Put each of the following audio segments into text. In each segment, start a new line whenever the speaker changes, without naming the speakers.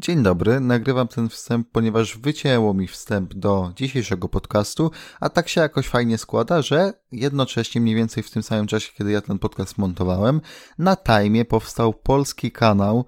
Dzień dobry, nagrywam ten wstęp, ponieważ wycięło mi wstęp do dzisiejszego podcastu, a tak się jakoś fajnie składa, że jednocześnie mniej więcej w tym samym czasie, kiedy ja ten podcast montowałem, na Time powstał polski kanał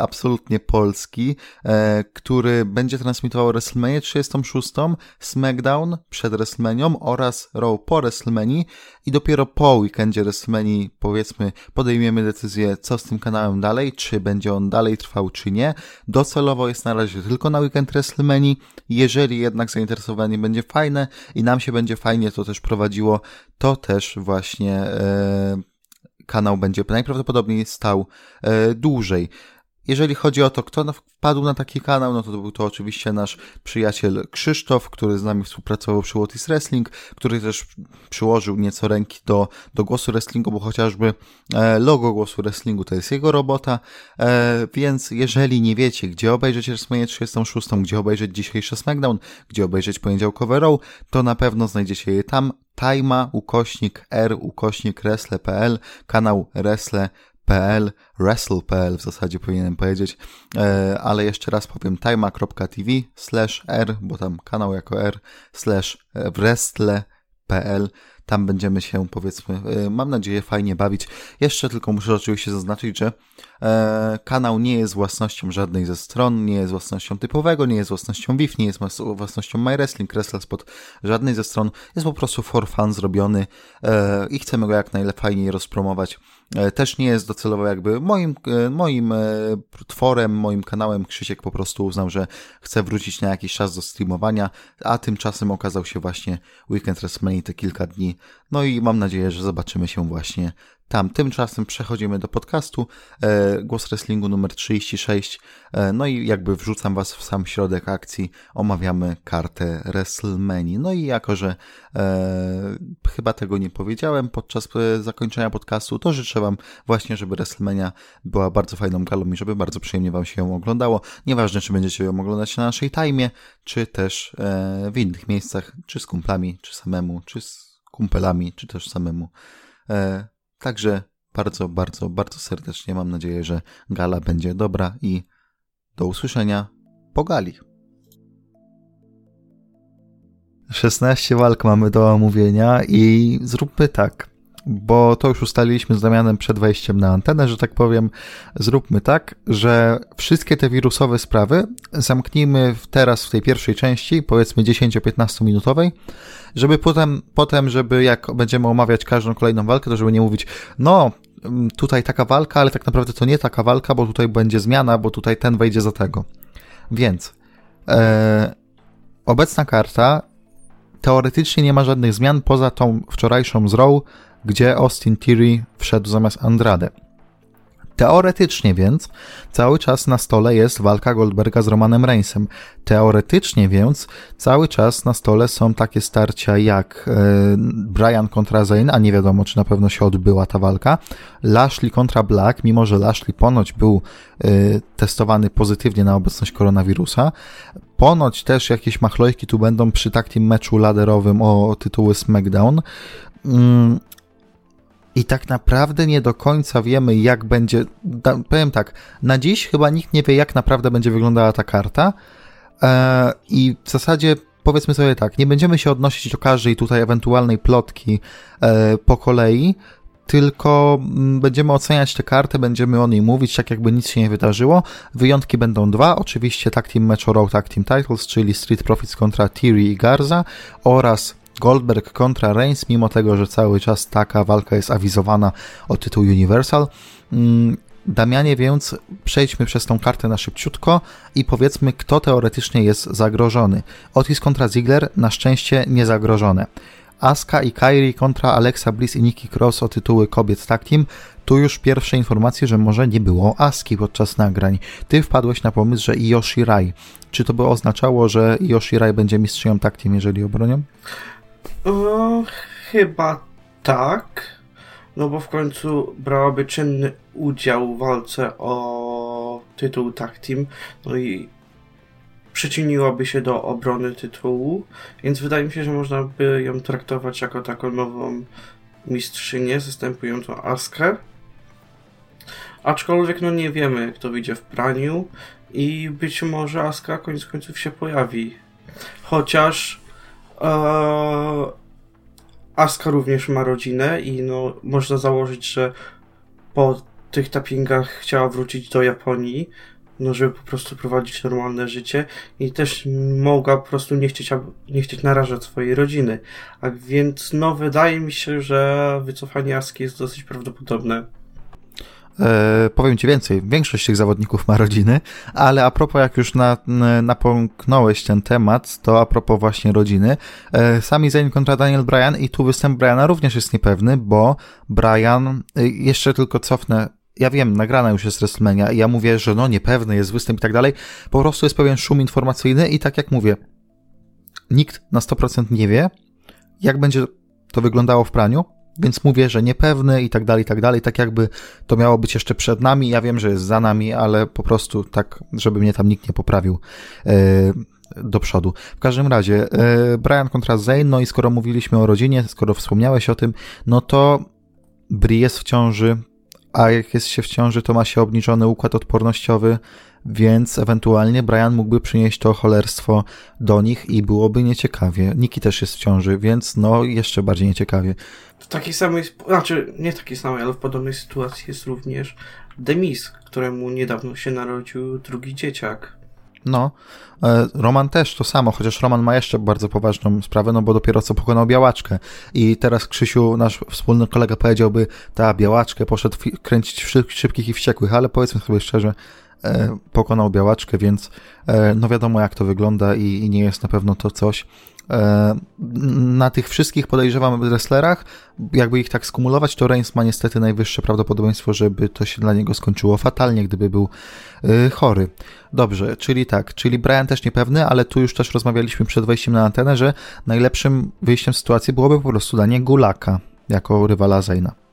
absolutnie polski, e, który będzie transmitował WrestleMania 36, SmackDown przed WrestleManią oraz Raw po WrestleManii i dopiero po weekendzie WrestleManii powiedzmy podejmiemy decyzję co z tym kanałem dalej, czy będzie on dalej trwał czy nie. Docelowo jest na razie tylko na weekend WrestleManii. Jeżeli jednak zainteresowanie będzie fajne i nam się będzie fajnie to też prowadziło, to też właśnie e, kanał będzie najprawdopodobniej stał e, dłużej. Jeżeli chodzi o to, kto wpadł na taki kanał, no to był to oczywiście nasz przyjaciel Krzysztof, który z nami współpracował przy Otis Wrestling, który też przyłożył nieco ręki do, do głosu wrestlingu, bo chociażby e, logo głosu wrestlingu to jest jego robota, e, więc jeżeli nie wiecie, gdzie obejrzeć WrestleMania 36, gdzie obejrzeć dzisiejszy SmackDown, gdzie obejrzeć poniedziałkowe Raw, to na pewno znajdziecie je tam. Tajma, ukośnik r, ukośnik wrestle.pl, kanał Wrestle PL, wrestle.pl w zasadzie powinienem powiedzieć, e, ale jeszcze raz powiem tajma.tv slash r, bo tam kanał jako r, slash wrestle.pl tam będziemy się, powiedzmy, e, mam nadzieję, fajnie bawić. Jeszcze tylko muszę oczywiście zaznaczyć, że e, kanał nie jest własnością żadnej ze stron, nie jest własnością typowego, nie jest własnością WIF, nie jest własnością MyWrestling, WrestleSpot, żadnej ze stron. Jest po prostu for fun zrobiony i chcemy go jak najfajniej rozpromować. E, też nie jest docelowo jakby moim, e, moim e, tworem, moim kanałem. Krzysiek po prostu uznał, że chce wrócić na jakiś czas do streamowania, a tymczasem okazał się właśnie Weekend WrestleMania te kilka dni. No i mam nadzieję, że zobaczymy się właśnie tam. Tymczasem przechodzimy do podcastu e, Głos Wrestlingu numer 36. E, no i jakby wrzucam Was w sam środek akcji, omawiamy kartę WrestleMania. No i jako, że e, chyba tego nie powiedziałem podczas e, zakończenia podcastu, to życzę Wam właśnie, żeby WrestleMania była bardzo fajną galą i żeby bardzo przyjemnie Wam się ją oglądało. Nieważne, czy będziecie ją oglądać na naszej tajmie, czy też e, w innych miejscach, czy z kumplami, czy samemu, czy z kumpelami, czy też samemu. Także bardzo, bardzo, bardzo serdecznie mam nadzieję, że gala będzie dobra i do usłyszenia po gali. 16 walk mamy do omówienia i zróbmy tak bo to już ustaliliśmy z Damianem przed wejściem na antenę, że tak powiem, zróbmy tak, że wszystkie te wirusowe sprawy zamknijmy teraz w tej pierwszej części, powiedzmy 10-15 minutowej, żeby potem, potem, żeby jak będziemy omawiać każdą kolejną walkę, to żeby nie mówić, no, mm, tutaj taka walka, ale tak naprawdę to nie taka walka, bo tutaj będzie zmiana, bo tutaj ten wejdzie za tego. Więc e, obecna karta teoretycznie nie ma żadnych zmian poza tą wczorajszą z Raw, gdzie Austin Theory wszedł zamiast Andrade. Teoretycznie więc cały czas na stole jest walka Goldberga z Romanem Reignsem. Teoretycznie więc cały czas na stole są takie starcia jak e, Brian kontra Zayn, a nie wiadomo czy na pewno się odbyła ta walka. Lashley kontra Black, mimo że Lashley ponoć był e, testowany pozytywnie na obecność koronawirusa. Ponoć też jakieś machlojki tu będą przy takim meczu laderowym o tytuły SmackDown. I tak naprawdę nie do końca wiemy, jak będzie. Da, powiem tak, na dziś chyba nikt nie wie, jak naprawdę będzie wyglądała ta karta. E, I w zasadzie powiedzmy sobie tak, nie będziemy się odnosić do każdej tutaj ewentualnej plotki e, po kolei, tylko mm, będziemy oceniać tę kartę, będziemy o niej mówić, tak jakby nic się nie wydarzyło. Wyjątki będą dwa, oczywiście Tag Team Match Raw Tag Team Titles, czyli Street Profits kontra Theory i Garza oraz Goldberg kontra Reigns, mimo tego, że cały czas taka walka jest awizowana o tytuł Universal. Mm, Damianie, więc przejdźmy przez tą kartę na szybciutko i powiedzmy, kto teoretycznie jest zagrożony. Otis kontra Ziggler na szczęście nie zagrożone. Asuka i Kairi kontra Alexa Bliss i Nikki Cross o tytuły kobiet tag team. Tu już pierwsze informacje, że może nie było Aski podczas nagrań. Ty wpadłeś na pomysł, że Io Shirai. Czy to by oznaczało, że Io Shirai będzie mistrzynią tag team, jeżeli obronią?
O, chyba tak. No bo w końcu brałaby czynny udział w walce o tytuł tag team. No i przyczyniłaby się do obrony tytułu, więc wydaje mi się, że można by ją traktować jako taką nową mistrzynię zastępującą Askę. Aczkolwiek no nie wiemy, jak to wyjdzie w praniu i być może Aska koniec końców się pojawi. Chociaż Aska również ma rodzinę i no można założyć, że po tych tappingach chciała wrócić do Japonii, no żeby po prostu prowadzić normalne życie i też mogła po prostu nie chcieć, nie chcieć narażać swojej rodziny. A więc no wydaje mi się, że wycofanie Aski jest dosyć prawdopodobne.
E, powiem Ci więcej, większość tych zawodników ma rodziny, ale a propos, jak już na, napomknąłeś ten temat, to a propos właśnie rodziny, e, Sami Zayn kontra Daniel Bryan i tu występ Bryana również jest niepewny, bo Bryan, e, jeszcze tylko cofnę, ja wiem, nagrana już jest WrestleMania i ja mówię, że no niepewny jest występ i tak dalej, po prostu jest pewien szum informacyjny i tak jak mówię, nikt na 100% nie wie, jak będzie to wyglądało w praniu, więc mówię, że niepewny i tak dalej, i tak dalej, tak jakby to miało być jeszcze przed nami. Ja wiem, że jest za nami, ale po prostu tak, żeby mnie tam nikt nie poprawił yy, do przodu. W każdym razie, yy, Brian kontra Zane, no i skoro mówiliśmy o rodzinie, skoro wspomniałeś o tym, no to Bri jest w ciąży, a jak jest się w ciąży, to ma się obniżony układ odpornościowy, więc ewentualnie Brian mógłby przynieść to cholerstwo do nich i byłoby nieciekawie. Niki też jest w ciąży, więc no jeszcze bardziej nieciekawie.
W takiej samej, znaczy nie w takiej samej, ale w podobnej sytuacji jest również Demis, któremu niedawno się narodził drugi dzieciak.
No, e, Roman też to samo, chociaż Roman ma jeszcze bardzo poważną sprawę, no bo dopiero co pokonał białaczkę. I teraz Krzysiu, nasz wspólny kolega, powiedziałby, ta białaczkę poszedł kręcić szybkich i wściekłych, ale powiedzmy sobie szczerze, pokonał białaczkę, więc e, no wiadomo jak to wygląda i, nie jest na pewno to coś. E, na tych wszystkich podejrzewam wrestlerach, jakby ich tak skumulować, to Reigns ma niestety najwyższe prawdopodobieństwo, żeby to się dla niego skończyło fatalnie, gdyby był chory. Dobrze, czyli tak, czyli Brian też niepewny, ale tu już też rozmawialiśmy przed wejściem na antenę, że najlepszym wyjściem z sytuacji byłoby po prostu danie Gulaka jako rywala Zayna.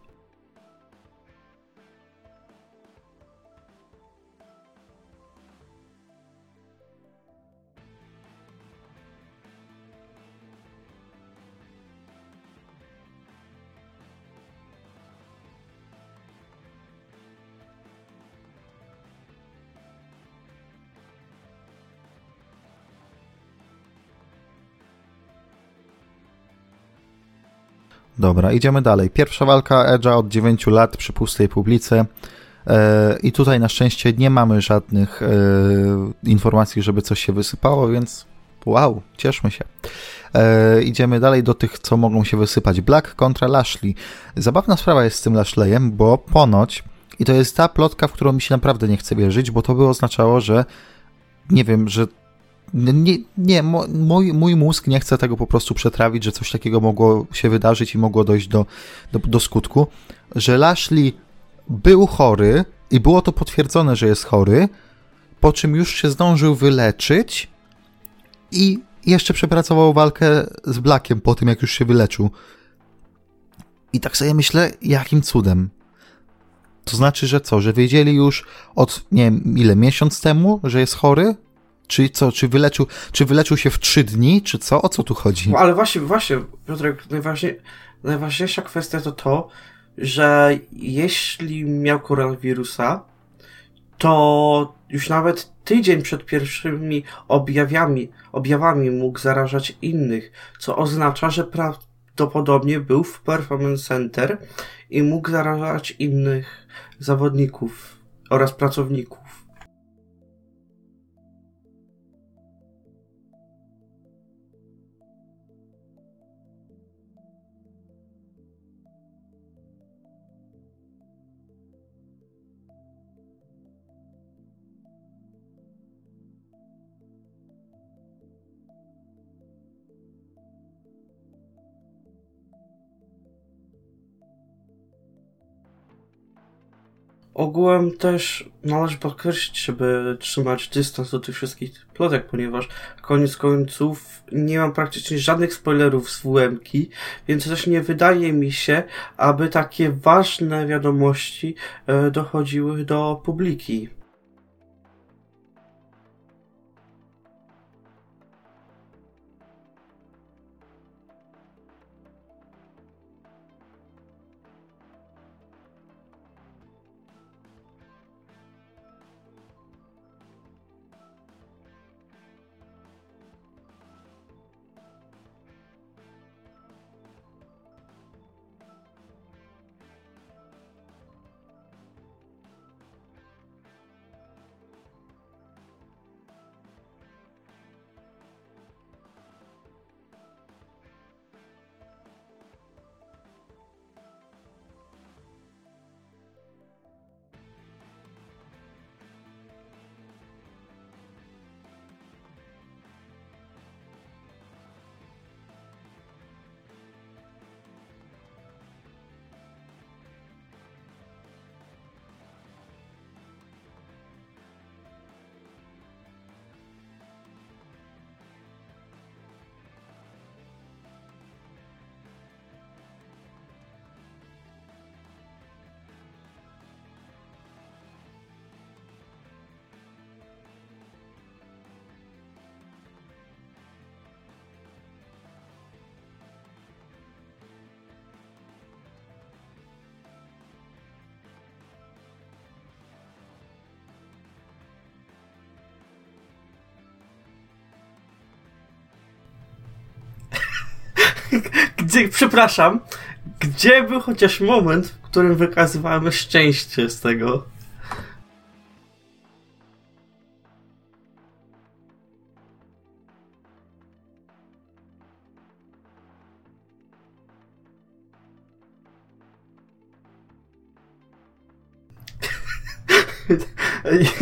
Dobra, idziemy dalej. Pierwsza walka Edge'a od 9 lat przy pustej publice. E, I tutaj na szczęście nie mamy żadnych e, informacji, żeby coś się wysypało, więc wow, cieszmy się. E, idziemy dalej do tych, co mogą się wysypać. Black kontra Lashley. Zabawna sprawa jest z tym Lashleyem, bo ponoć, i to jest ta plotka, w którą mi się naprawdę nie chce wierzyć, bo to by oznaczało, że nie wiem, że nie, nie mój, mój mózg nie chce tego po prostu przetrawić, że coś takiego mogło się wydarzyć i mogło dojść do, do, do skutku, że Lashley był chory i było to potwierdzone, że jest chory, po czym już się zdążył wyleczyć i jeszcze przepracował walkę z Blackiem po tym, jak już się wyleczył. I tak sobie myślę, jakim cudem. To znaczy, że co, że wiedzieli już od, nie wiem, ile, miesiąc temu, że jest chory? Czy co, czy wyleczył, czy wyleczył się w trzy dni, czy co? O co tu chodzi?
No, ale właśnie, właśnie, Piotrek, najważniej, najważniejsza kwestia to to, że jeśli miał koronawirusa, to już nawet tydzień przed pierwszymi objawami, objawami mógł zarażać innych, co oznacza, że prawdopodobnie był w Performance Center i mógł zarażać innych zawodników oraz pracowników. Ogółem też należy podkreślić, żeby trzymać dystans do tych wszystkich plotek, ponieważ koniec końców nie mam praktycznie żadnych spoilerów z WM-ki, więc też nie wydaje mi się, aby takie ważne wiadomości e, dochodziły do publiki. Gdzie, przepraszam, gdzie był chociaż moment, w którym wykazywałem szczęście z tego?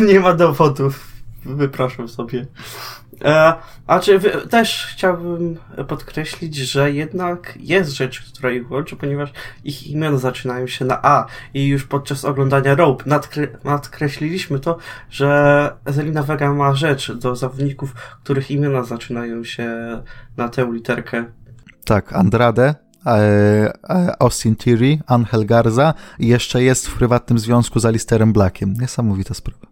Nie ma dowodów. Wypraszam sobie. E, a czy wy, też chciałbym podkreślić, że jednak jest rzecz, która ich łączy, ponieważ ich imiona zaczynają się na A i już podczas oglądania Rope nadkre, nadkreśliliśmy to, że Zelina Vega ma rzecz do zawodników, których imiona zaczynają się na tę literkę.
Tak, Andrade, e, e, Austin Theory, Angel Garza i jeszcze jest w prywatnym związku z Alisterem Blackiem. Niesamowita sprawa.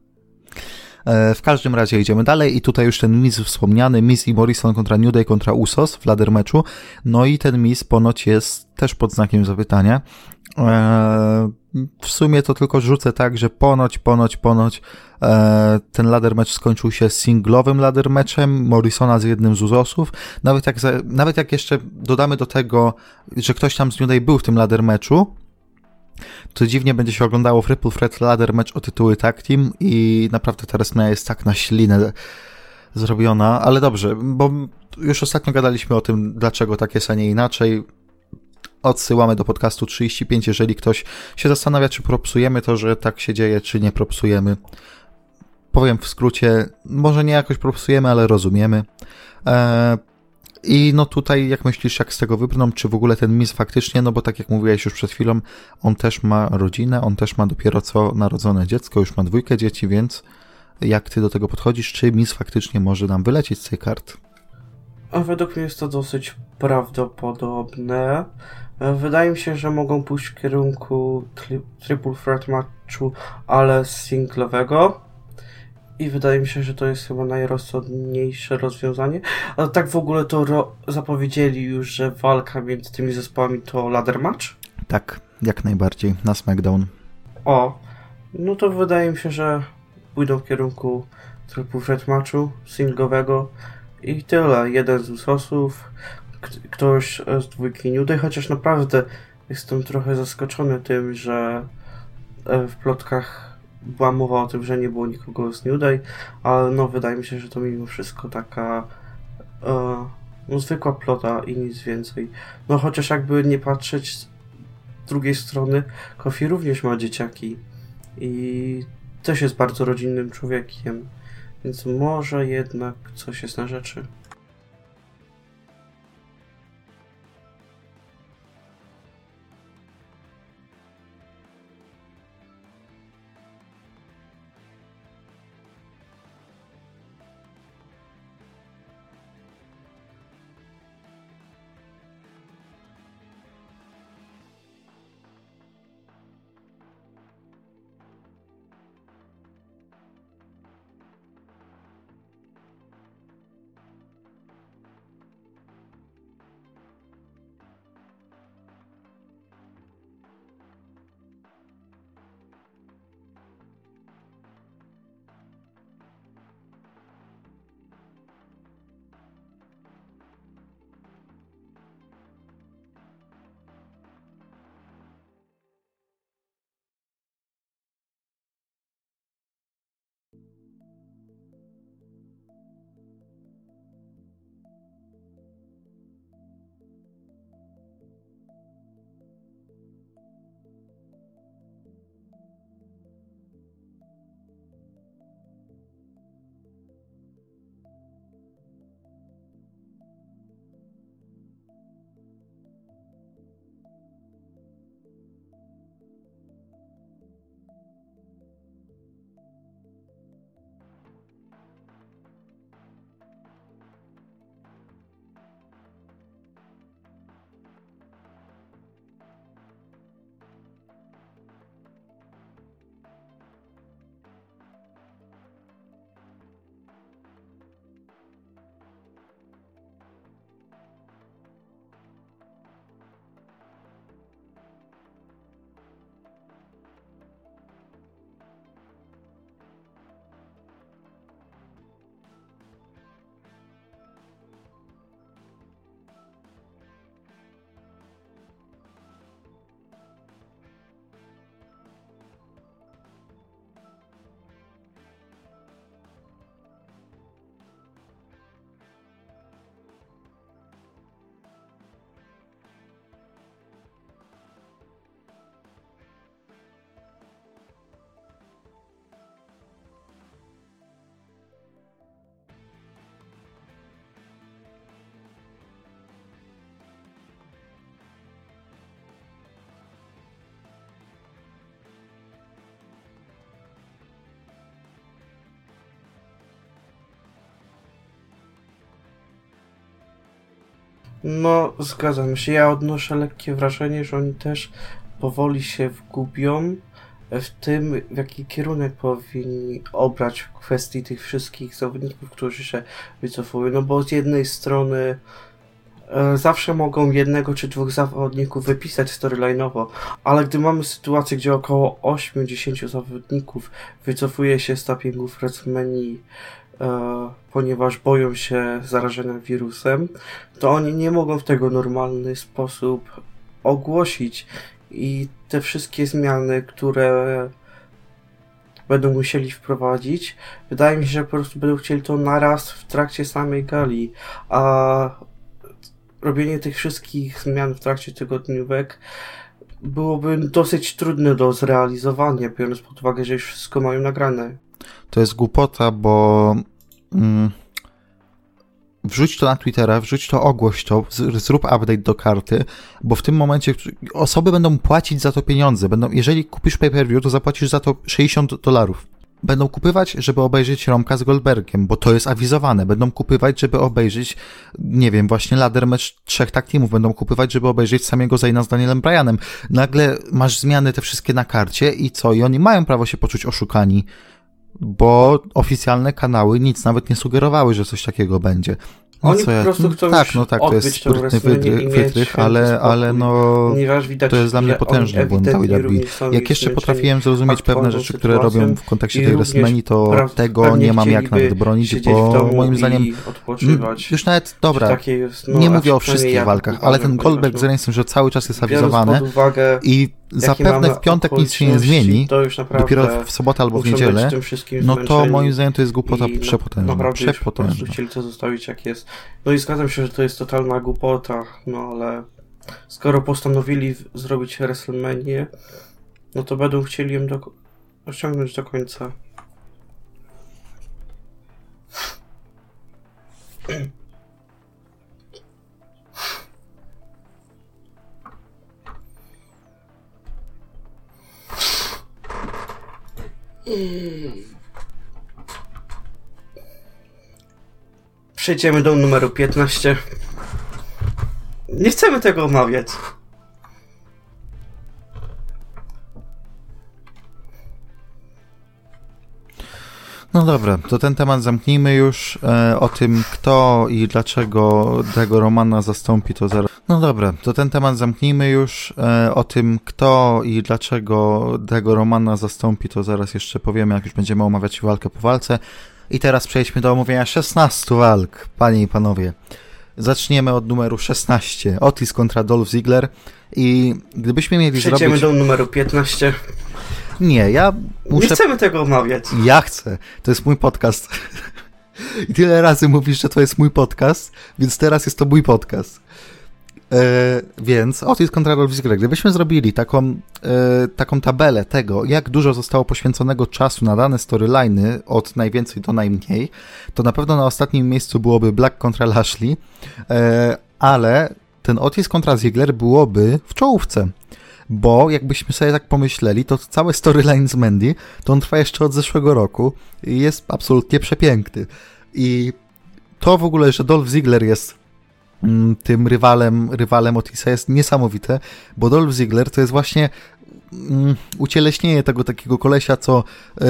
E, w każdym razie idziemy dalej i tutaj już ten Miz wspomniany, Miz i Morrison kontra New Day kontra Usos w ladder meczu. No i ten Miz ponoć jest też pod znakiem zapytania. E, w sumie to tylko rzucę tak, że ponoć, ponoć, ponoć e, ten ladder match skończył się singlowym ladder matchem Morrisona z jednym z Usosów. Nawet jak, nawet jak jeszcze dodamy do tego, że ktoś tam z New Day był w tym ladder matchu, to dziwnie będzie się oglądało w Ripple Thread Ladder mecz o tytuły tag team i naprawdę ta resmia jest tak na ślinę zrobiona, ale dobrze, bo już ostatnio gadaliśmy o tym, dlaczego tak jest, a nie inaczej. Odsyłamy do podcastu 35, jeżeli ktoś się zastanawia, czy propsujemy to, że tak się dzieje, czy nie propsujemy. Powiem w skrócie, może nie jakoś propsujemy, ale rozumiemy. Eee, i no tutaj, jak myślisz, jak z tego wybrną, czy w ogóle ten Miz faktycznie, no bo tak jak mówiłeś już przed chwilą, on też ma rodzinę, on też ma dopiero co narodzone dziecko, już ma dwójkę dzieci, więc jak ty do tego podchodzisz, czy Miz faktycznie może nam wylecieć z tej kart?
Według mnie jest to dosyć prawdopodobne. Wydaje mi się, że mogą pójść w kierunku tri triple threat matchu, ale singlowego i wydaje mi się, że to jest chyba najrozsądniejsze rozwiązanie. Ale tak w ogóle to zapowiedzieli już, że walka między tymi zespołami to ladder match?
Tak, jak najbardziej, na SmackDown.
O, no to wydaje mi się, że pójdą w kierunku threat matchu singlowego i tyle. Jeden z usosów, ktoś z dwójki New Day, chociaż naprawdę jestem trochę zaskoczony tym, że e, w plotkach była mowa o tym, że nie było nikogo z New Day, ale no wydaje mi się, że to mimo wszystko taka e, no, zwykła plota i nic więcej. No chociaż jakby nie patrzeć z drugiej strony, Kofi również ma dzieciaki i też jest bardzo rodzinnym człowiekiem, więc może jednak coś jest na rzeczy. No, zgadzam się. Ja odnoszę lekkie wrażenie, że oni też powoli się wgubią w tym, w jaki kierunek powinni obrać w kwestii tych wszystkich zawodników, którzy się wycofują. No bo z jednej strony e, zawsze mogą jednego czy dwóch zawodników wypisać storyline'owo, ale gdy mamy sytuację, gdzie około 8-10 zawodników wycofuje się z tappingów WrestleMania ponieważ boją się zarażenia wirusem, to oni nie mogą w tego normalny sposób ogłosić i te wszystkie zmiany, które będą musieli wprowadzić, wydaje mi się, że po prostu będą chcieli to naraz w trakcie samej gali, a robienie tych wszystkich zmian w trakcie tygodniówek byłoby dosyć trudne do zrealizowania, biorąc pod uwagę, że już wszystko mają nagrane.
To jest głupota, bo mm, wrzuć to na Twittera, wrzuć to, ogłoś to, zrób update do karty, bo w tym momencie osoby będą płacić za to pieniądze. Będą, jeżeli kupisz pay-per-view, to zapłacisz za to 60 dolarów. Będą kupywać, żeby obejrzeć Romka z Goldbergiem, bo to jest awizowane. Będą kupywać, żeby obejrzeć, nie wiem, właśnie ladder match trzech tak teamów. Będą kupywać, żeby obejrzeć samego Zayna z Danielem Bryanem. Nagle masz zmiany te wszystkie na karcie i co? I oni mają prawo się poczuć oszukani bo oficjalne kanały nic nawet nie sugerowały, że coś takiego będzie.
No Oni po prostu chcą
Tak, no tak, to jest sprytny wytrych, ale, ale no
widać,
to jest dla mnie potężny błąd WWE. Jak jeszcze potrafiłem zrozumieć pewne rzeczy, które robią w kontekście tej WrestleMania, to tego nie mam jak nawet bronić, bo moim zdaniem już nawet, dobra, jest, no, nie mówię o wszystkich walkach, ale ten Goldberg z Reignsem, że cały czas jest awizowany i zapewne w piątek nic się nie zmieni, dopiero w sobotę albo w niedzielę, no to moim zdaniem to jest głupota przepotężna.
Naprawdę przepotężna. chcieli to zostawić jak jest. No i zgadzam się, że to jest totalna głupota, no ale skoro postanowili zrobić WrestleMania, no to będą chcieli ją do... osiągnąć do końca. Przejdziemy do numeru 15. Nie chcemy tego omawiać.
No dobra, to ten temat zamknijmy już. E, o tym, kto i dlaczego tego Romana zastąpi, to zaraz. No dobra, to ten temat zamknijmy już. E, o tym, kto i dlaczego tego Romana zastąpi, to zaraz jeszcze powiemy, jak już będziemy omawiać walkę po walce. I teraz przejdźmy do omówienia 16 walk, panie i panowie. Zaczniemy od numeru 16. Otis kontra Dolph Ziggler. I gdybyśmy mieli
Przejdziemy
zrobić...
do numeru 15.
Nie, ja muszę...
Nie chcemy tego omawiać.
Ja chcę. To jest mój podcast. I tyle razy mówisz, że to jest mój podcast, więc teraz jest to mój podcast. E, więc Otis kontra Dolph Ziggler. Gdybyśmy zrobili taką, e, taką tabelę tego, jak dużo zostało poświęconego czasu na dane storyliny od najwięcej do najmniej, to na pewno na ostatnim miejscu byłoby Black kontra Lashley, e, ale ten Otis kontra Ziggler byłoby w czołówce. Bo jakbyśmy sobie tak pomyśleli, to cały storyline z Mandy, to on trwa jeszcze od zeszłego roku i jest absolutnie przepiękny. I to w ogóle, że Dolph Ziggler jest Mm, tym rywalem, rywalem Otisa jest niesamowite, bo Dolph Ziggler to jest właśnie ucieleśnienie tego takiego kolesia, co y,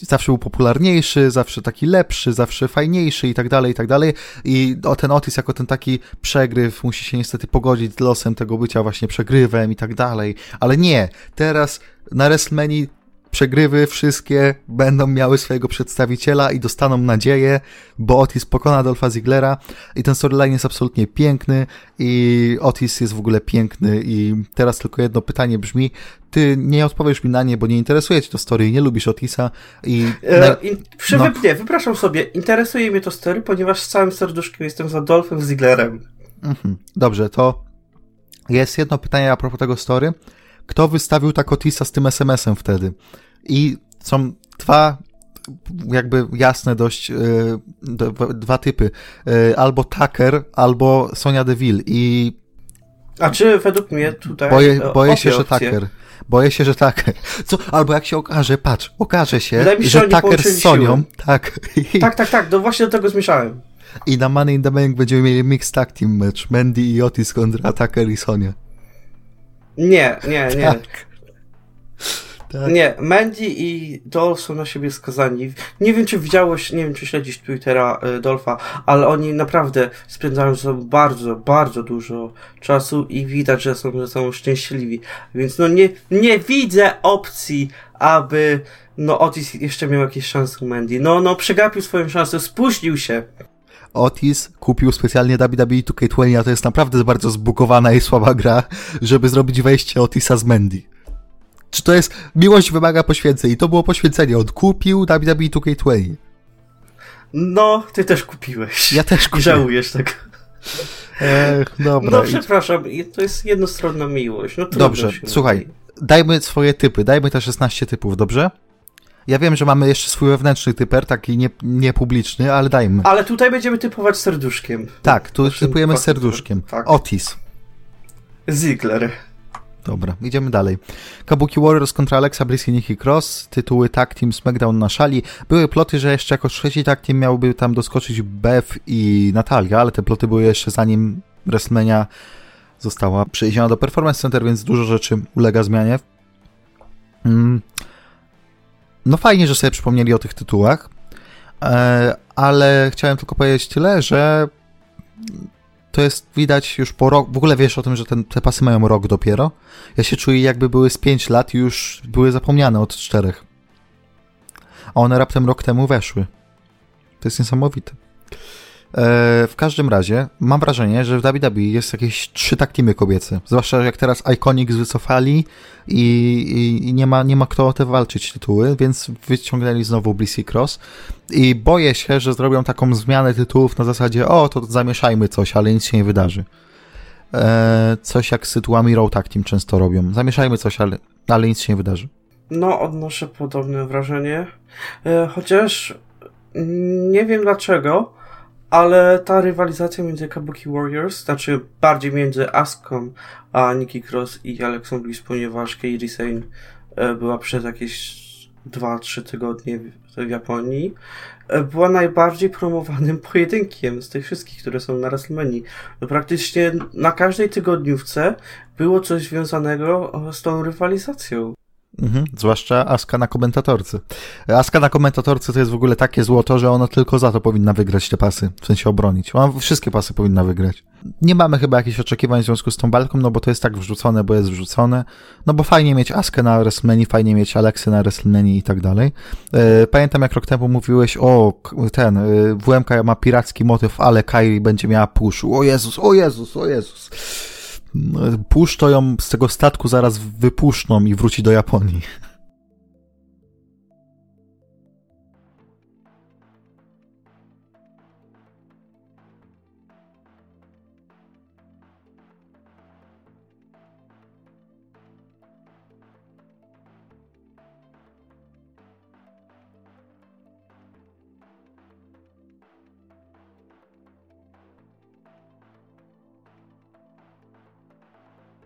zawsze był popularniejszy, zawsze taki lepszy, zawsze fajniejszy i tak dalej, i tak dalej. I o, ten Otis jako ten taki przegryw musi się niestety pogodzić z losem tego bycia właśnie przegrywem i tak dalej. Ale nie, teraz na WrestleMania przegrywy wszystkie będą miały swojego przedstawiciela i dostaną nadzieję, bo Otis pokona Dolpha Ziglera i ten storyline jest absolutnie piękny i Otis jest w ogóle piękny i teraz tylko jedno pytanie brzmi, ty nie odpowiesz mi na nie, bo nie interesuje cię to story i nie lubisz Otisa i...
E, in, przy, no. Wypraszam sobie, interesuje mnie to story, ponieważ z całym serduszkiem jestem za Dolphem Zigglerem.
Mhm. Dobrze, to jest jedno pytanie a propos tego story kto wystawił tak Otisa z tym SMS-em wtedy. I są dwa jakby jasne dość yy, dwa typy. Yy, albo Tucker, albo Sonia Deville i
a czy według mnie tutaj
boję, boję się, że Tucker. Boję się, że Tucker. Co? Albo jak się okaże, patrz, okaże się, się że Tucker z Sonią, tak.
Tak, tak, tak, no właśnie do tego zmieszałem.
I na Money in the Bank będziemy mieli mix tag team match. Mandy i Otis kontra Tucker i Sonia.
Nie, nie, nie.
Tak. Tak.
Nie, Mandy i Dolph są na siebie skazani. Nie wiem, czy widziałeś, nie wiem, czy śledzisz Twittera y, Dolpha, ale oni naprawdę spędzają ze sobą bardzo, bardzo dużo czasu i widać, że są ze sobą szczęśliwi. Więc no nie, nie widzę opcji, aby no Otis jeszcze miał jakieś szanse u Mandy. No, no, przegapił swoją szansę, spóźnił się.
Otis kupił specjalnie WWE 2K20, a to jest naprawdę bardzo zbugowana i słaba gra, żeby zrobić wejście Otisa z Mandy. Czy to jest miłość wymaga poświęceń? I to było poświęcenie. On kupił WWE 2K20.
No, ty też kupiłeś.
Ja też kupiłem.
żałujesz tego.
Ech, dobra.
No przepraszam, to jest jednostronna miłość. No,
Dobrze, słuchaj, dajmy swoje typy, dajmy te 16 typów, dobrze? Ja wiem, że mamy jeszcze swój wewnętrzny typer, taki nie- niepubliczny, ale dajmy.
Ale tutaj będziemy typować serduszkiem.
tak, tu
Naszym
typujemy serduszkiem.
Tak.
Otis.
Ziggler.
Dobra, idziemy dalej. Kabuki Warriors kontra Alexa Bliss i Nikki Cross, tytuły Tag Team SmackDown na szali. Były ploty, że jeszcze jako trzeci Tag Team miałby tam doskoczyć Bev i Natalia, ale te ploty były jeszcze zanim WrestleMania została przeniesiona do Performance Center, więc dużo rzeczy ulega zmianie. Mm. No fajnie, że sobie przypomnieli o tych tytułach, e, ale chciałem tylko powiedzieć tyle, że to jest widać już po rok. W ogóle wiesz o tym, że ten, te pasy mają rok dopiero. Ja się czuję, jakby były z 5 lat i już były zapomniane od czterech. A one raptem rok temu weszły. To jest niesamowite. E, w każdym razie mam wrażenie, że w WWE jest jakieś trzy taktimy kobiece. Zwłaszcza jak teraz Iconics wycofali i, i, i nie, ma, nie ma kto o te walczyć tytuły, więc wyciągnęli znowu i Cross. I boję się, że zrobią taką zmianę tytułów na zasadzie o, to zamieszajmy coś, ale nic się nie wydarzy. E, coś jak z tytułami Raw Tag często robią. Zamieszajmy coś, ale, ale nic się nie wydarzy.
No, odnoszę podobne wrażenie. E, chociaż mm, nie wiem dlaczego, ale ta rywalizacja między Kabuki Warriors, znaczy bardziej między Aską a Nikki Cross i Alexą Bliss, ponieważ Kairi Sane e, była przez jakieś 2-3 tygodnie w, Japonii, e, była najbardziej promowanym pojedynkiem z tych wszystkich, które są na WrestleMania. Praktycznie na każdej tygodniówce było coś związanego e, z tą rywalizacją.
Mhm, zwłaszcza Aska na komentatorce. Aska na komentatorce to jest w ogóle takie złoto, że ona tylko za to powinna wygrać te pasy, w sensie obronić. Ona wszystkie pasy powinna wygrać. Nie mamy chyba jakichś oczekiwań w związku z tą walką, no bo to jest tak wrzucone, bo jest wrzucone. No bo fajnie mieć Askę na WrestleMania, fajnie mieć Aleksę na WrestleMania i tak dalej. E, Pamiętam jak rok temu mówiłeś, o ten, e, WMK ma piracki motyw, ale Kairi będzie miała push. O Jezus, o Jezus, o Jezus. To ją z tego statku zaraz wypuszczą i wróci do Japonii.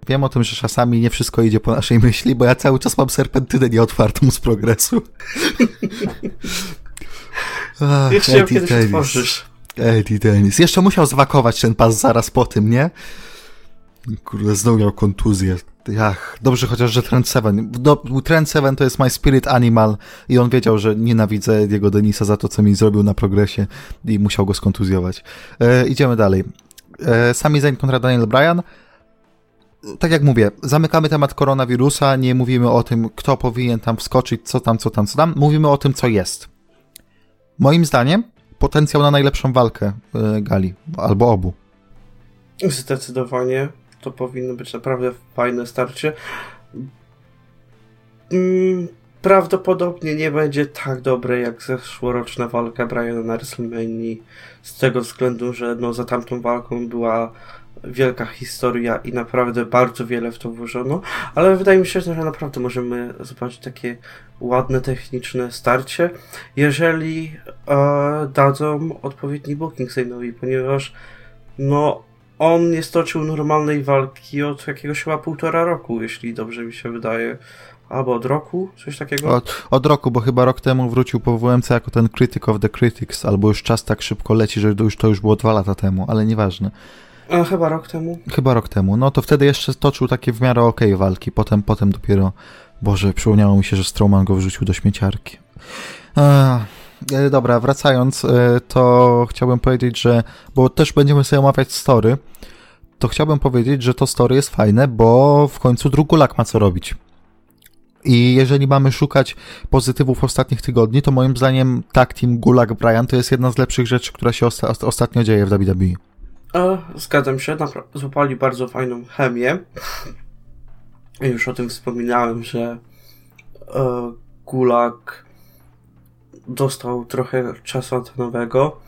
Wiem o tym, że czasami nie wszystko idzie po naszej myśli, bo ja cały czas mam serpentynę nieotwartą z progresu. Ach,
Jeszcze
Eddie
kiedyś
Dennis.
otworzysz.
Eddie Dennis. Jeszcze musiał zwakować ten pas zaraz po tym, nie? Kurde, znowu miał kontuzję. Ach, dobrze chociaż, że Trend 7. Do, Trend 7 to jest my spirit animal i on wiedział, że nienawidzę Ediego Denisa za to, co mi zrobił na progresie i musiał go skontuzjować. E, idziemy dalej. E, Sami Zayn kontra Daniel Bryan. Tak jak mówię, zamykamy temat koronawirusa, nie mówimy o tym, kto powinien tam wskoczyć, co tam, co tam, co tam. Mówimy o tym, co jest. Moim zdaniem potencjał na najlepszą walkę e, gali, albo obu.
Zdecydowanie. To powinno być naprawdę fajne starcie. Mm, Prawdopodobnie nie będzie tak dobre jak zeszłoroczna walka Briana na WrestleMania. Z tego względu, że no, za tamtą walką była wielka historia i naprawdę bardzo wiele w to włożono. Ale wydaje mi się, że naprawdę możemy zobaczyć takie ładne, techniczne starcie, jeżeli e, dadzą odpowiedni booking Zainowi, ponieważ no on nie stoczył normalnej walki od jakiegoś chyba półtora roku, jeśli dobrze mi się wydaje. albo od roku, coś takiego.
Od, od roku, bo chyba rok temu wrócił po WMC jako ten Critic of the Critics, albo już czas tak szybko leci, że już, to już było dwa lata temu, ale nieważne.
E, chyba rok temu.
Chyba rok temu. No to wtedy jeszcze toczył takie w miarę okej okay walki, potem, potem dopiero, Boże, przypomniało mi się, że Strowman go wrzucił do śmieciarki. E, dobra, wracając, e, to chciałbym powiedzieć, że, bo też będziemy sobie omawiać story, to chciałbym powiedzieć, że to story jest fajne, bo w końcu Drugulak ma co robić. I jeżeli mamy szukać pozytywów ostatnich tygodni, to moim zdaniem tak Team Gulag Brian to jest jedna z lepszych rzeczy, która się osta ostatnio dzieje w WWE.
E, zgadzam się, złapali bardzo fajną chemię. Już o tym wspominałem, że e, Gulag dostał trochę czasu antenowego.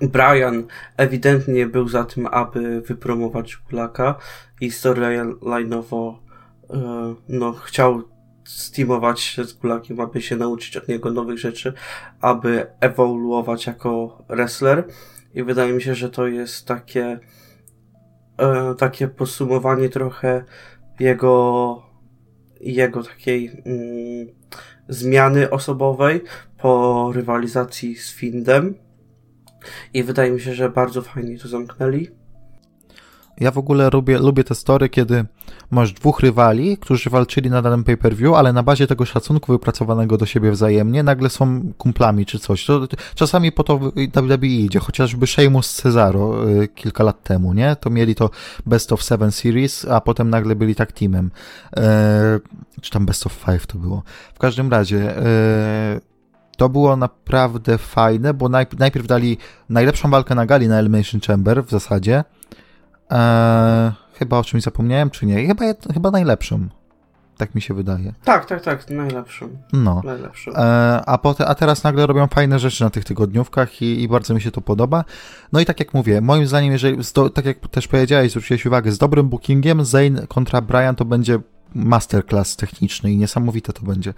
Brian ewidentnie był za tym, aby wypromować Gulaka i storyline'owo e, no, chciał steamować się z Gulakiem, aby się nauczyć od niego nowych rzeczy, aby ewoluować jako wrestler. I wydaje mi się, że to jest takie e, takie podsumowanie trochę jego jego takiej mm, zmiany osobowej po rywalizacji z Findem. I wydaje mi się, że bardzo fajnie to zamknęli.
Ja w ogóle lubię, lubię te story, kiedy masz dwóch rywali, którzy walczyli na danym pay-per-view, ale na bazie tego szacunku wypracowanego do siebie wzajemnie nagle są kumplami czy coś. To, czasami po to WWE idzie, chociażby Sheamus Cesaro y, kilka lat temu, nie? To mieli to Best of Seven Series, a potem nagle byli tak teamem. E, czy tam Best of Five to było. W każdym razie... E, to było naprawdę fajne, bo najpierw dali najlepszą walkę na gali na Elimination Chamber w zasadzie, Eee, chyba o czymś zapomniałem, czy nie? Chyba, chyba najlepszym. Tak mi się wydaje.
Tak, tak, tak, najlepszym.
No. Najlepszym. Eee, a, potem, a teraz nagle robią fajne rzeczy na tych tygodniówkach i, i, bardzo mi się to podoba. No i tak jak mówię, moim zdaniem, jeżeli, tak jak też powiedziałeś, zwróciłeś uwagę, z dobrym bookingiem Zane kontra Brian to będzie masterclass techniczny i niesamowite to będzie.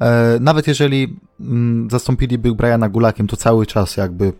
Eee, nawet jeżeli mm, zastąpiliby Briana Gulakiem, to cały czas jakby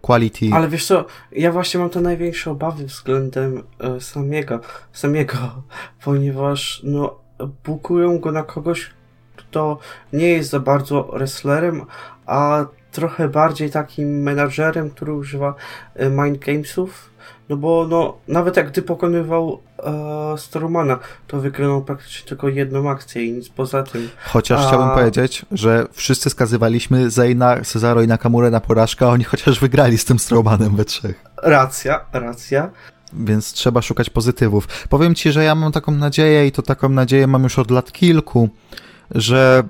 quality.
Ale wiesz co, ja właśnie mam te największe obawy względem e, samego, samego, ponieważ no, bukują go na kogoś, kto nie jest za bardzo wrestlerem, a trochę bardziej takim menadżerem, który używa e, mind gamesów no bo no, nawet jak gdy pokonywał e, Stormana, to wykonał praktycznie tylko jedną akcję i nic poza tym.
Chociaż a... chciałbym powiedzieć, że wszyscy skazywaliśmy Zayna, Cesaro i Nakamurę na porażkę, a oni chociaż wygrali z tym Stormanem we trzech.
Racja, racja.
Więc trzeba szukać pozytywów. Powiem ci, że ja mam taką nadzieję i to taką nadzieję mam już od lat kilku, że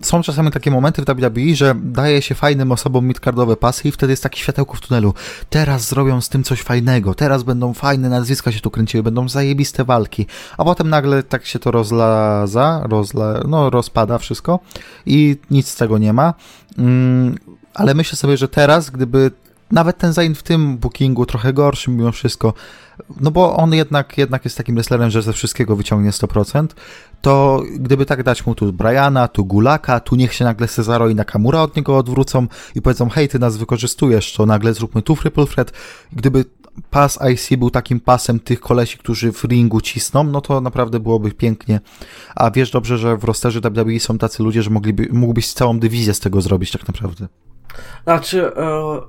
są czasami takie momenty w WWE, że daje się fajnym osobom midcardowe pasy i wtedy jest taki światełko w tunelu. Teraz zrobią z tym coś fajnego, teraz będą fajne nazwiska się tu kręciły, będą zajebiste walki, a potem nagle tak się to rozlaza, rozla, no rozpada wszystko i nic z tego nie ma. Mm, ale myślę sobie, że teraz, gdyby nawet ten Zain w tym bookingu trochę gorszy mimo wszystko, no bo on jednak, jednak jest takim wrestlerem, że ze wszystkiego wyciągnie 100%, to gdyby tak dać mu tu Briana, tu Gulaka, tu niech się nagle Cesaro i Nakamura od niego odwrócą i powiedzą, hej, ty nas wykorzystujesz, to nagle zróbmy tu triple threat. Gdyby pas IC był takim pasem tych kolesi, którzy w ringu cisną, no to naprawdę byłoby pięknie. A wiesz dobrze, że w rosterze WWE są tacy ludzie, że mogliby, mógłbyś całą dywizję z tego zrobić tak naprawdę.
Znaczy, e,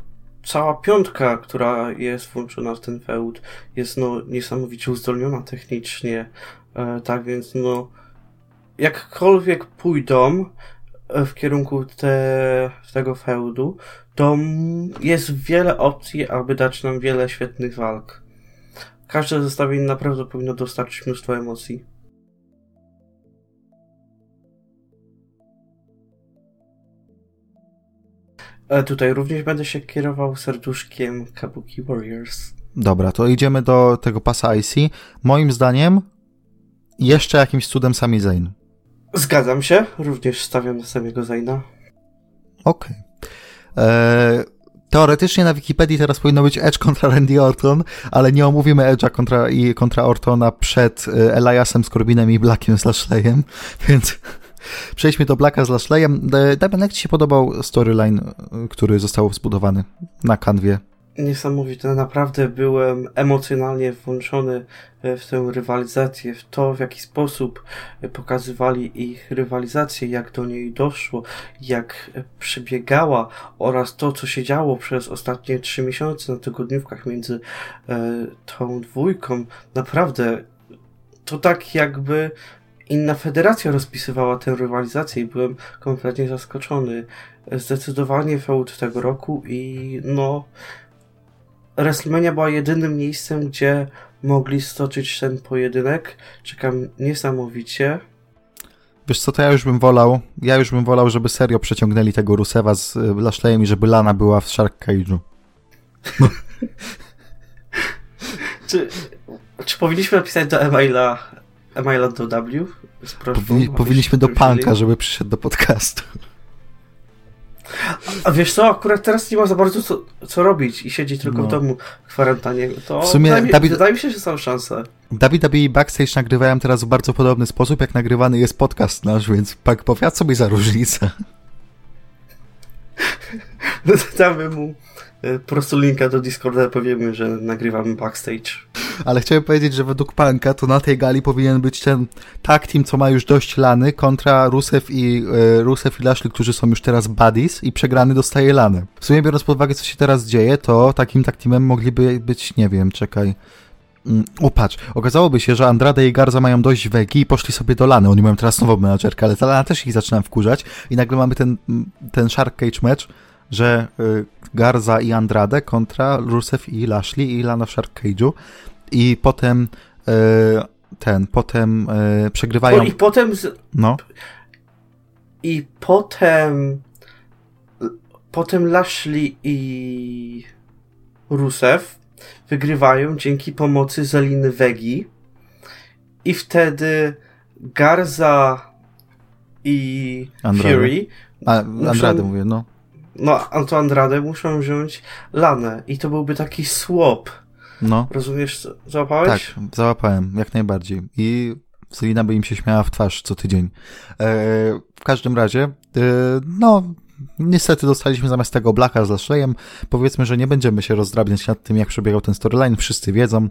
cała piątka, która jest włączona w ten feud, jest no niesamowicie uzdolniona technicznie. E, tak więc no, jakkolwiek pójdą e, w kierunku te, tego feudu, to jest wiele opcji, aby dać nam wiele świetnych walk. Każde zestawienie naprawdę powinno dostarczyć mnóstwo emocji. E, tutaj również będę się kierował serduszkiem Kabuki Warriors.
Dobra, to idziemy do tego pasa IC. Moim zdaniem jeszcze jakimś cudem Sami Zayn.
Zgadzam się, również stawiam na samego Zayna.
Okej. Okay. E, teoretycznie na Wikipedii teraz powinno być Edge kontra Randy Orton, ale nie omówimy Edge'a kontra, i kontra Ortona przed e, Eliasem, Scorbinem i Blackiem z Lashleyem, więc Przejdźmy do Blacka z Lashleyem. Damian, jak Ci się podobał storyline, który został zbudowany na kanwie?
niesamowite. Naprawdę byłem emocjonalnie włączony e, w tę rywalizację, w to, w jaki sposób e, pokazywali ich rywalizację, jak do niej doszło, jak e, przebiegała oraz to, co się działo przez ostatnie trzy miesiące na tygodniówkach między e, tą dwójką. Naprawdę to tak jakby inna federacja rozpisywała tę rywalizację i byłem kompletnie zaskoczony. Zdecydowanie feud tego roku i no WrestleMania była jedynym miejscem, gdzie mogli stoczyć ten pojedynek. Czekam niesamowicie.
Wiesz co, to ja już bym wolał, ja już bym wolał, żeby serio przeciągnęli tego Rusewa z y, Lashleyem i żeby Lana była w Shark Cage'u.
czy, czy powinniśmy napisać do e-maila, e-maila do W? Z prośbą,
Powinni, powinniśmy do Panka, żeby przyszedł do podcastu.
A wiesz co, akurat teraz nie ma za bardzo co, co robić i siedzi tylko
No.
w domu w kwarantannie. To
W sumie
wydaje, mi, wydaje mi się, że są szanse.
WWE Backstage nagrywają teraz w bardzo podobny sposób, jak nagrywany jest podcast nasz, więc Pak powiedz sobie za różnicę.
Damy mu po prostu linka do Discorda, powiemy, że nagrywamy backstage.
Ale chciałem powiedzieć, że według Panka to na tej gali powinien być ten tag team, co ma już dość lany, kontra Rusev i, e, Rusev i Lashley, którzy są już teraz buddies i przegrany dostaje lanę. W sumie biorąc pod uwagę, co się teraz dzieje, to takim tag teamem mogliby być, nie wiem, czekaj... Mm, O, patrz, okazałoby się, że Andrade i Garza mają dość wegi i poszli sobie do Lany. Oni mają teraz nową menadżerkę, ale ta Lana też ich zaczyna wkurzać i nagle mamy ten, ten Shark Cage match, że y, Garza i Andrade kontra Rusev i Lashley i Lana w Shark Cage'u i potem y, ten, potem y, przegrywają...
I potem z,
No,
I potem. Potem Lashley i Rusev wygrywają dzięki pomocy Zeliny Wegi. I wtedy Garza i
Andrade.
Fury.
a,
muszą-
Andrade mówię, no.
No, Anto Andrade muszą wziąć Lanę. I to byłby taki swap.
No,
Rozumiesz, załapałeś?
tak, załapałem, jak najbardziej. I Selina by im się śmiała w twarz co tydzień. E, w każdym razie, e, no, niestety dostaliśmy zamiast tego Blacka z Lashleyem. Powiedzmy, że nie będziemy się rozdrabniać nad tym, jak przebiegał ten storyline, wszyscy wiedzą.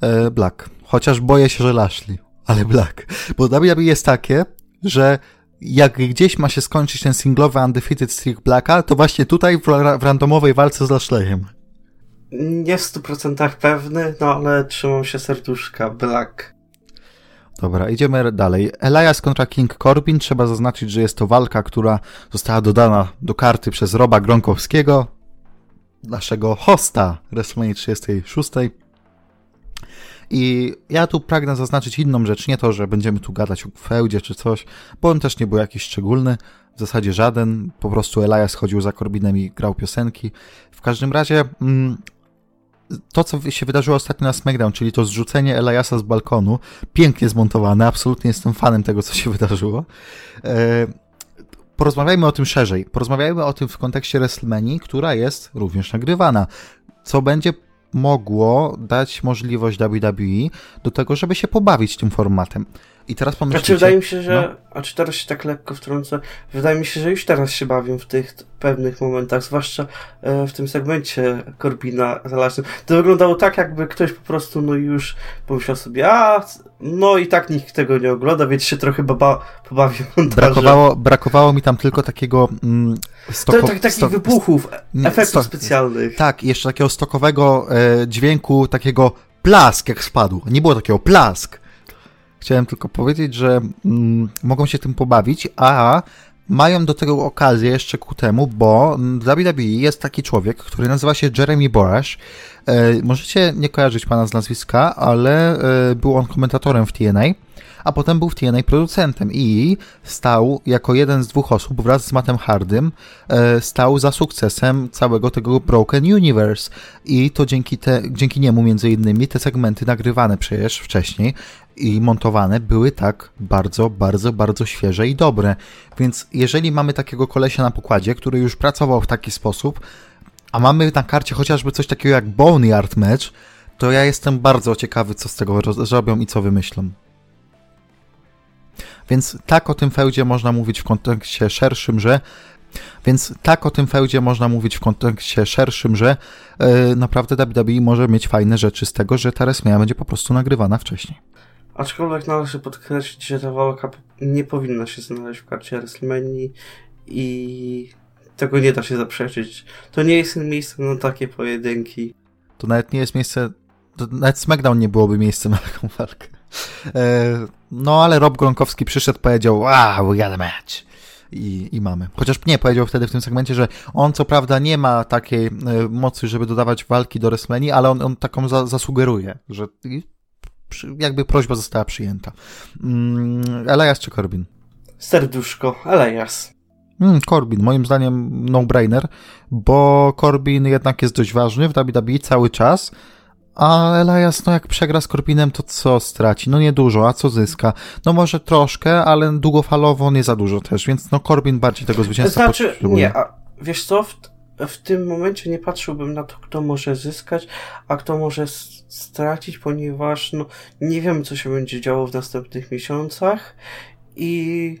E, Black. Chociaż boję się, że Lashley, ale Black. Bo WWE jest takie, że jak gdzieś ma się skończyć ten singlowy undefeated streak Blacka, to właśnie tutaj w, ra- w randomowej walce z Lashleyem.
Nie w 100% pewny, no ale trzymam się serduszka. Black.
Dobra, idziemy dalej. Elias kontra King Corbin. Trzeba zaznaczyć, że jest to walka, która została dodana do karty przez Roba Gronkowskiego, naszego hosta WrestleMania 36. I ja tu pragnę zaznaczyć inną rzecz, nie to, że będziemy tu gadać o feudzie czy coś, bo on też nie był jakiś szczególny, w zasadzie żaden, po prostu Elias chodził za Corbinem i grał piosenki. W każdym razie mm, to, co się wydarzyło ostatnio na SmackDown, czyli to zrzucenie Eliasa z balkonu, pięknie zmontowane, absolutnie jestem fanem tego, co się wydarzyło. E, porozmawiajmy o tym szerzej. Porozmawiajmy o tym w kontekście WrestleMania, która jest również nagrywana. Co będzie mogło dać możliwość WWE do tego, żeby się pobawić tym formatem. I teraz pomyślcie...
Znaczy, wydaje mi się, że. A czy teraz się tak lekko wtrącę? Wydaje mi się, że już teraz się bawią w tych pewnych momentach, zwłaszcza e, w tym segmencie Corbina z Lasem. To wyglądało tak, jakby ktoś po prostu, no już pomyślał sobie, a no i tak nikt tego nie ogląda, więc się trochę baba, pobawi montażem.
Brakowało, brakowało mi tam tylko takiego mm,
To,
stoko,
tak, takich
sto-
wybuchów,
nie,
efektów
sto-
specjalnych.
Tak, jeszcze takiego stokowego e, dźwięku, takiego plask jak spadł. Nie było takiego plask. Chciałem tylko powiedzieć, że mm, mogą się tym pobawić, a mają do tego okazję jeszcze ku temu, bo w WWE jest taki człowiek, który nazywa się Jeremy Borash. E, możecie nie kojarzyć pana z nazwiska, ale e, był on komentatorem w TNA, a potem był w TNA producentem i stał jako jeden z dwóch osób wraz z Mattem Hardym e, stał za sukcesem całego tego Broken Universe i to dzięki, te, dzięki niemu między innymi te segmenty nagrywane przecież wcześniej i montowane były tak bardzo, bardzo, bardzo świeże i dobre. Więc jeżeli mamy takiego kolesia na pokładzie, który już pracował w taki sposób, a mamy na karcie chociażby coś takiego jak Boneyard Match, to ja jestem bardzo ciekawy, co z tego zrobią i co wymyślą. Więc tak o tym feudzie można mówić w kontekście szerszym, że Więc tak o tym feudzie można mówić w kontekście szerszym, że yy, naprawdę WWE może mieć fajne rzeczy z tego, że ta WrestleMania będzie po prostu nagrywana wcześniej.
Aczkolwiek należy podkreślić, że ta walka nie powinna się znaleźć w karcie WrestleMania i tego nie da się zaprzeczyć. To nie jest miejsce na takie pojedynki.
To nawet nie jest miejsce, nawet SmackDown nie byłoby miejscem na taką walkę. E, no ale Rob Gronkowski przyszedł, powiedział, wow, we got a match. I, I mamy. Chociaż nie, powiedział wtedy w tym segmencie, że on co prawda nie ma takiej e, mocy, żeby dodawać walki do WrestleMania, ale on, on taką za, zasugeruje, że jakby prośba została przyjęta. Mm, Elias czy Corbin?
Serduszko, Elias.
Mm, Corbin, moim zdaniem no-brainer, bo Corbin jednak jest dość ważny w WWE cały czas, a Elias, no jak przegra z Corbinem, to co straci? No niedużo, a co zyska? No może troszkę, ale długofalowo nie za dużo też, więc no Corbin bardziej tego zwycięstwa
Znaczy, potrzebuje. nie, a wiesz co, w, w tym momencie nie patrzyłbym na to, kto może zyskać, a kto może stracić, ponieważ no, nie wiem, co się będzie działo w następnych miesiącach i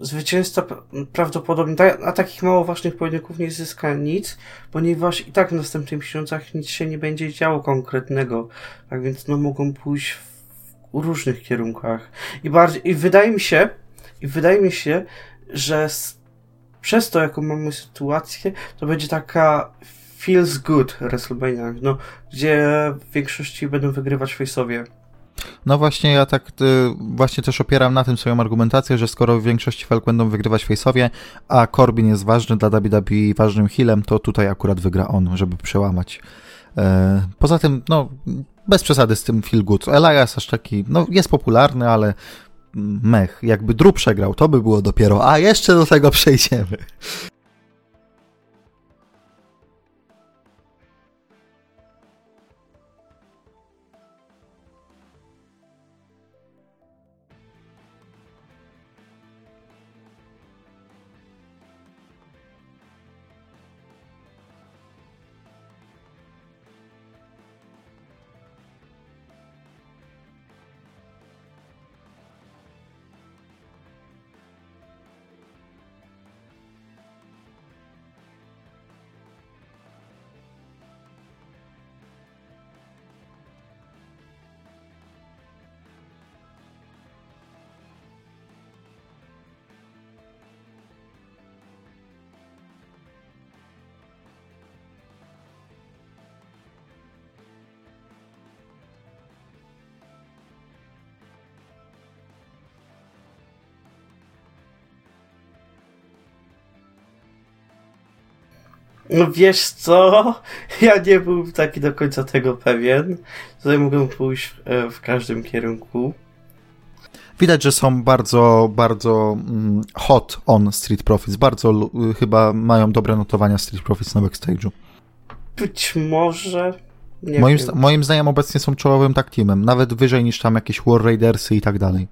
zwycięzca prawdopodobnie na takich mało ważnych pojedynków nie zyska nic, ponieważ i tak w następnych miesiącach nic się nie będzie działo konkretnego. Tak więc no mogą pójść w różnych kierunkach. I bardziej, i wydaje mi się, i wydaje mi się, że z, przez to, jaką mamy sytuację, to będzie taka feels good WrestleMania, no, gdzie w większości będą wygrywać face'owie.
No właśnie, ja tak y, właśnie też opieram na tym swoją argumentację, że skoro w większości walk będą wygrywać face'owie, a Corbin jest ważny dla WWE, ważnym healem, to tutaj akurat wygra on, żeby przełamać. E, poza tym, no, bez przesady z tym feel good. Elias aż taki, no, jest popularny, ale mech. Jakby Drew przegrał, to by było dopiero, a jeszcze do tego przejdziemy.
No wiesz co? Ja nie byłem taki do końca tego pewien. Tutaj mogę pójść e, w każdym kierunku.
Widać, że są bardzo, bardzo mm, hot on Street Profits. Bardzo chyba mają dobre notowania Street Profits na backstage'u.
Być może.
Nie moim, wiem. moim zdaniem obecnie są czołowym tak teamem. Nawet wyżej niż tam jakieś War Raidersy i tak dalej.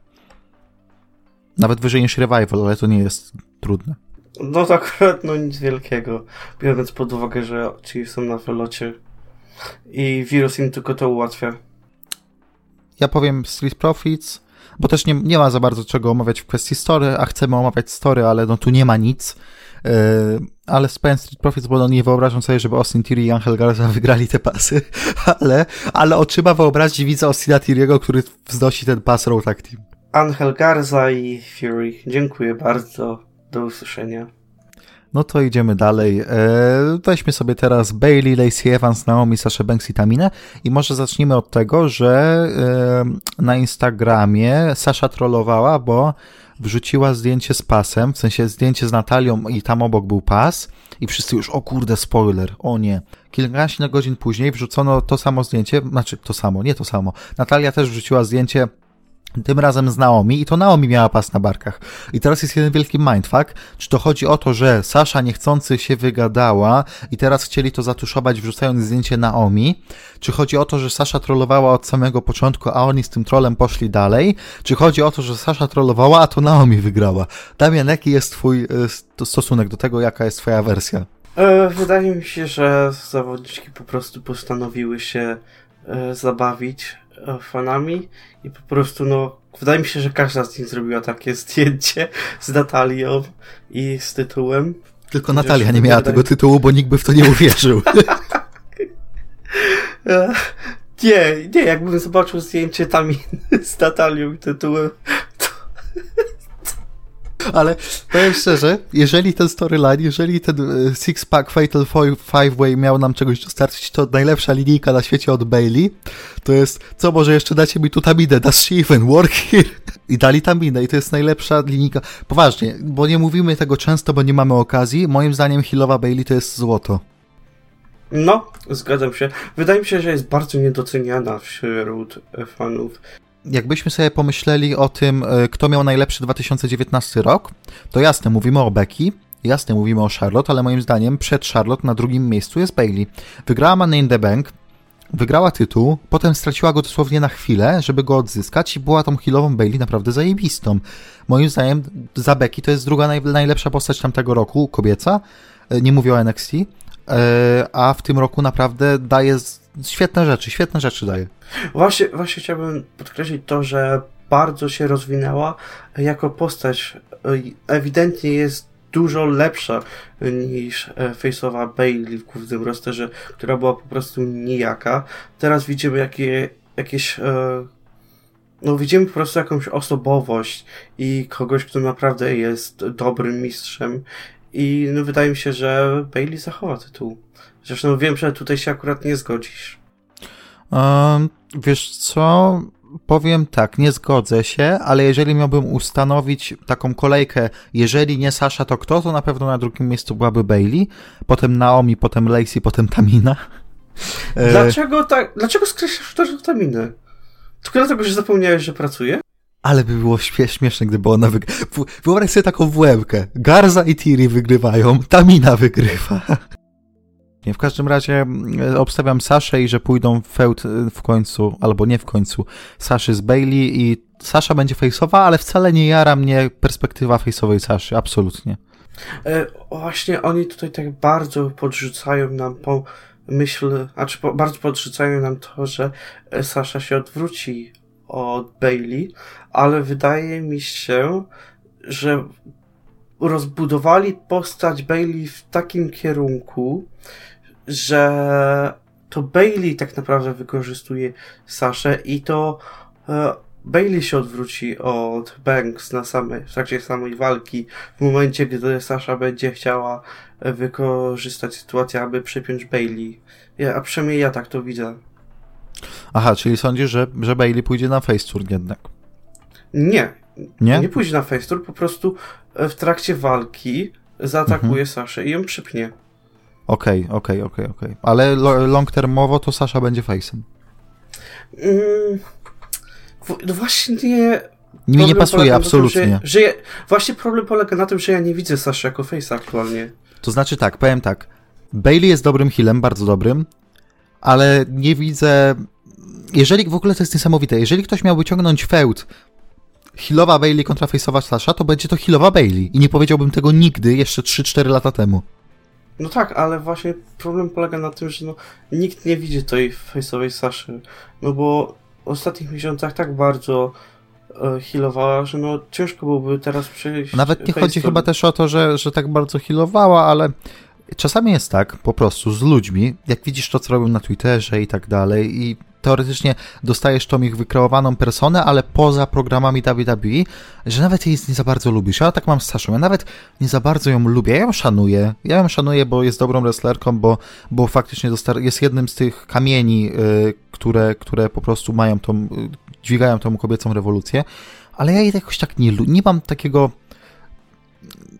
Nawet wyżej niż Revival, ale to nie jest trudne.
No to akurat no nic wielkiego, biorąc pod uwagę, że ci są na wylocie i wirus im tylko to ułatwia.
Ja powiem Street Profits, bo też nie, nie ma za bardzo czego omawiać w kwestii story, a chcemy omawiać story, ale no tu nie ma nic. Yy, ale z Street Profits, bo no nie wyobrażam sobie, żeby Austin Theory i Angel Garza wygrali te pasy, ale, ale oczyma wyobrazić widza Austina Theory'ego, który wznosi ten pas Road Tag Team.
Angel Garza i Fury. Dziękuję bardzo. Do usłyszenia.
No to idziemy dalej. E, weźmy sobie teraz Bailey, Lacey Evans, Naomi, Sasha Banks i Taminę i może zacznijmy od tego, że e, na Instagramie Sasha trollowała, bo wrzuciła zdjęcie z pasem, w sensie zdjęcie z Natalią i tam obok był pas i wszyscy już, o kurde, spoiler, o nie. Kilkanaście godzin później wrzucono to samo zdjęcie, znaczy to samo, nie to samo. Natalia też wrzuciła zdjęcie tym razem z Naomi i to Naomi miała pas na barkach. I teraz jest jeden wielki mindfuck. Czy to chodzi o to, że Sasza niechcący się wygadała i teraz chcieli to zatuszować wrzucając zdjęcie Naomi? Czy chodzi o to, że Sasza trollowała od samego początku, a oni z tym trolem poszli dalej? Czy chodzi o to, że Sasza trollowała, a to Naomi wygrała? Damian, jaki jest twój e, stosunek do tego, jaka jest twoja wersja?
E, wydaje mi się, że zawodniczki po prostu postanowiły się e, zabawić fanami i po prostu no wydaje mi się, że każda z nich zrobiła takie zdjęcie z Natalią i z tytułem.
Tylko Natalia nie miała tego tytułu, bo nikt by w to nie uwierzył.
nie, nie, jakbym zobaczył zdjęcie tam z Natalią i tytułem, to...
Ale powiem szczerze, jeżeli ten storyline, jeżeli ten e, Six Pack Fatal Five Way miał nam czegoś dostarczyć, to najlepsza linijka na świecie od Bailey to jest, co może jeszcze dacie mi tu taminę, does she even work here? I dali taminę i to jest najlepsza linijka. Poważnie, bo nie mówimy tego często, bo nie mamy okazji. Moim zdaniem Hillowa Bailey to jest złoto.
No, zgadzam się. Wydaje mi się, że jest bardzo niedoceniana wśród fanów
jakbyśmy sobie pomyśleli o tym, e, kto miał najlepszy 2019 rok, to jasne, mówimy o Becky, jasne, mówimy o Charlotte, ale moim zdaniem przed Charlotte na drugim miejscu jest Bailey. Wygrała Money in the Bank, wygrała tytuł, potem straciła go dosłownie na chwilę, żeby go odzyskać i była tą healową Bailey naprawdę zajebistą. Moim zdaniem za Becky to jest druga naj, najlepsza postać tamtego roku, kobieca, e, nie mówię o NXT, e, a w tym roku naprawdę daje świetne rzeczy, świetne rzeczy daje.
Właśnie, właśnie chciałbym podkreślić to, że bardzo się rozwinęła jako postać. Ewidentnie jest dużo lepsza niż e, face'owa Bailey w głównym rosterze, która była po prostu nijaka. Teraz widzimy jakie, jakieś e, no widzimy po prostu jakąś osobowość i kogoś, kto naprawdę jest dobrym mistrzem i no, wydaje mi się, że Bailey zachowa tytuł. Zresztą wiem, że tutaj się akurat nie zgodzisz.
Um, wiesz co? Powiem tak, nie zgodzę się, ale jeżeli miałbym ustanowić taką kolejkę, jeżeli nie Sasha, to kto, to na pewno na drugim miejscu byłaby Bailey, potem Naomi, potem Lacey, potem Tamina.
E, dlaczego tak, dlaczego skreślasz to, że Taminę? Tylko dlatego, że zapomniałeś, że pracuje?
Ale by było śmieszne, gdyby ona wygrała. Wyobraź sobie taką włębkę. Garza i Tiri wygrywają, Tamina wygrywa. W każdym razie e, obstawiam Saszę i że pójdą feud e, w końcu, albo nie w końcu, Saszy z Bailey i Sasza będzie fejsowa, ale wcale nie jara mnie perspektywa fejsowej Saszy, absolutnie.
E, właśnie oni tutaj tak bardzo podrzucają nam po myśl, a czy po, bardzo podrzucają nam to, że e, Sasza się odwróci od Bailey, ale wydaje mi się, że rozbudowali postać Bailey w takim kierunku, że to Bailey tak naprawdę wykorzystuje Saszę i to e, Bailey się odwróci od Banks na samej, w trakcie samej walki, w momencie, gdy Sasha będzie chciała wykorzystać sytuację, aby przypiąć Bailey. Ja, a przynajmniej ja tak to widzę.
Aha, czyli sądzisz, że, że Bailey pójdzie na face tour jednak?
Nie. Nie? Nie pójdzie na face tour, po prostu w trakcie walki zaatakuje mhm. Saszę i ją przypnie.
Okej, okay, okej, okay, okej, okay, okej. Ale long termowo to Sasha będzie face'em.
Mm, no właśnie...
Mi nie pasuje, absolutnie.
Tym, że, że ja, właśnie problem polega na tym, że ja nie widzę Sasha jako face aktualnie.
To znaczy tak, powiem tak. Bailey jest dobrym healem, bardzo dobrym, ale nie widzę... Jeżeli w ogóle to jest niesamowite, jeżeli ktoś miałby ciągnąć feud healowa Bailey kontra face'owa Sasha, to będzie to healowa Bailey. I nie powiedziałbym tego nigdy jeszcze 3-4 lata temu.
No tak, ale właśnie problem polega na tym, że no, nikt nie widzi tej face'owej Saszy. No bo w ostatnich miesiącach tak bardzo e, healowała, że no ciężko byłoby teraz przejść.
Nawet nie chodzi chyba też o to, że, że tak bardzo healowała, ale czasami jest tak po prostu z ludźmi, jak widzisz to, co robią na Twitterze i tak dalej i teoretycznie dostajesz tą ich wykreowaną personę, ale poza programami WWE, że nawet jej nie za bardzo lubisz. Ja tak mam z Saszą, ja nawet nie za bardzo ją lubię, ja ją szanuję. Ja ją szanuję, bo jest dobrą wrestlerką, bo, bo faktycznie jest jednym z tych kamieni, yy, które, które po prostu mają tą, yy, dźwigają tą kobiecą rewolucję, ale ja jej jakoś tak nie lubię, nie mam takiego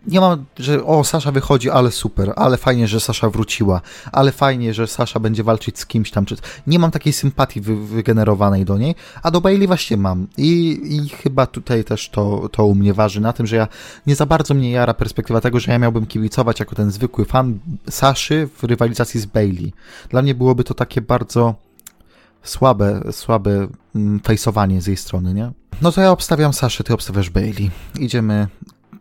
nie mam, że o, Sasza wychodzi, ale super, ale fajnie, że Sasza wróciła, ale fajnie, że Sasza będzie walczyć z kimś tam, czy... Nie mam takiej sympatii wy, wygenerowanej do niej, a do Bailey właśnie mam. I, I chyba tutaj też to, to u mnie waży na tym, że ja nie za bardzo mnie jara perspektywa tego, że ja miałbym kibicować jako ten zwykły fan Saszy w rywalizacji z Bailey. Dla mnie byłoby to takie bardzo słabe, słabe mm, fejsowanie z jej strony, nie? No to ja obstawiam Saszę, ty obstawiasz Bailey. Idziemy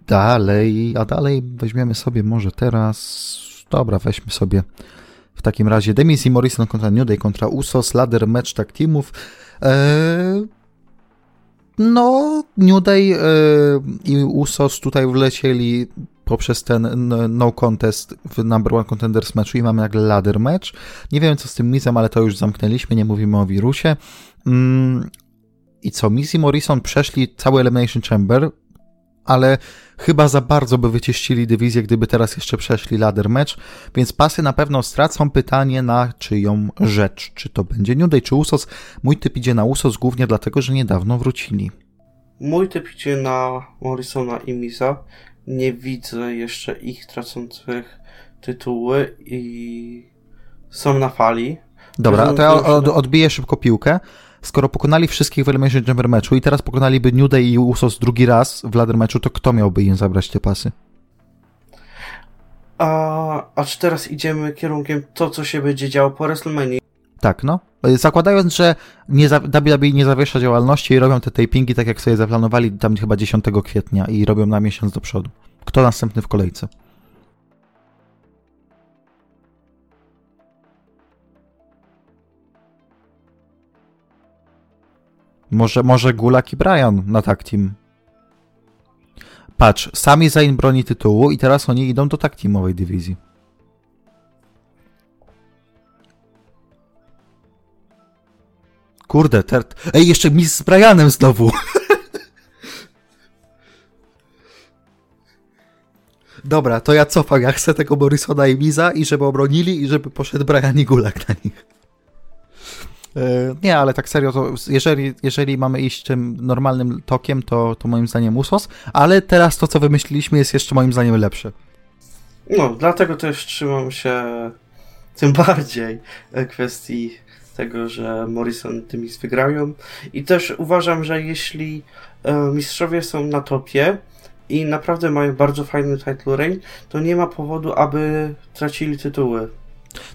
dalej, a dalej weźmiemy sobie może teraz, dobra, weźmy sobie w takim razie Demis i Morrison kontra New Day kontra Usos, ladder match tak teamów. Eee, no, New Day eee, i Usos tutaj wlecieli poprzez ten no contest w number one contenders meczu i mamy nagle ladder match. Nie wiem co z tym Mizem, ale to już zamknęliśmy, nie mówimy o wirusie. Mm, I co, Miz i Morrison przeszli cały Elimination Chamber, ale chyba za bardzo by wycieścili dywizję, gdyby teraz jeszcze przeszli ladder match, więc pasy na pewno stracą pytanie na czyją rzecz. Czy to będzie New Day, czy Usos? Mój typ idzie na Usos głównie dlatego, że niedawno wrócili.
Mój typ idzie na Morrisona i Miza. Nie widzę jeszcze ich tracących tytuły i są na fali.
Dobra, to ja odbiję szybko piłkę skoro pokonali wszystkich w Elimination Chamber meczu i teraz pokonaliby New Day i Usos drugi raz w ladder meczu, to kto miałby im zabrać te pasy?
A, a czy teraz idziemy kierunkiem to, co się będzie działo po WrestleMania?
Tak, no. Zakładając, że nie WWE nie zawiesza działalności i robią te tapingi tak, jak sobie zaplanowali tam chyba 10 kwietnia i robią na miesiąc do przodu. Kto następny w kolejce? Może, może Gulak i Brian na tak team. Patrz, sami Zayn broni tytułu i teraz oni idą do tak teamowej dywizji. Kurde, tert. Ej, jeszcze mi z Brianem znowu. Dobra, to ja cofam. Ja chcę tego Morrisona i Miza i żeby obronili i żeby poszedł Brian i Gulak na nich. E, nie, ale tak serio, to jeżeli, jeżeli mamy iść tym normalnym tokiem, to, to moim zdaniem Usos, ale teraz to, co wymyśliliśmy, jest jeszcze moim zdaniem lepsze.
No, dlatego też trzymam się tym bardziej kwestii tego, że Morrison tymi wygrają. I też uważam, że jeśli e, mistrzowie są na topie i naprawdę mają bardzo fajny title reign, to nie ma powodu, aby tracili tytuły.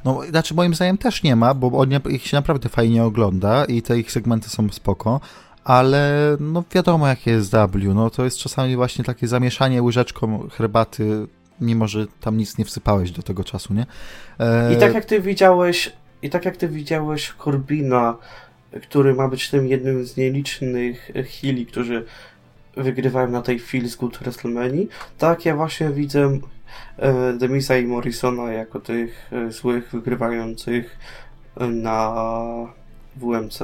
No, znaczy moim zdaniem też nie ma, bo on, ich się naprawdę fajnie ogląda i te ich segmenty są spoko, ale no wiadomo jakie jest W, no to jest czasami właśnie takie zamieszanie łyżeczką herbaty, mimo że tam nic nie wsypałeś do tego czasu, nie?
E... I tak jak ty widziałeś, i tak jak ty widziałeś Corbina, który ma być tym jednym z nielicznych heali, którzy wygrywają na tej Feels Good WrestleMania, tak ja właśnie widzę E, Demisa i Morrisona jako tych e, złych wygrywających e, na WMC.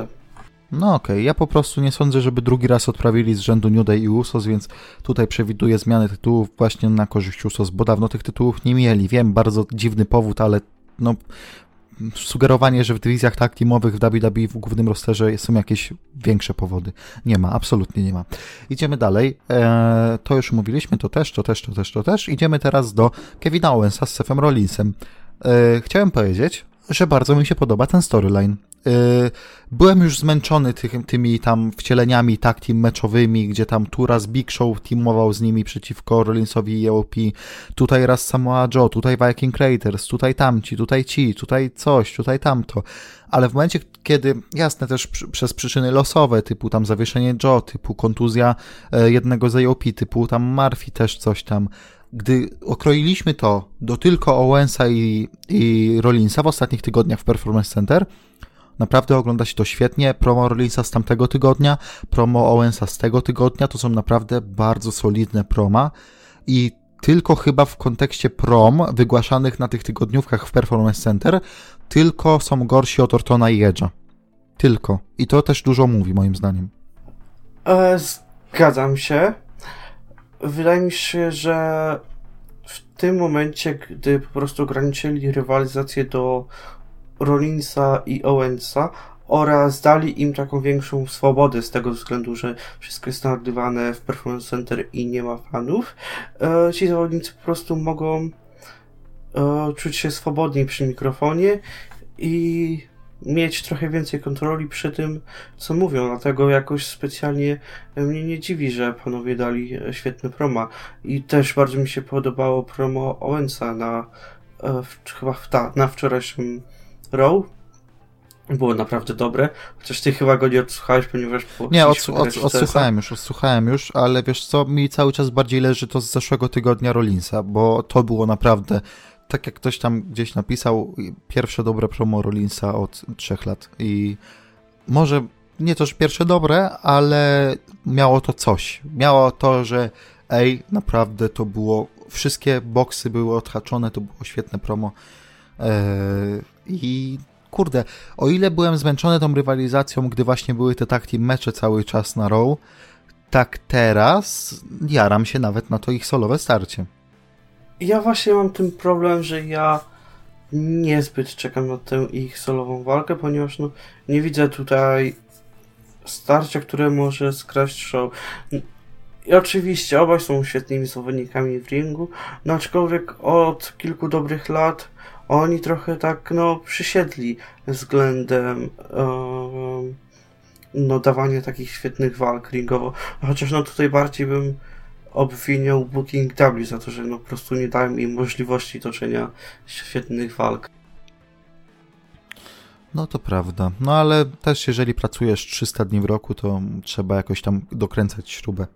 No okej, okay. ja po prostu nie sądzę, żeby drugi raz odprawili z rzędu New Day i Usos, więc tutaj przewiduję zmianę tytułów właśnie na korzyść Usos, bo dawno tych tytułów nie mieli. Wiem, bardzo dziwny powód, ale no sugerowanie, że w dywizjach tak teamowych w WWE w głównym rosterze są jakieś większe powody. Nie ma, absolutnie nie ma. Idziemy dalej. Eee, to już mówiliśmy, to też, to też, to też, to też. Idziemy teraz do Kevina Owensa z Sefem Rollinsem. Eee, chciałem powiedzieć, że bardzo mi się podoba ten storyline. Y, byłem już zmęczony tymi tam wcieleniami tak team meczowymi, gdzie tam tu raz Big Show teamował z nimi przeciwko Rollinsowi i EOP, tutaj raz Samoa Joe, tutaj Viking Raiders, tutaj tamci, tutaj ci, tutaj coś, tutaj tamto. Ale w momencie, kiedy, jasne też przez przyczyny losowe, typu tam zawieszenie Joe, typu kontuzja e, jednego z EOP, typu tam Murphy też coś tam, gdy okroiliśmy to do tylko Owensa i, i Rollinsa w ostatnich tygodniach w Performance Center, Naprawdę ogląda się to świetnie. Promo Rollinsa z tamtego tygodnia, promo Owensa z tego tygodnia to są naprawdę bardzo solidne proma i tylko chyba w kontekście prom wygłaszanych na tych tygodniówkach w Performance Center, tylko są gorsi od Ortona i Edge'a. Tylko. I to też dużo mówi, moim zdaniem.
E, zgadzam się. Wydaje mi się, że w tym momencie, gdy po prostu ograniczyli rywalizację do Rollinsa i Owensa oraz dali im taką większą swobodę z tego względu, że wszystko jest nagrywane w Performance Center i nie ma fanów. E, ci zawodnicy po prostu mogą e, czuć się swobodniej przy mikrofonie i mieć trochę więcej kontroli przy tym, co mówią. Dlatego jakoś specjalnie mnie nie dziwi, że panowie dali świetny proma. I też bardzo mi się podobało promo Owensa na e, chyba w ta, na wczorajszym Row było naprawdę dobre, chociaż ty chyba go nie odsłuchałeś, ponieważ...
Nie, odsłuch od, odsłuchałem już, odsłuchałem już, ale wiesz co, mi cały czas bardziej leży to z zeszłego tygodnia Rollinsa, bo to było naprawdę, tak jak ktoś tam gdzieś napisał, pierwsze dobre promo Rollinsa od trzech lat i może nie też pierwsze dobre, ale miało to coś. Miało to, że ej, naprawdę to było wszystkie boksy były odhaczone, to było świetne promo. E, I kurde, o ile byłem zmęczony tą rywalizacją, gdy właśnie były te tak mecze cały czas na row, tak teraz jaram się nawet na to ich solowe starcie.
Ja właśnie mam ten problem, że ja niezbyt czekam na tę ich solową walkę, ponieważ no, nie widzę tutaj starcia, które może skraść show. I oczywiście obaj są świetnymi zawodnikami w ringu, no aczkolwiek od kilku dobrych lat oni trochę tak no przysiedli względem um, no dawania takich świetnych walk ringowo. Chociaż no tutaj bardziej bym obwiniał Booking W za to, że no po prostu nie dałem im możliwości toczenia świetnych walk.
No to prawda. No ale też jeżeli pracujesz 300 dni w roku, to trzeba jakoś tam dokręcać śrubę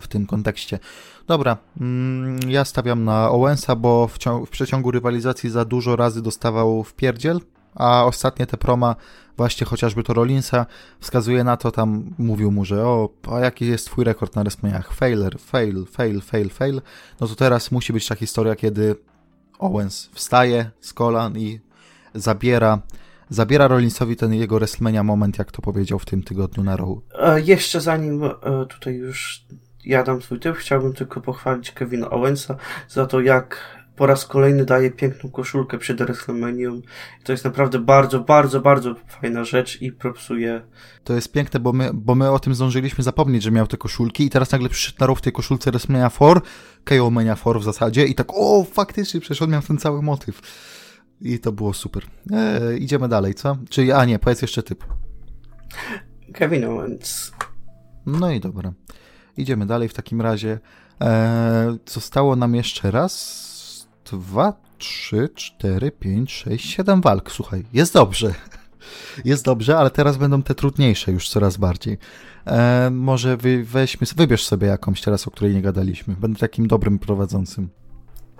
w tym kontekście. Dobra, mm, ja stawiam na Owensa, bo w, w przeciągu rywalizacji za dużo razy dostawał w pierdziel, a ostatnie te proma, właśnie chociażby to Rollinsa, wskazuje na to, tam mówił mu, że o, a jaki jest twój rekord na WrestleManiach? Failer, fail, fail, fail, fail. No to teraz musi być ta historia, kiedy Owens wstaje z kolan i zabiera zabiera Rollinsowi ten jego WrestleMania moment, jak to powiedział w tym tygodniu na Raw.
E, jeszcze zanim e, tutaj już ja dam swój typ, chciałbym tylko pochwalić Kevina Owensa za to, jak po raz kolejny daje piękną koszulkę przed WrestleMania. To jest naprawdę bardzo, bardzo, bardzo fajna rzecz i propsuje.
To jest piękne, bo my, bo my o tym zdążyliśmy zapomnieć, że miał te koszulki i teraz nagle przyszedł na rów w tej koszulce WrestleMania 4, KO Mania 4 w zasadzie i tak, o, faktycznie, przecież on miał ten cały motyw. I to było super. E, idziemy dalej, co? Czyli, a nie, powiedz jeszcze typ.
Kevin Owens.
No i dobra. Idziemy dalej w takim razie. E, zostało nam jeszcze raz dwa, trzy, cztery, pięć, sześć, siedem walk. Słuchaj, jest dobrze. Jest dobrze, ale teraz będą te trudniejsze już coraz bardziej. E, może wy, weźmy, wybierz sobie jakąś teraz, o której nie gadaliśmy. Będę takim dobrym prowadzącym.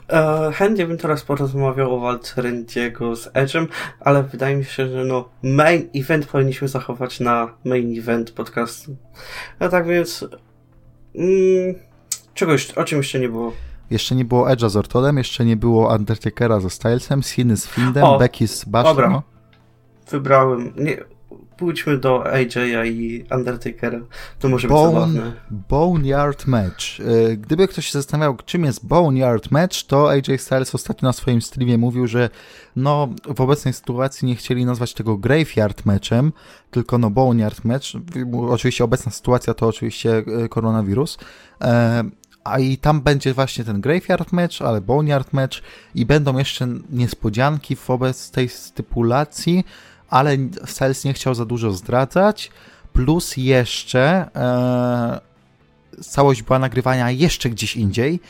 E, chętnie bym teraz porozmawiał o walce Rendiego z Edge'em, ale wydaje mi się, że no main event powinniśmy zachować na main event podcastu. No tak więc mm, czegoś, o czym jeszcze nie było.
Jeszcze nie było Edge'a z Ortolem, jeszcze nie było Undertakera ze Stylesem, Siny z Findem, o, Becky z Bashą. Dobra, no.
wybrałem. Nie, pójdźmy do AJ'a i Undertakera. To może Bone, być zabawne.
Boneyard Match. E, gdyby ktoś się zastanawiał, czym jest Boneyard Match, to AJ Styles ostatnio na swoim streamie mówił, że no, w obecnej sytuacji nie chcieli nazwać tego Graveyard Matchem, tylko no Boneyard Match. Oczywiście obecna sytuacja to oczywiście e, koronawirus. E, a i tam będzie właśnie ten Graveyard Match, ale Boneyard Match i będą jeszcze niespodzianki wobec tej stypulacji, ale Styles nie chciał za dużo zdradzać, plus jeszcze e, całość była nagrywania jeszcze gdzieś indziej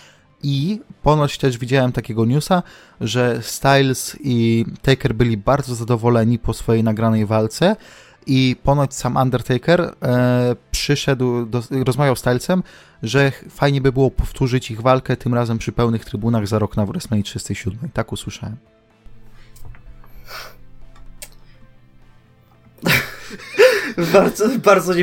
i ponoć też widziałem takiego newsa, że Styles i Taker byli bardzo zadowoleni po swojej nagranej walce i ponoć sam Undertaker e, przyszedł, do, rozmawiał z Stylesem, że fajnie by było powtórzyć ich walkę, tym razem przy pełnych trybunach za rok na WrestleMania 37. Tak usłyszałem.
bardzo, bardzo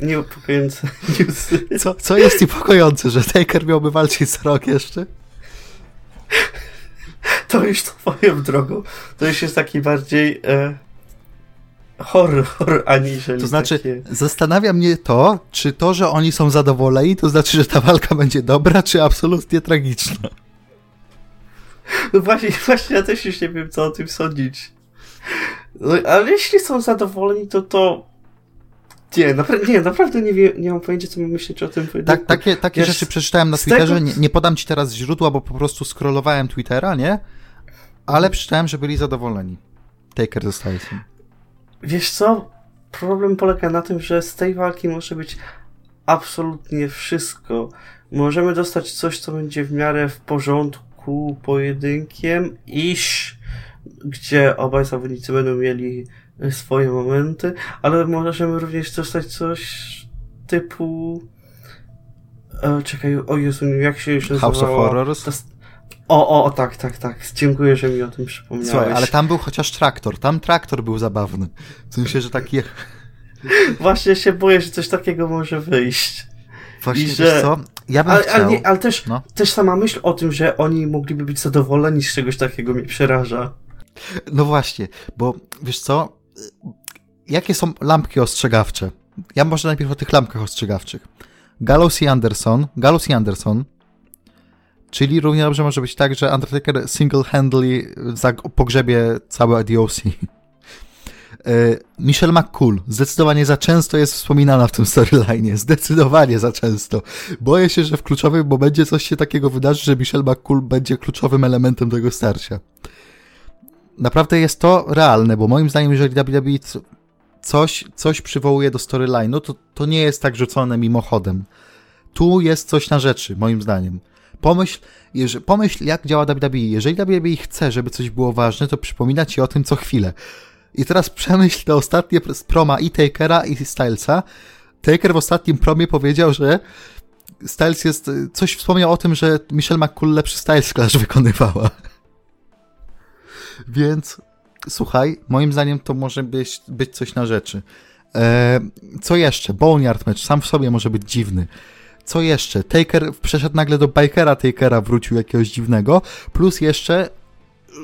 niepokojące newsy.
Co, co jest niepokojące, że Taker miałby walczyć za rok jeszcze?
To już twoją drogą. To już jest taki bardziej... E horror, aniżeli
To znaczy,
takie...
zastanawia mnie to, czy to, że oni są zadowoleni, to znaczy, że ta walka będzie dobra, czy absolutnie tragiczna.
No właśnie, właśnie ja też już nie wiem, co o tym sądzić. No, ale jeśli są zadowoleni, to to... Nie, napra- nie naprawdę nie, wie, nie mam pojęcia, co mam myśleć o tym
Tak, takie takie rzeczy przeczytałem na Twitterze. Tego... Nie, nie podam ci teraz źródła, bo po prostu scrollowałem Twittera, nie? Ale przeczytałem, że byli zadowoleni. Taker ze Stylesem.
Wiesz co? Problem polega na tym, że z tej walki może być absolutnie wszystko. Możemy dostać coś, co będzie w miarę w porządku pojedynkiem, iż gdzie obaj zawodnicy będą mieli swoje momenty, ale możemy również dostać coś typu e, czekaj, o Jezu, jak się już nazywało?
House of Horrors?
O, o, tak, tak, tak. Dziękuję, że mi o tym przypomniałeś. Słuchaj,
ale tam był chociaż traktor. Tam traktor był zabawny. W sensie, że taki...
Właśnie się boję, że coś takiego może wyjść.
Właśnie, I że... co? Ja bym
Ale,
chciał...
ale, nie, ale też,
No.
też sama myśl o tym, że oni mogliby być zadowoleni z czegoś takiego mnie przeraża.
No właśnie, bo wiesz co? Jakie są lampki ostrzegawcze? Ja może najpierw o tych lampkach ostrzegawczych. Gallows i Anderson, Gallows i Anderson, czyli równie dobrze może być tak, że Undertaker single-handedly pogrzebie całe DOC. E, Michelle McCool zdecydowanie za często jest wspominana w tym storyline. Zdecydowanie za często. Boję się, że w kluczowym momencie coś się takiego wydarzy, że Michelle McCool będzie kluczowym elementem tego starcia naprawdę jest to realne, bo moim zdaniem, jeżeli WWE coś, coś przywołuje do storyline'u, to, to nie jest tak rzucone mimochodem. Tu jest coś na rzeczy, moim zdaniem. Pomyśl, jeże, pomyśl, jak działa WWE. Jeżeli WWE chce, żeby coś było ważne, to przypomina ci o tym co chwilę. I teraz przemyśl te ostatnie proma i Takera, i Stylesa. Taker w ostatnim promie powiedział, że Styles jest... Coś wspomniał o tym, że Michelle McCool lepszy Styles Clash wykonywała. Więc słuchaj, moim zdaniem to może być, być coś na rzeczy. E, co jeszcze? Boneyard match sam w sobie może być dziwny. Co jeszcze? Taker przeszedł nagle do Bikera Takera, wrócił jakiegoś dziwnego, plus jeszcze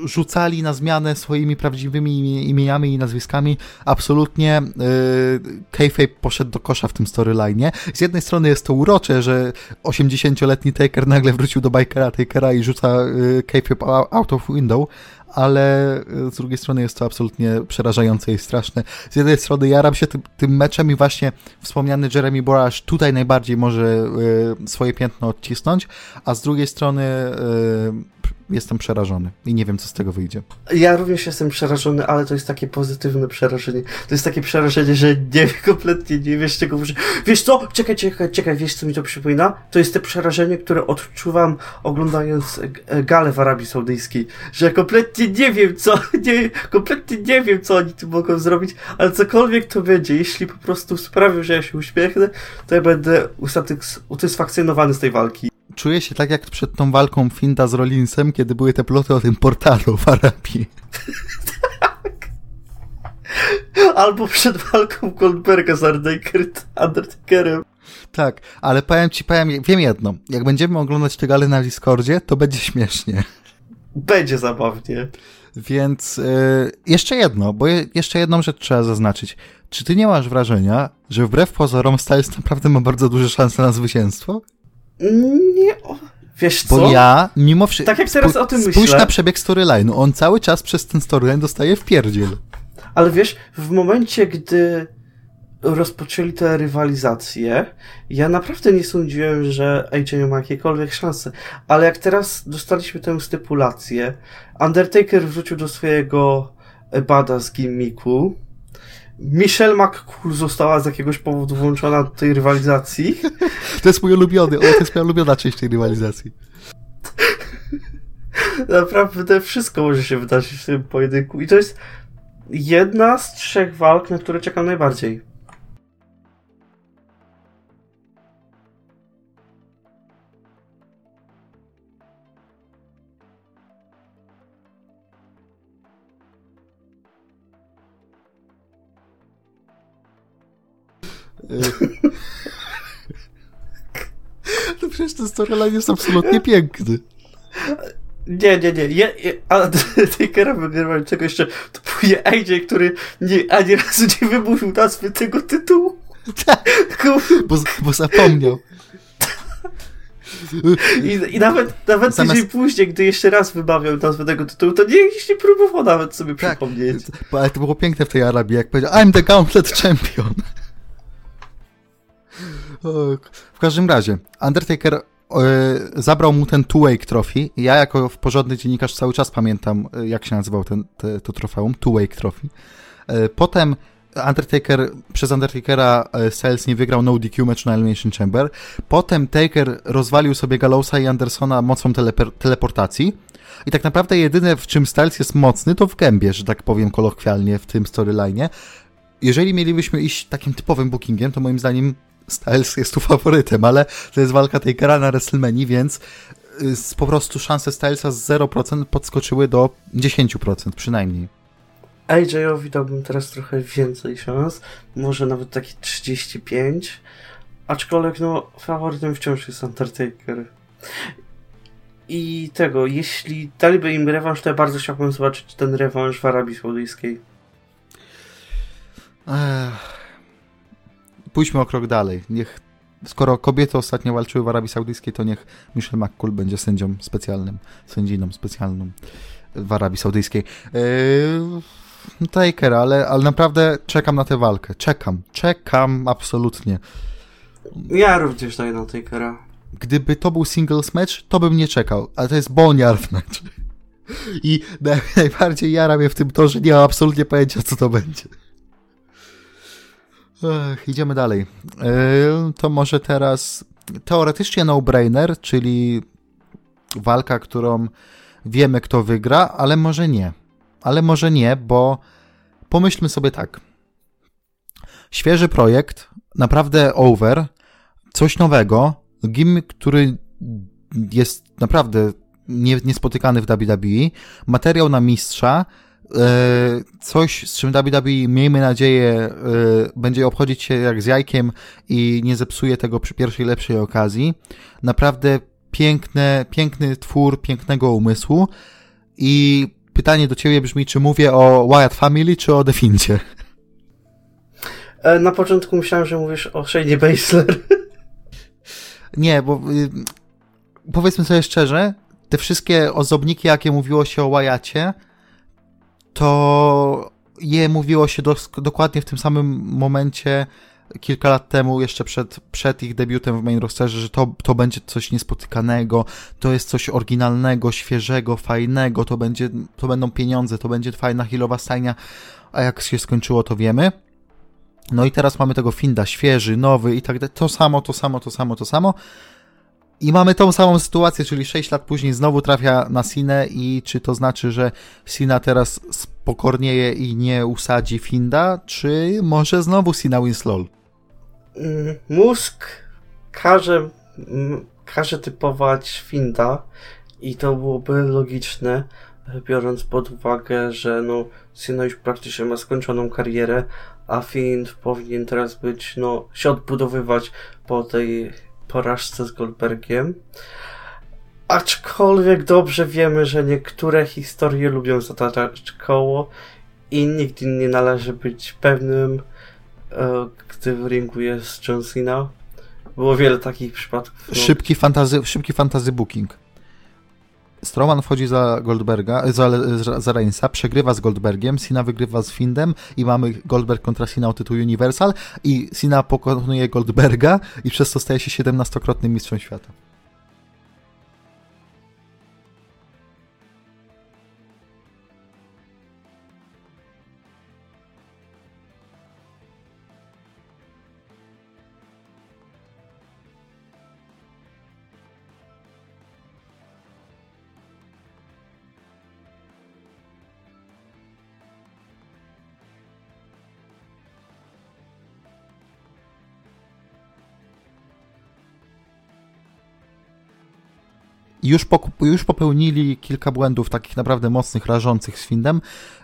rzucali na zmianę swoimi prawdziwymi imieniami i nazwiskami. Absolutnie yy, Kayfabe poszedł do kosza w tym storyline. Z jednej strony jest to urocze, że 80-letni Taker nagle wrócił do Bikera Takera i rzuca yy, Kayfabe ou- out of window, ale y, z drugiej strony jest to absolutnie przerażające i straszne. Z jednej strony jaram się tym, tym meczem i właśnie wspomniany Jeremy Borash tutaj najbardziej może y, swoje piętno odcisnąć, a z drugiej strony y, jestem przerażony i nie wiem, co z tego wyjdzie.
Ja również jestem przerażony, ale to jest takie pozytywne przerażenie. To jest takie przerażenie, że nie kompletnie nie wiesz czego. Wiesz co? Czekaj, czekaj, czekaj, wiesz co mi to przypomina? To jest te przerażenie, które odczuwam oglądając galę w Arabii Saudyjskiej. Że kompletnie nie wiem co, nie, kompletnie nie wiem co oni tu mogą zrobić, ale cokolwiek to będzie, jeśli po prostu sprawią, że ja się uśmiechnę, to ja będę utysfakcjonowany z tej walki.
Czuję się tak jak przed tą walką Finda z Rollinsem, kiedy były te ploty o tym portalu w Arabii.
Albo przed walką Goldberga z Undertaker- Undertakerem.
Tak, ale powiem ci, powiem, wiem jedno. Jak będziemy oglądać te gale na Discordzie, to będzie śmiesznie.
Będzie zabawnie.
Więc y, jeszcze jedno, bo je, jeszcze jedną rzecz trzeba zaznaczyć. Czy ty nie masz wrażenia, że wbrew pozorom Styles naprawdę ma bardzo duże szanse na zwycięstwo?
Nie, o, wiesz
Bo
co?
ja, mimo wszystko...
Tak jak teraz o tym
Spójrz
myślę.
na przebieg storyline'u. On cały czas przez ten storyline dostaje w pierdziel.
Ale wiesz, w momencie, gdy rozpoczęli tę rywalizację, ja naprawdę nie sądziłem, że AJ ma jakiekolwiek szanse. Ale jak teraz dostaliśmy tę stypulację, Undertaker wrócił do swojego bada z gimmicku, Michelle McCool została z jakiegoś powodu włączona do tej rywalizacji.
To jest mój ulubiony, o, to jest moja ulubiona część tej rywalizacji.
Naprawdę wszystko może się wydarzyć w tym pojedynku. I to jest jedna z trzech walk, na które czekam najbardziej.
No przecież ten storyline jest absolutnie piękny.
Nie, nie, nie. Je, je, a Takera wygrywającego jeszcze to był AJ, który nie, ani razu nie wymówił nazwy tego tytułu. Tylko-
Bo, bo zapomniał.
I, I nawet, nawet
Zamiast-
tydzień później, gdy jeszcze raz wymawiał nazwę tego tytułu, to nie, nie próbował nawet sobie
Tak.
przypomnieć.
Ale to było piękne w tej Arabii, jak powiedział I'm the Gauntlet Champion. W każdym razie, Undertaker e, zabrał mu ten two-wake trophy. Ja jako porządny dziennikarz cały czas pamiętam, e, jak się nazywał ten, te, to trofeum, two-wake trophy. E, potem Undertaker, przez Undertakera Styles nie wygrał no DQ match na Elimination Chamber. Potem Taker rozwalił sobie Gallowsa i Andersona mocą teleper- teleportacji. I tak naprawdę jedyne, w czym Styles jest mocny, to w gębie, że tak powiem kolokwialnie w tym storyline. Jeżeli mielibyśmy iść takim typowym bookingiem, to moim zdaniem Styles jest tu faworytem, ale to jest walka Takera na WrestleMania, więc y, po prostu szanse Stylesa z 0% podskoczyły do 10% przynajmniej.
AJ-owi dałbym teraz trochę więcej szans, może nawet taki 35, Aczkolwiek no, faworytem wciąż jest Undertaker. I tego, jeśli daliby im rewanż, to ja bardzo chciałbym zobaczyć ten rewanż w Arabii Saudyjskiej.
Ech. Pójdźmy o krok dalej. Niech, skoro kobiety ostatnio walczyły w Arabii Saudyjskiej, to niech Michelle McCool będzie sędzią specjalnym, sędziną specjalną w Arabii Saudyjskiej. Yy, Taker, ale, ale naprawdę czekam na tę walkę. Czekam, czekam absolutnie.
Ja również daję na Takera.
Gdyby to był singles match, to bym nie czekał, ale to jest boneyard match. I najbardziej jara mnie w tym to, że nie mam absolutnie pojęcia, co to będzie. Ech, idziemy dalej. Yy, to może teraz teoretycznie no-brainer, czyli walka, którą wiemy, kto wygra, ale może nie. Ale może nie, bo pomyślmy sobie tak. Świeży projekt, naprawdę over, coś nowego, gimmick, który jest naprawdę nie, niespotykany w WWE, materiał na mistrza, coś, z czym WWE, miejmy nadzieję, e, będzie obchodzić się jak z jajkiem i nie zepsuje tego przy pierwszej lepszej okazji. Naprawdę piękne, piękny twór pięknego umysłu i pytanie do ciebie brzmi, czy mówię o Wyatt Family, czy o Defincie?
E, na początku myślałem, że mówisz o Shane Baszler.
Nie, bo y, powiedzmy sobie szczerze, te wszystkie ozdobniki, jakie mówiło się o Wyattie, to je mówiło się do, dokładnie w tym samym momencie kilka lat temu, jeszcze przed, przed ich debiutem w main rosterze, że to, to będzie coś niespotykanego, to jest coś oryginalnego, świeżego, fajnego, to, będzie, to będą pieniądze, to będzie fajna healowa stajnia, a jak się skończyło, to wiemy. No i teraz mamy tego Finda, świeży, nowy i tak dalej, to samo, to samo, to samo, to samo. I mamy tą samą sytuację, czyli 6 lat później znowu trafia na Sinę i czy to znaczy, że Sina teraz spokornieje i nie usadzi Finda, czy może znowu Sina Winslow?
Mm, mózg każe, każe typować Finda i to byłoby logiczne, biorąc pod uwagę, że no Sina już praktycznie ma skończoną karierę, a Find powinien teraz być, no, się odbudowywać po tej porażce z Goldbergiem. Aczkolwiek dobrze wiemy, że niektóre historie lubią zataczać koło i nigdy nie należy być pewnym, e, gdy w ringu jest John Cena. Było wiele takich przypadków.
No. Szybki, fantazy, szybki fantazy booking. Strowman wchodzi za Goldberga, za, za Reinsa, przegrywa z Goldbergiem, Sina wygrywa z Findem i mamy Goldberg kontra Sina o tytuł Universal i Sina pokonuje Goldberga i przez to staje się 17-krotnym mistrzem świata. Już, już popełnili kilka błędów takich naprawdę mocnych, rażących z Findem,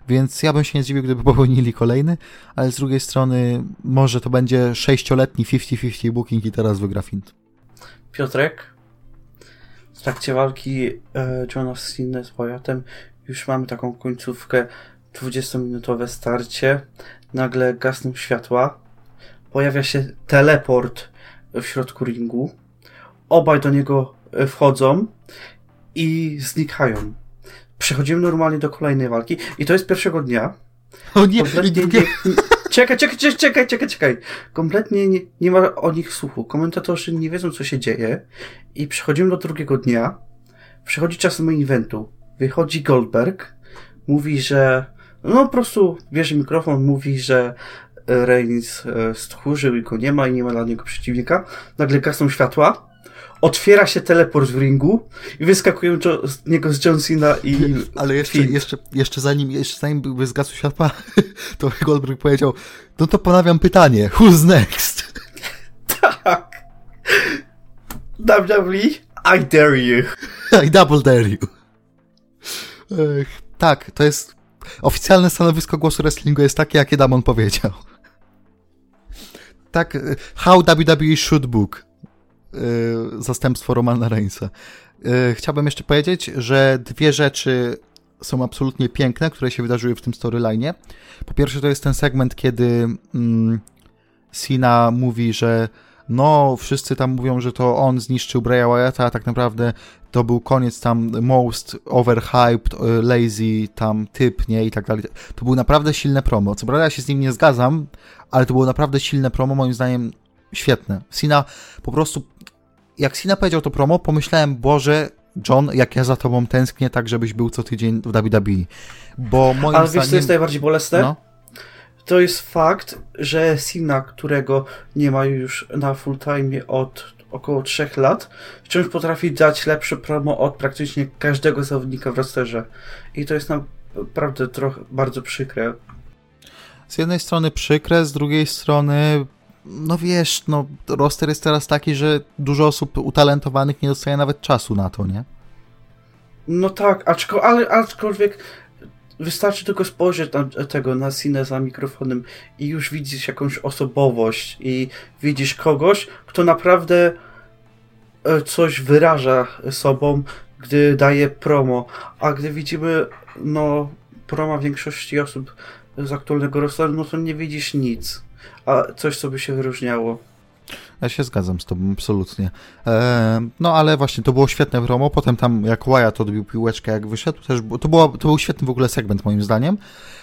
więc ja bym się nie zdziwił, gdyby popełnili kolejny, ale z drugiej strony może to będzie sześcioletni 50-50 booking i teraz wygra Find.
Piotrek, w trakcie walki e, Johna Cena z Wyattem już mamy taką końcówkę, 20-minutowe starcie, nagle gasną światła, pojawia się teleport w środku ringu, obaj do niego wchodzą i znikają. Przechodzimy normalnie do kolejnej walki i to jest pierwszego dnia.
O nie, nie, nie.
Czekaj, czekaj, czekaj, czekaj, czekaj. Kompletnie nie, nie ma o nich słuchu. Komentatorzy nie wiedzą, co się dzieje. I przechodzimy do drugiego dnia. Przychodzi czas main eventu. Wychodzi Goldberg. Mówi, że no po prostu bierze mikrofon, mówi, że Reigns e, stchórzył i go nie ma i nie ma dla niego przeciwnika. Nagle gasną światła otwiera się teleport w ringu i wyskakują z niego z John Cena i
Ale jeszcze, jeszcze, jeszcze zanim, jeszcze zanim by zgasł światła, to Goldberg powiedział, no to ponawiam pytanie, who's next?
tak. WWE, I dare you.
I double dare you. Ech, tak, to jest oficjalne stanowisko głosu wrestlingu jest takie, jakie Damon powiedział. tak, how WWE should book. Zastępstwo Romana Reignsa. Chciałbym jeszcze powiedzieć, że dwie rzeczy są absolutnie piękne, które się wydarzyły w tym storyline. Po pierwsze, to jest ten segment, kiedy mm, Sina mówi, że no, wszyscy tam mówią, że to on zniszczył Braya Wyatta, a tak naprawdę to był koniec tam most overhyped, e, lazy tam typ, nie, i tak dalej. To był naprawdę silne promo. Co prawda ja się z nim nie zgadzam, ale to było naprawdę silne promo, moim zdaniem świetne. Sina po prostu, jak Sina powiedział to promo, pomyślałem, Boże, John, jak ja za tobą tęsknię, tak żebyś był co tydzień w WWE. Bo moim
Ale
zdaniem...
wiesz, co jest najbardziej bolesne? No? To jest fakt, że Sina, którego nie ma już na full time od około 3 lat, wciąż potrafi dać lepsze promo od praktycznie każdego zawodnika w rosterze. I to jest naprawdę trochę bardzo przykre.
Z jednej strony przykre, z drugiej strony no wiesz, no roster jest teraz taki, że dużo osób utalentowanych nie dostaje nawet czasu na to, nie?
No tak, aczko, ale aczkolwiek wystarczy tylko spojrzeć na tego, na Sinę za mikrofonem i już widzisz jakąś osobowość i widzisz kogoś, kto naprawdę e, coś wyraża sobą, gdy daje promo, a gdy widzimy no promo większości osób z aktualnego rosteru, no to nie widzisz nic a coś, co by się wyróżniało.
Ja się zgadzam z tobą, absolutnie. E, no ale właśnie, to było świetne promo, potem tam jak Wyatt odbił piłeczkę, jak wyszedł, też, to, było, to był świetny w ogóle segment moim zdaniem,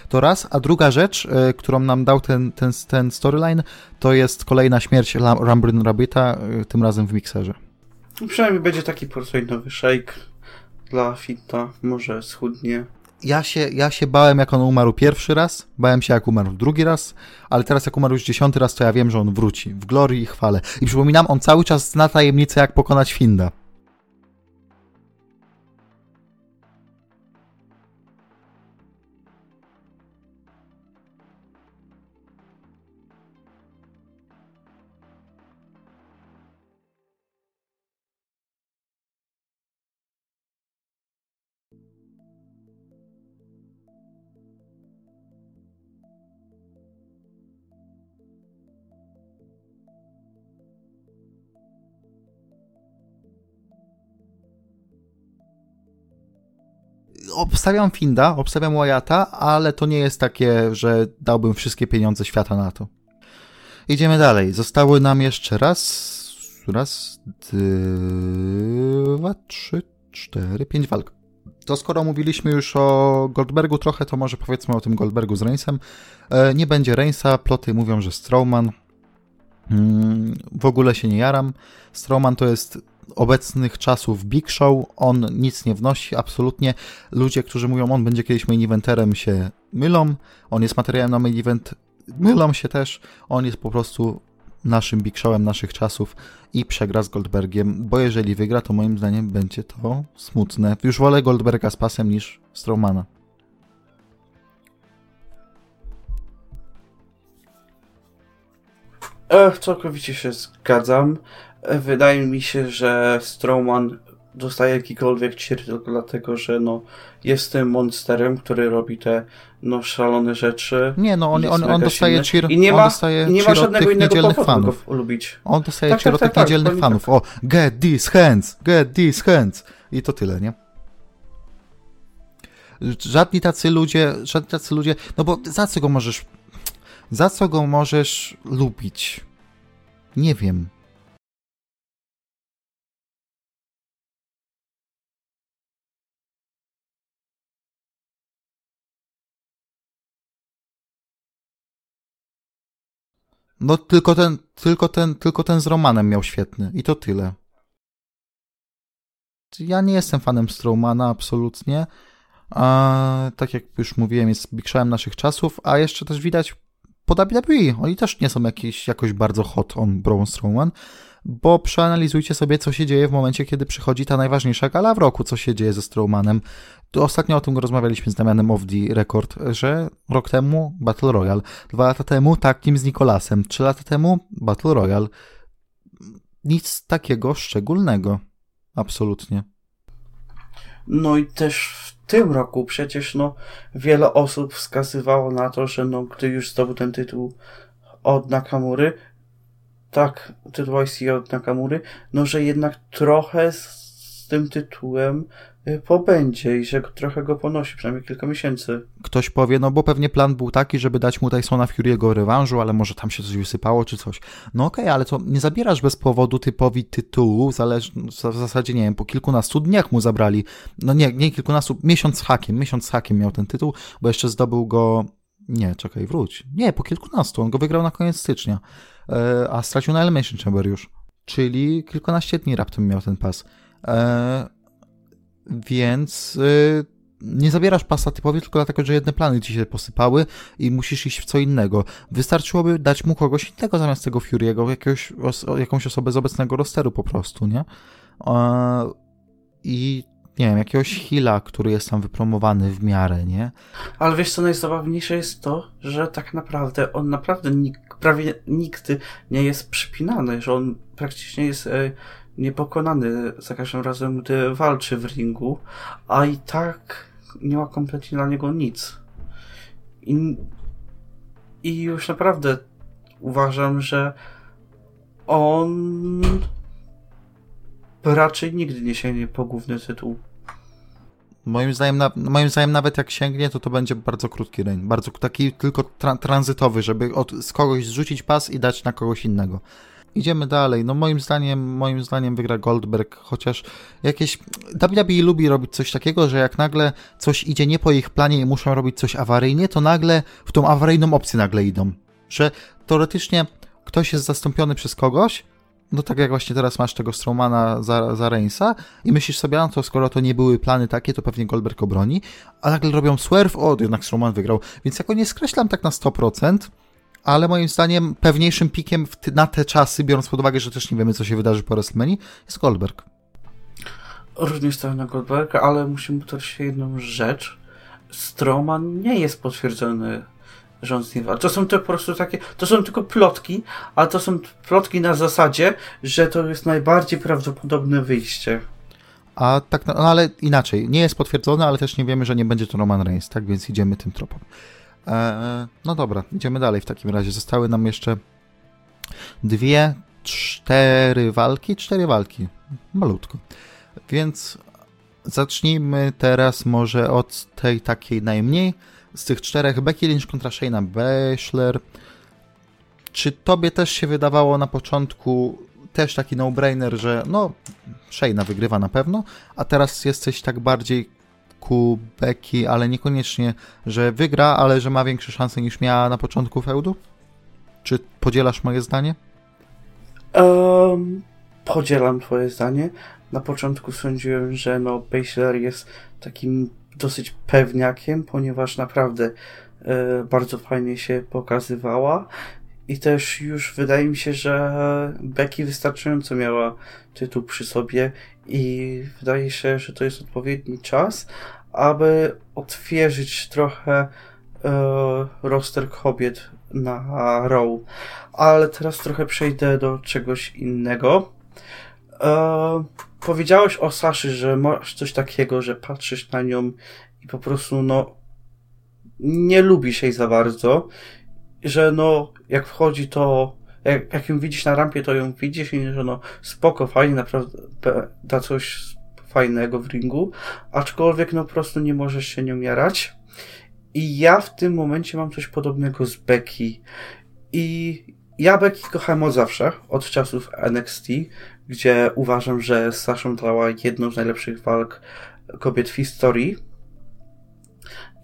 to raz, a druga rzecz, e, którą nam dał ten, ten, ten storyline, to jest kolejna śmierć Rambryn Rabbita, e, tym razem w mikserze.
Przynajmniej będzie taki porcelainowy shake dla Fitta, może schudnie
ja się, ja się bałem, jak on umarł pierwszy raz, bałem się, jak umarł drugi raz, ale teraz, jak umarł już dziesiąty raz, to ja wiem, że on wróci w glorii i chwale. I przypominam, on cały czas zna tajemnicę, jak pokonać Finda. Obstawiam Finda, obstawiam Wyatta, ale to nie jest takie, że dałbym wszystkie pieniądze świata na to. Idziemy dalej. Zostały nam jeszcze raz, raz, dwa, trzy, cztery, pięć walk. To skoro mówiliśmy już o Goldbergu trochę, to może powiedzmy o tym Goldbergu z Reinsem. E, nie będzie Reinsa, ploty mówią, że Strowman. Mm, w ogóle się nie jaram. Strowman to jest obecnych czasów Big Show. On nic nie wnosi, absolutnie. Ludzie, którzy mówią, on będzie kiedyś main eventerem, się mylą. On jest materiałem na main event, mylą się też. On jest po prostu naszym Big Showem naszych czasów i przegra z Goldbergiem, bo jeżeli wygra, to moim zdaniem będzie to smutne. Już wolę Goldberga z pasem niż Strowmana.
Ech, całkowicie się zgadzam. Wydaje mi się, że Strowman dostaje jakikolwiek cheer tylko dlatego, że no, jest tym monsterem, który robi te no, szalone rzeczy.
Nie, no on, on, on dostaje cheer, I nie ma, dostaje nie ma żadnego innego fanów.
lubić.
On dostaje tak, cheer tak, od tak, tych tak, niedzielnych fanów. Tak. O, get these hands, get these hands. I to tyle, nie? Żadni tacy ludzie, żadni tacy ludzie, no bo za co go możesz, za co go możesz lubić? Nie wiem. No tylko ten, tylko ten, tylko ten z Romanem miał świetny i to tyle. Ja nie jestem fanem Strowmana absolutnie. A, tak jak już mówiłem, jest Big naszych czasów, a jeszcze też widać po WWE. Oni też nie są jakieś, jakoś bardzo hot on Braun Strowman bo przeanalizujcie sobie, co się dzieje w momencie, kiedy przychodzi ta najważniejsza gala w roku, co się dzieje ze Strowmanem. To ostatnio o tym rozmawialiśmy z Damianem the Record, że rok temu Battle Royale, dwa lata temu takim z Nikolasem, trzy lata temu Battle Royale. Nic takiego szczególnego. Absolutnie.
No i też w tym roku przecież no wiele osób wskazywało na to, że no gdy już zdobył ten tytuł od Nakamury, tak, IC od Nakamury, no że jednak trochę z, z tym tytułem y, pobędzie i że trochę go ponosi, przynajmniej kilka miesięcy.
Ktoś powie, no bo pewnie plan był taki, żeby dać mu Tysona Fury'ego rewanżu, ale może tam się coś wysypało czy coś. No okej, okay, ale to nie zabierasz bez powodu typowi tytułu, zależ, w zasadzie nie wiem, po kilkunastu dniach mu zabrali, no nie, nie kilkunastu, miesiąc z hakiem, miesiąc z hakiem miał ten tytuł, bo jeszcze zdobył go nie, czekaj, wróć. Nie, po kilkunastu. On go wygrał na koniec stycznia. E, a stracił na Elimination Chamber już. Czyli kilkanaście dni raptem miał ten pas. E, więc e, nie zabierasz pasa typowi tylko dlatego, że jedne plany ci się posypały i musisz iść w co innego. Wystarczyłoby dać mu kogoś innego zamiast tego Fury'ego, jakiegoś, jakąś osobę z obecnego rosteru po prostu, nie? I nie wiem, jakiegoś heala, który jest tam wypromowany w miarę, nie?
Ale wiesz, co najzabawniejsze jest to, że tak naprawdę on naprawdę prawie nigdy nie jest przypinany, że on praktycznie jest e, niepokonany za każdym razem, gdy walczy w ringu, a i tak nie ma kompletnie dla niego nic. I, i już naprawdę uważam, że on raczej nigdy nie sięgnie po główny tytuł.
Moim zdaniem, na, moim zdaniem nawet jak sięgnie, to to będzie bardzo krótki reign. Bardzo taki tylko tra tranzytowy, żeby od, z kogoś zrzucić pas i dać na kogoś innego. Idziemy dalej. No moim zdaniem, moim zdaniem wygra Goldberg, chociaż jakieś WWE lubi robić coś takiego, że jak nagle coś idzie nie po ich planie i muszą robić coś awaryjnie, to nagle w tą awaryjną opcję nagle idą. Że teoretycznie ktoś jest zastąpiony przez kogoś, no tak jak właśnie teraz masz tego Strowmana za, za Reinsa i myślisz sobie, no to skoro to nie były plany takie, to pewnie Goldberg obroni, a nagle robią swerve, o, jednak Strowman wygrał. Więc jako nie skreślam tak na 100%, ale moim zdaniem pewniejszym pikiem na te czasy, biorąc pod uwagę, że też nie wiemy, co się wydarzy po WrestleMania, jest Goldberg.
Również stawiam na Goldberga, ale musimy się jedną rzecz. Strowman nie jest potwierdzony nim walczy. To są to po prostu takie, to są tylko plotki, a to są plotki na zasadzie, że to jest najbardziej prawdopodobne wyjście.
A tak, no, ale inaczej, nie jest potwierdzone, ale też nie wiemy, że nie będzie to Roman Reigns, tak więc idziemy tym tropem. Eee, no dobra, idziemy dalej w takim razie. Zostały nam jeszcze dwie, cztery walki, cztery walki, malutko. Więc zacznijmy teraz może od tej takiej najmniej z tych czterech Becky Lynch kontra Shayna Baszler. Czy tobie też się wydawało na początku też taki no-brainer, że no Shayna wygrywa na pewno, a teraz jesteś tak bardziej ku Becky, ale niekoniecznie, że wygra, ale że ma większe szanse niż miała na początku feudu? Czy podzielasz moje zdanie?
Um, podzielam twoje zdanie. Na początku sądziłem, że no Baszler jest takim dosyć pewniakiem, ponieważ naprawdę e, bardzo fajnie się pokazywała. I też już wydaje mi się, że Becky wystarczająco miała tytuł przy sobie i wydaje się, że to jest odpowiedni czas, aby odświeżyć trochę e, roster kobiet na Raw. Ale teraz trochę przejdę do czegoś innego. E, powiedziałeś o Saszy, że masz coś takiego, że patrzysz na nią i po prostu, no, nie lubisz jej za bardzo, że no, jak wchodzi to, jak, jak ją widzisz na rampie, to ją widzisz i że no, spoko, fajnie, naprawdę da coś fajnego w ringu, aczkolwiek no po prostu nie możesz się nią jarać. I ja w tym momencie mam coś podobnego z Becky. I ja Becky kochałem od zawsze, od czasów NXT, gdzie uważam, że Sasha dała jedną z najlepszych walk kobiet w historii.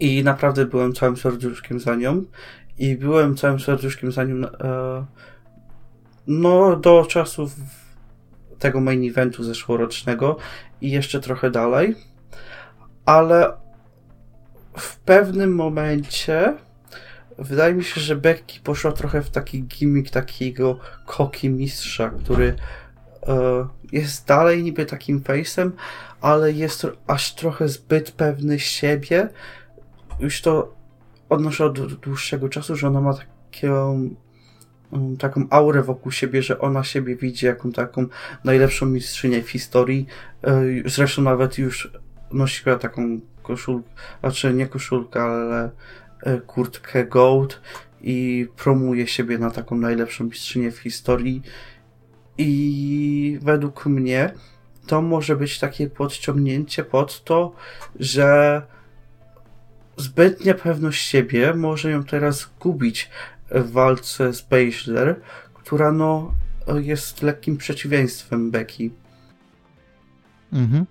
I naprawdę byłem całym serduszkiem za nią. I byłem całym serduszkiem za nią e, no do czasów tego main eventu zeszłorocznego i jeszcze trochę dalej. Ale w pewnym momencie wydaje mi się, że Becky poszła trochę w taki gimmick takiego koki mistrza, który jest dalej niby takim face'em, ale jest aż trochę zbyt pewny siebie. Już to odnoszę od dłuższego czasu, że ona ma taką, mm, taką aurę wokół siebie, że ona siebie widzi jako taką najlepszą mistrzynię w historii. E, zresztą nawet już nosiła taką koszulkę, znaczy nie koszulkę, ale e, kurtkę Gold i promuje siebie na taką najlepszą mistrzynię w historii. I według mnie to może być takie podciągnięcie pod to, że zbytnia pewność siebie może ją teraz gubić w walce z Baszler, która no jest lekkim przeciwieństwem Becky.
Mhm.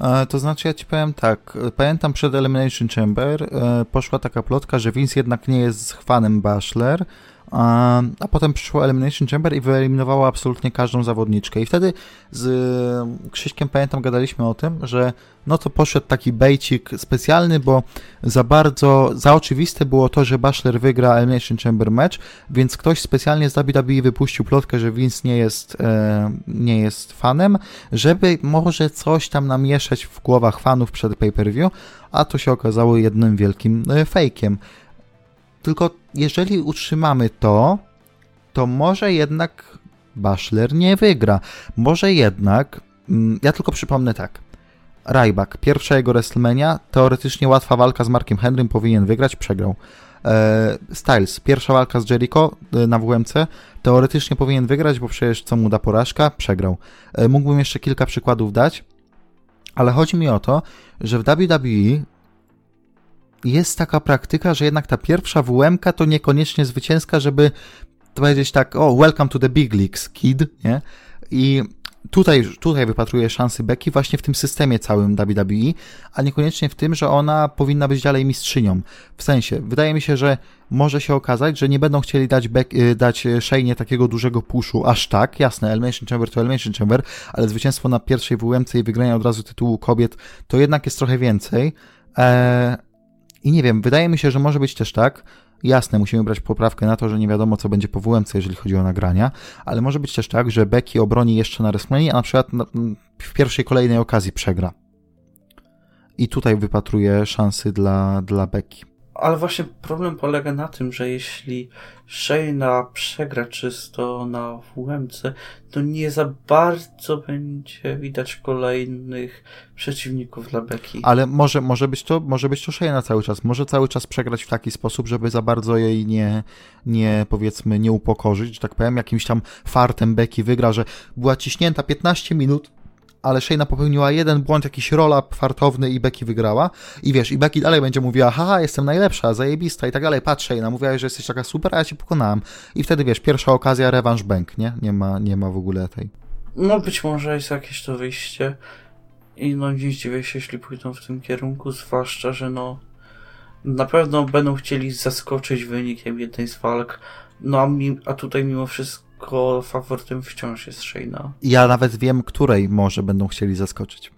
E, to znaczy, ja ci powiem tak. Pamiętam przed Elimination Chamber e, poszła taka plotka, że Vince jednak nie jest fanem Baszler, a, potem przyszło Elimination Chamber i wyeliminowała absolutnie każdą zawodniczkę. I wtedy z Krzyśkiem, pamiętam, gadaliśmy o tym, że no to poszedł taki bejcik specjalny, bo za bardzo, za oczywiste było to, że Baszler wygra Elimination Chamber match, więc ktoś specjalnie z WWE wypuścił plotkę, że Vince nie jest, e, nie jest fanem, żeby może coś tam namieszać w głowach fanów przed pay-per-view, a to się okazało jednym wielkim e, fejkiem. Tylko jeżeli utrzymamy to, to może jednak Baszler nie wygra. Może jednak, mm, ja tylko przypomnę tak. Ryback, pierwsza jego WrestleMania, teoretycznie łatwa walka z Markiem Henrym, powinien wygrać, przegrał. E, Styles, pierwsza walka z Jericho e, na WMC, teoretycznie powinien wygrać, bo przecież co mu da porażka, przegrał. E, mógłbym jeszcze kilka przykładów dać, ale chodzi mi o to, że w WWE jest taka praktyka, że jednak ta pierwsza WM to niekoniecznie zwycięska, żeby powiedzieć tak, o, welcome to the big leagues, kid, nie? I tutaj, tutaj wypatruję szansy Becky właśnie w tym systemie całym WWE, a niekoniecznie w tym, że ona powinna być dalej mistrzynią. W sensie, wydaje mi się, że może się okazać, że nie będą chcieli dać, Beck, y, dać Shaynie takiego dużego puszu, aż tak, jasne, Elimination Chamber to Elimination Chamber, ale zwycięstwo na pierwszej WMC i wygranie od razu tytułu kobiet to jednak jest trochę więcej. Eee, i nie wiem, wydaje mi się, że może być też tak, jasne, musimy brać poprawkę na to, że nie wiadomo, co będzie po WMC, jeżeli chodzi o nagrania, ale może być też tak, że Becky obroni jeszcze na WrestleMania, a na przykład w pierwszej kolejnej okazji przegra. I tutaj wypatruję szansy dla, dla Becky.
Ale właśnie problem polega na tym, że jeśli Shayna przegra czysto na WMC, to nie za bardzo będzie widać kolejnych przeciwników dla Becky.
Ale może, może, być to, może być to Shayna cały czas. Może cały czas przegrać w taki sposób, żeby za bardzo jej nie, nie powiedzmy, nie upokorzyć, że tak powiem, jakimś tam fartem Becky wygra, że była ciśnięta 15 minut, ale Shayna popełniła jeden błąd, jakiś roll-up fartowny i Becky wygrała. I wiesz, i Becky dalej będzie mówiła, haha, jestem najlepsza, zajebista i tak dalej. Patrz Shayna, mówiłaś, że jesteś taka super, a ja cię pokonałam. I wtedy, wiesz, pierwsza okazja, rewanż bank, nie? Nie ma, nie ma w ogóle tej.
No być może jest jakieś to wyjście i no nie zdziwię się, jeśli pójdą w tym kierunku, zwłaszcza, że no na pewno będą chcieli zaskoczyć wynikiem jednej z walk, no a, mi, a tutaj mimo wszystko tylko faworytem wciąż jest Shayna.
Ja nawet wiem, której może będą chcieli zaskoczyć.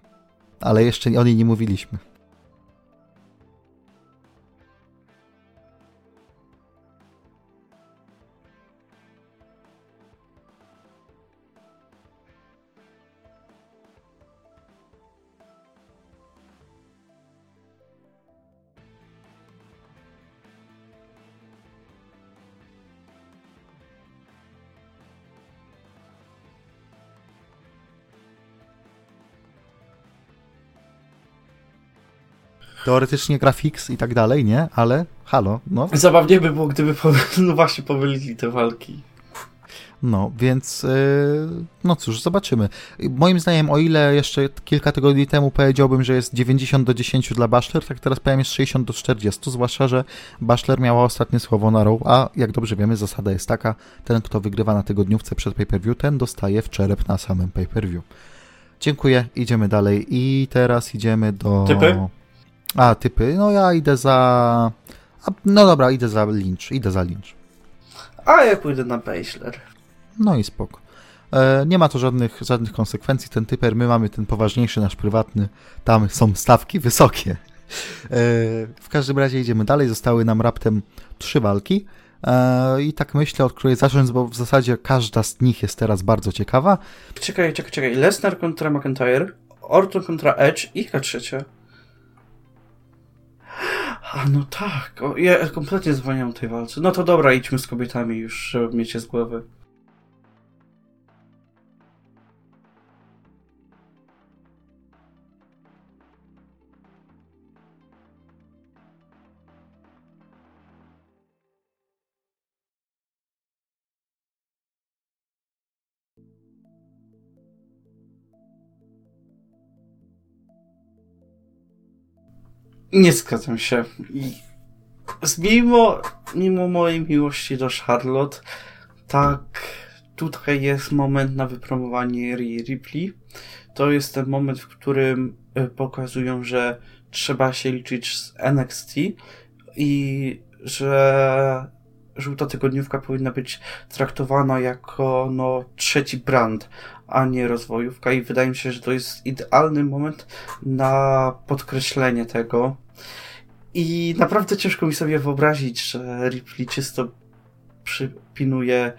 Ale jeszcze o niej nie mówiliśmy. Teoretycznie grafix i tak dalej, nie? Ale halo, no.
Zabawnie by było, gdyby no właśnie pomylili te walki.
No, więc yy, no cóż, zobaczymy. Moim zdaniem, o ile jeszcze kilka tygodni temu powiedziałbym, że jest 90 do 10 dla Baszler, tak teraz powiem jest 60 do 40, zwłaszcza, że Baszler miała ostatnie słowo na row, a jak dobrze wiemy, zasada jest taka, ten kto wygrywa na tygodniówce przed pay-per-view, ten dostaje w czerep na samym pay-per-view. Dziękuję, idziemy dalej i teraz idziemy do...
Typy?
A, typy. No ja idę za... A, no dobra, idę za Lynch. Idę za Lynch.
A ja pójdę na Baszler.
No i spoko. E, nie ma to żadnych, żadnych konsekwencji. Ten typer, my mamy ten poważniejszy, nasz prywatny. Tam są stawki wysokie. E, w każdym razie idziemy dalej. Zostały nam raptem trzy walki. E, I tak myślę, od której zacząć, bo w zasadzie każda z nich jest teraz bardzo ciekawa.
Czekaj, czekaj, czekaj. Lesnar kontra McIntyre, Orton kontra Edge i K trzecia. A no tak, o, ja kompletnie zwalniam tej walce. No to dobra, idźmy z kobietami już, żeby mieć je z głowy. Nie zgadzam się. Mimo, mimo mojej miłości do Charlotte, tak, tutaj jest moment na wypromowanie Ripley. To jest ten moment, w którym e, pokazują, że trzeba się liczyć z NXT i że żółta tygodniówka powinna być traktowana jako no, trzeci brand, a nie rozwojówka i wydaje mi się, że to jest idealny moment na podkreślenie tego. I naprawdę ciężko mi sobie wyobrazić, że Ripley czysto przypinuje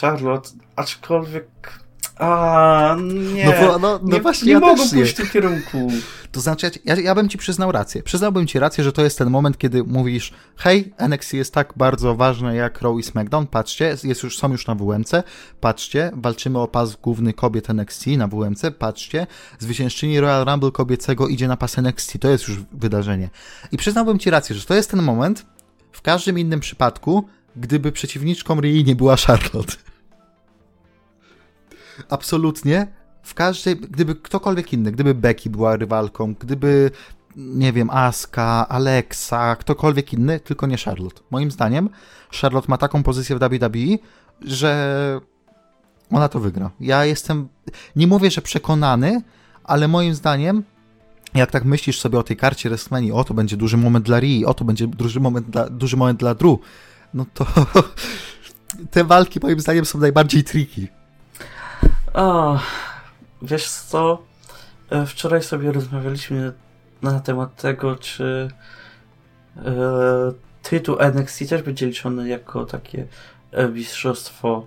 Charlotte, aczkolwiek a, nie.
No, bo, no, no
nie,
właśnie,
nie
ja
mogą pójść w tym kierunku.
To znaczy, ja, ja bym ci przyznał rację. Przyznałbym ci rację, że to jest ten moment, kiedy mówisz, hej, NXT jest tak bardzo ważne jak Raw i SmackDown, patrzcie, jest już, są już na WMC, patrzcie, walczymy o pas główny kobiet NXT na WMC, patrzcie, zwyciężczyni Royal Rumble kobiecego idzie na pas NXT, to jest już wydarzenie. I przyznałbym ci rację, że to jest ten moment, w każdym innym przypadku, gdyby przeciwniczką Rii nie była Charlotte. Absolutnie. W każdej, gdyby ktokolwiek inny, gdyby Becky była rywalką, gdyby, nie wiem, Aska, Alexa, ktokolwiek inny, tylko nie Charlotte. Moim zdaniem Charlotte ma taką pozycję w WWE, że ona to wygra. Ja jestem, nie mówię, że przekonany, ale moim zdaniem jak tak myślisz sobie o tej karcie WrestleMania, o to będzie duży moment dla Rii, o to będzie duży moment dla, duży moment dla Drew, no to te walki moim zdaniem są najbardziej tricky.
O, wiesz co? E, wczoraj sobie rozmawialiśmy na temat tego, czy e, tytuł NXT też będzie liczony jako takie e, mistrzostwo.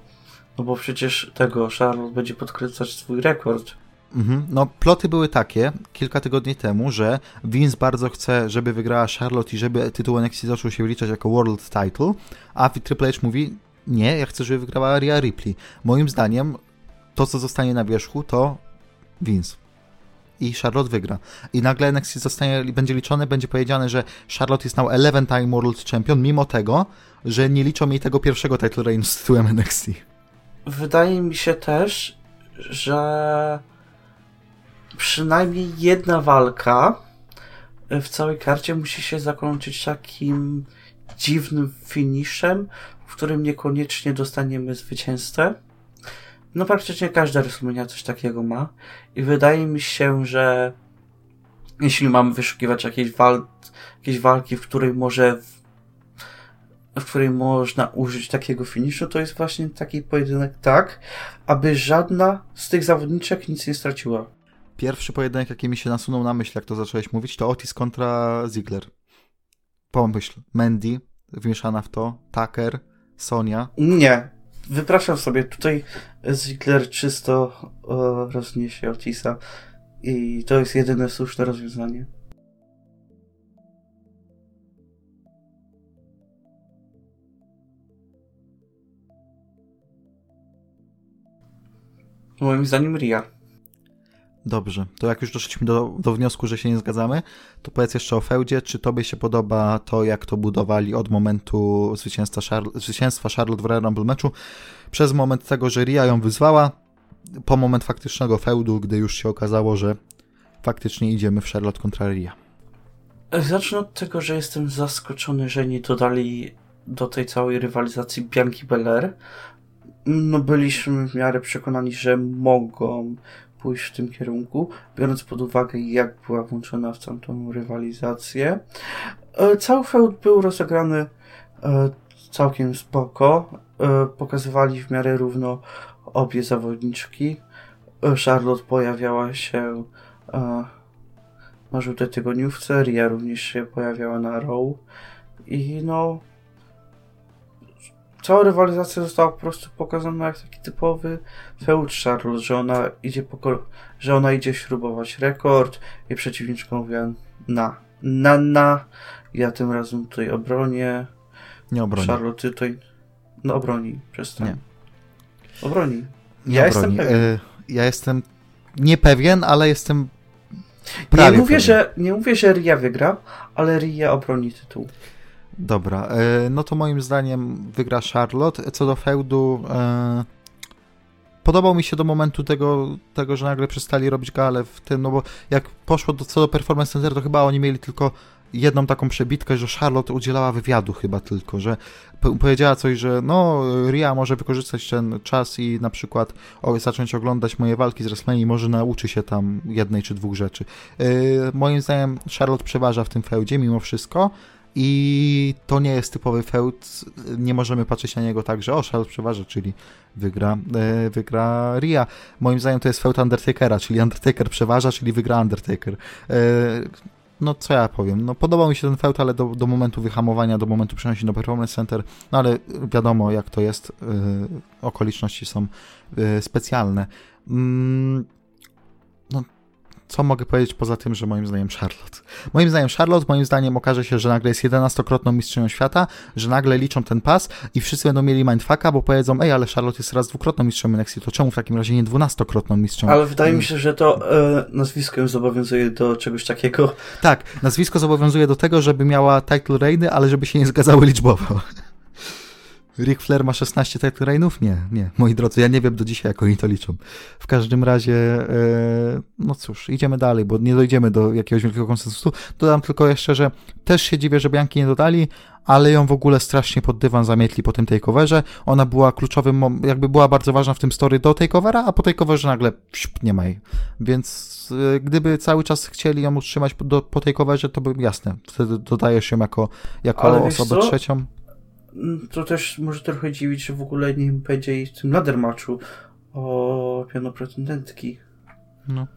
No bo przecież tego Charlotte będzie podkręcać swój rekord.
Mhm. No, ploty były takie kilka tygodni temu, że Vince bardzo chce, żeby wygrała Charlotte i żeby tytuł NXT zaczął się wyliczać jako World Title, a Triple H mówi, nie, ja chcę, żeby wygrała Rhea Ripley. Moim zdaniem to, co zostanie na wierzchu, to Vince. I Charlotte wygra. I nagle NXT zostanie, będzie liczone, będzie powiedziane, że Charlotte jest now 11-time World Champion, mimo tego, że nie liczą jej tego pierwszego title reign z tytułem NXT.
Wydaje mi się też, że przynajmniej jedna walka w całej karcie musi się zakończyć takim dziwnym finishem, w którym niekoniecznie dostaniemy zwycięzcę. No praktycznie każda WrestleMania coś takiego ma. I wydaje mi się, że jeśli mamy wyszukiwać jakieś, wal jakieś walki, w której może w, w której można użyć takiego finiszu, to jest właśnie taki pojedynek tak, aby żadna z tych zawodniczek nic nie straciła.
Pierwszy pojedynek, jaki mi się nasunął na myśl, jak to zacząłeś mówić, to Otis kontra Ziggler. Pomyśl, Mandy wmieszana w to, Tucker, Sonia.
Nie, wypraszam sobie, tutaj Ziggler czysto o, rozniesie Otisa i to jest jedyne słuszne rozwiązanie. Moim zdaniem Ria.
Dobrze, to jak już doszliśmy do, do wniosku, że się nie zgadzamy, to powiedz jeszcze o Feudzie. Czy tobie się podoba to, jak to budowali od momentu zwycięstwa, Charlotte, zwycięstwa Charlotte w Royal Rumble meczu, przez moment tego, że Ria ją wyzwała, po moment faktycznego feudu, gdy już się okazało, że faktycznie idziemy w Charlotte kontra Ria?
Zacznę od tego, że jestem zaskoczony, że nie dodali do tej całej rywalizacji Bianki Belair. No byliśmy w miarę przekonani, że mogą pójść w tym kierunku, biorąc pod uwagę, jak była włączona w całą tą rywalizację. E, cały feud był rozegrany e, całkiem spoko. E, pokazywali w miarę równo obie zawodniczki. Charlotte pojawiała się na żółtej tygodniówce, Ria również się pojawiała na Raw i no cała rywalizacja została po prostu pokazana jak taki typowy feud Charlotte, że ona idzie że ona idzie śrubować rekord i przeciwniczka mówi na, na, na, ja tym razem tutaj obronię.
Nie obroni.
Charlotte tutaj, no obroni, przestań.
Nie.
Obroni.
Nie
ja
obroni.
jestem pewien.
Y ja jestem niepewien, ale jestem prawie
nie mówię,
pewien.
że Nie mówię, że Ria wygra, ale Ria obroni tytuł.
Dobra, e, no to moim zdaniem wygra Charlotte. Co do feudu, e, podobał mi się do momentu tego, tego, że nagle przestali robić gale w tym, no bo jak poszło do, co do Performance Center, to chyba oni mieli tylko jedną taką przebitkę, że Charlotte udzielała wywiadu chyba tylko, że powiedziała coś, że no, Ria może wykorzystać ten czas i na przykład zacząć oglądać moje walki z WrestleMania i może nauczy się tam jednej czy dwóch rzeczy. Moim zdaniem Charlotte przeważa w tym feudzie mimo wszystko i to nie jest typowy feud, nie możemy patrzeć na niego tak, że o, Charlotte przeważa, czyli wygra, yy, wygra Ria. Moim zdaniem to jest feud Undertakera, czyli Undertaker przeważa, czyli wygra Undertaker. Yy, no co ja powiem, no podobał mi się ten feud, ale do, do momentu wyhamowania, do momentu przenosi do Performance Center, no ale wiadomo jak to jest, yy, okoliczności są yy, specjalne. Mm, no co mogę powiedzieć poza tym, że moim zdaniem Charlotte. Moim zdaniem Charlotte, moim zdaniem okaże się, że nagle jest 11-krotną mistrzynią świata, że nagle liczą ten pas i wszyscy będą mieli mindfucka, bo powiedzą, ej, ale Charlotte jest raz dwukrotną mistrzem NXT, to czemu w takim razie nie 12-krotną mistrzą?
Ale wydaje mi się, że to e, nazwisko ją zobowiązuje do czegoś takiego.
Tak, nazwisko zobowiązuje do tego, żeby miała title reigny, ale żeby się nie zgadzały liczbowo. Ric Flair ma 16 title reignów? Nie, nie. Moi drodzy, ja nie wiem do dzisiaj, jak oni to liczą. W każdym razie, e, no cóż, idziemy dalej, bo nie dojdziemy do jakiegoś wielkiego konsensusu. Dodam tylko jeszcze, że też się dziwię, że Bianki nie dodali, ale ją w ogóle strasznie pod dywan zamietli po tym takeoverze. Ona była kluczowym, jakby była bardzo ważna w tym story do takeovera, a po takeoverze nagle nie ma jej. Więc e, gdyby cały czas chcieli ją utrzymać po, do, po takeoverze, to by jasne, wtedy dodajesz ją jako, jako osobę trzecią.
To też może trochę dziwić, że w ogóle nie będzie w tym ladder matchu o piano pretendentki. No.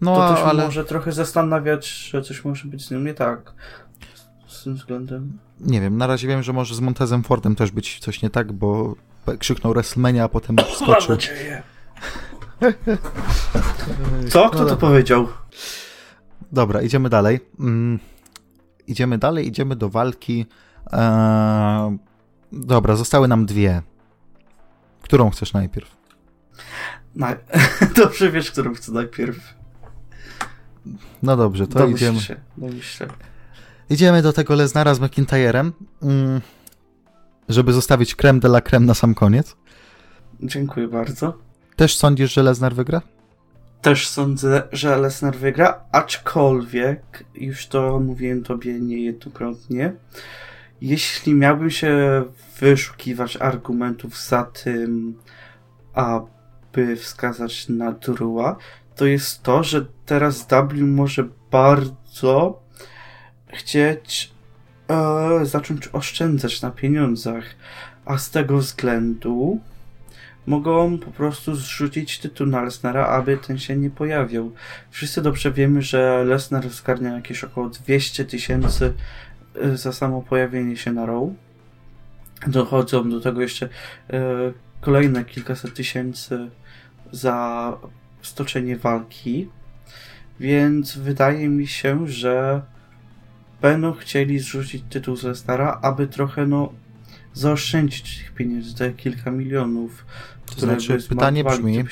No, to też ale... może trochę zastanawiać, że coś może być z nią nie tak. Z tym względem.
Nie wiem, na razie wiem, że może z Montezem Fordem też być coś nie tak, bo krzyknął WrestleMania, a potem skoczył. Mam nadzieję.
Co? Kto to powiedział?
Dobra, idziemy dalej. Mm, idziemy dalej, idziemy do walki Eee, dobra, zostały nam dwie. Którą chcesz najpierw?
Na... Dobrze wiesz, którą chcę najpierw.
No dobrze, to Domyśl idziemy.
Się, domyśl
Idziemy do tego Leznara z McIntyrem, mm, żeby zostawić creme de la creme na sam koniec.
Dziękuję bardzo.
Też sądzisz, że Lesnar wygra?
Też sądzę, że Lesnar wygra, aczkolwiek, już to mówiłem tobie niejednokrotnie, jeśli miałbym się wyszukiwać argumentów za tym, aby wskazać na Drua, to jest to, że teraz W może bardzo chcieć e, zacząć oszczędzać na pieniądzach, a z tego względu mogą po prostu zrzucić tytuł na Lesnara, aby ten się nie pojawiał. Wszyscy dobrze wiemy, że Lesnar zgarnia jakieś około 200 tysięcy za samo pojawienie się na row. Dochodzą do tego jeszcze y, kolejne kilkaset tysięcy za stoczenie walki. Więc wydaje mi się, że będą chcieli zrzucić tytuł ze stara, aby trochę no zaoszczędzić tych pieniędzy, te kilka milionów.
To znaczy, pytanie brzmi,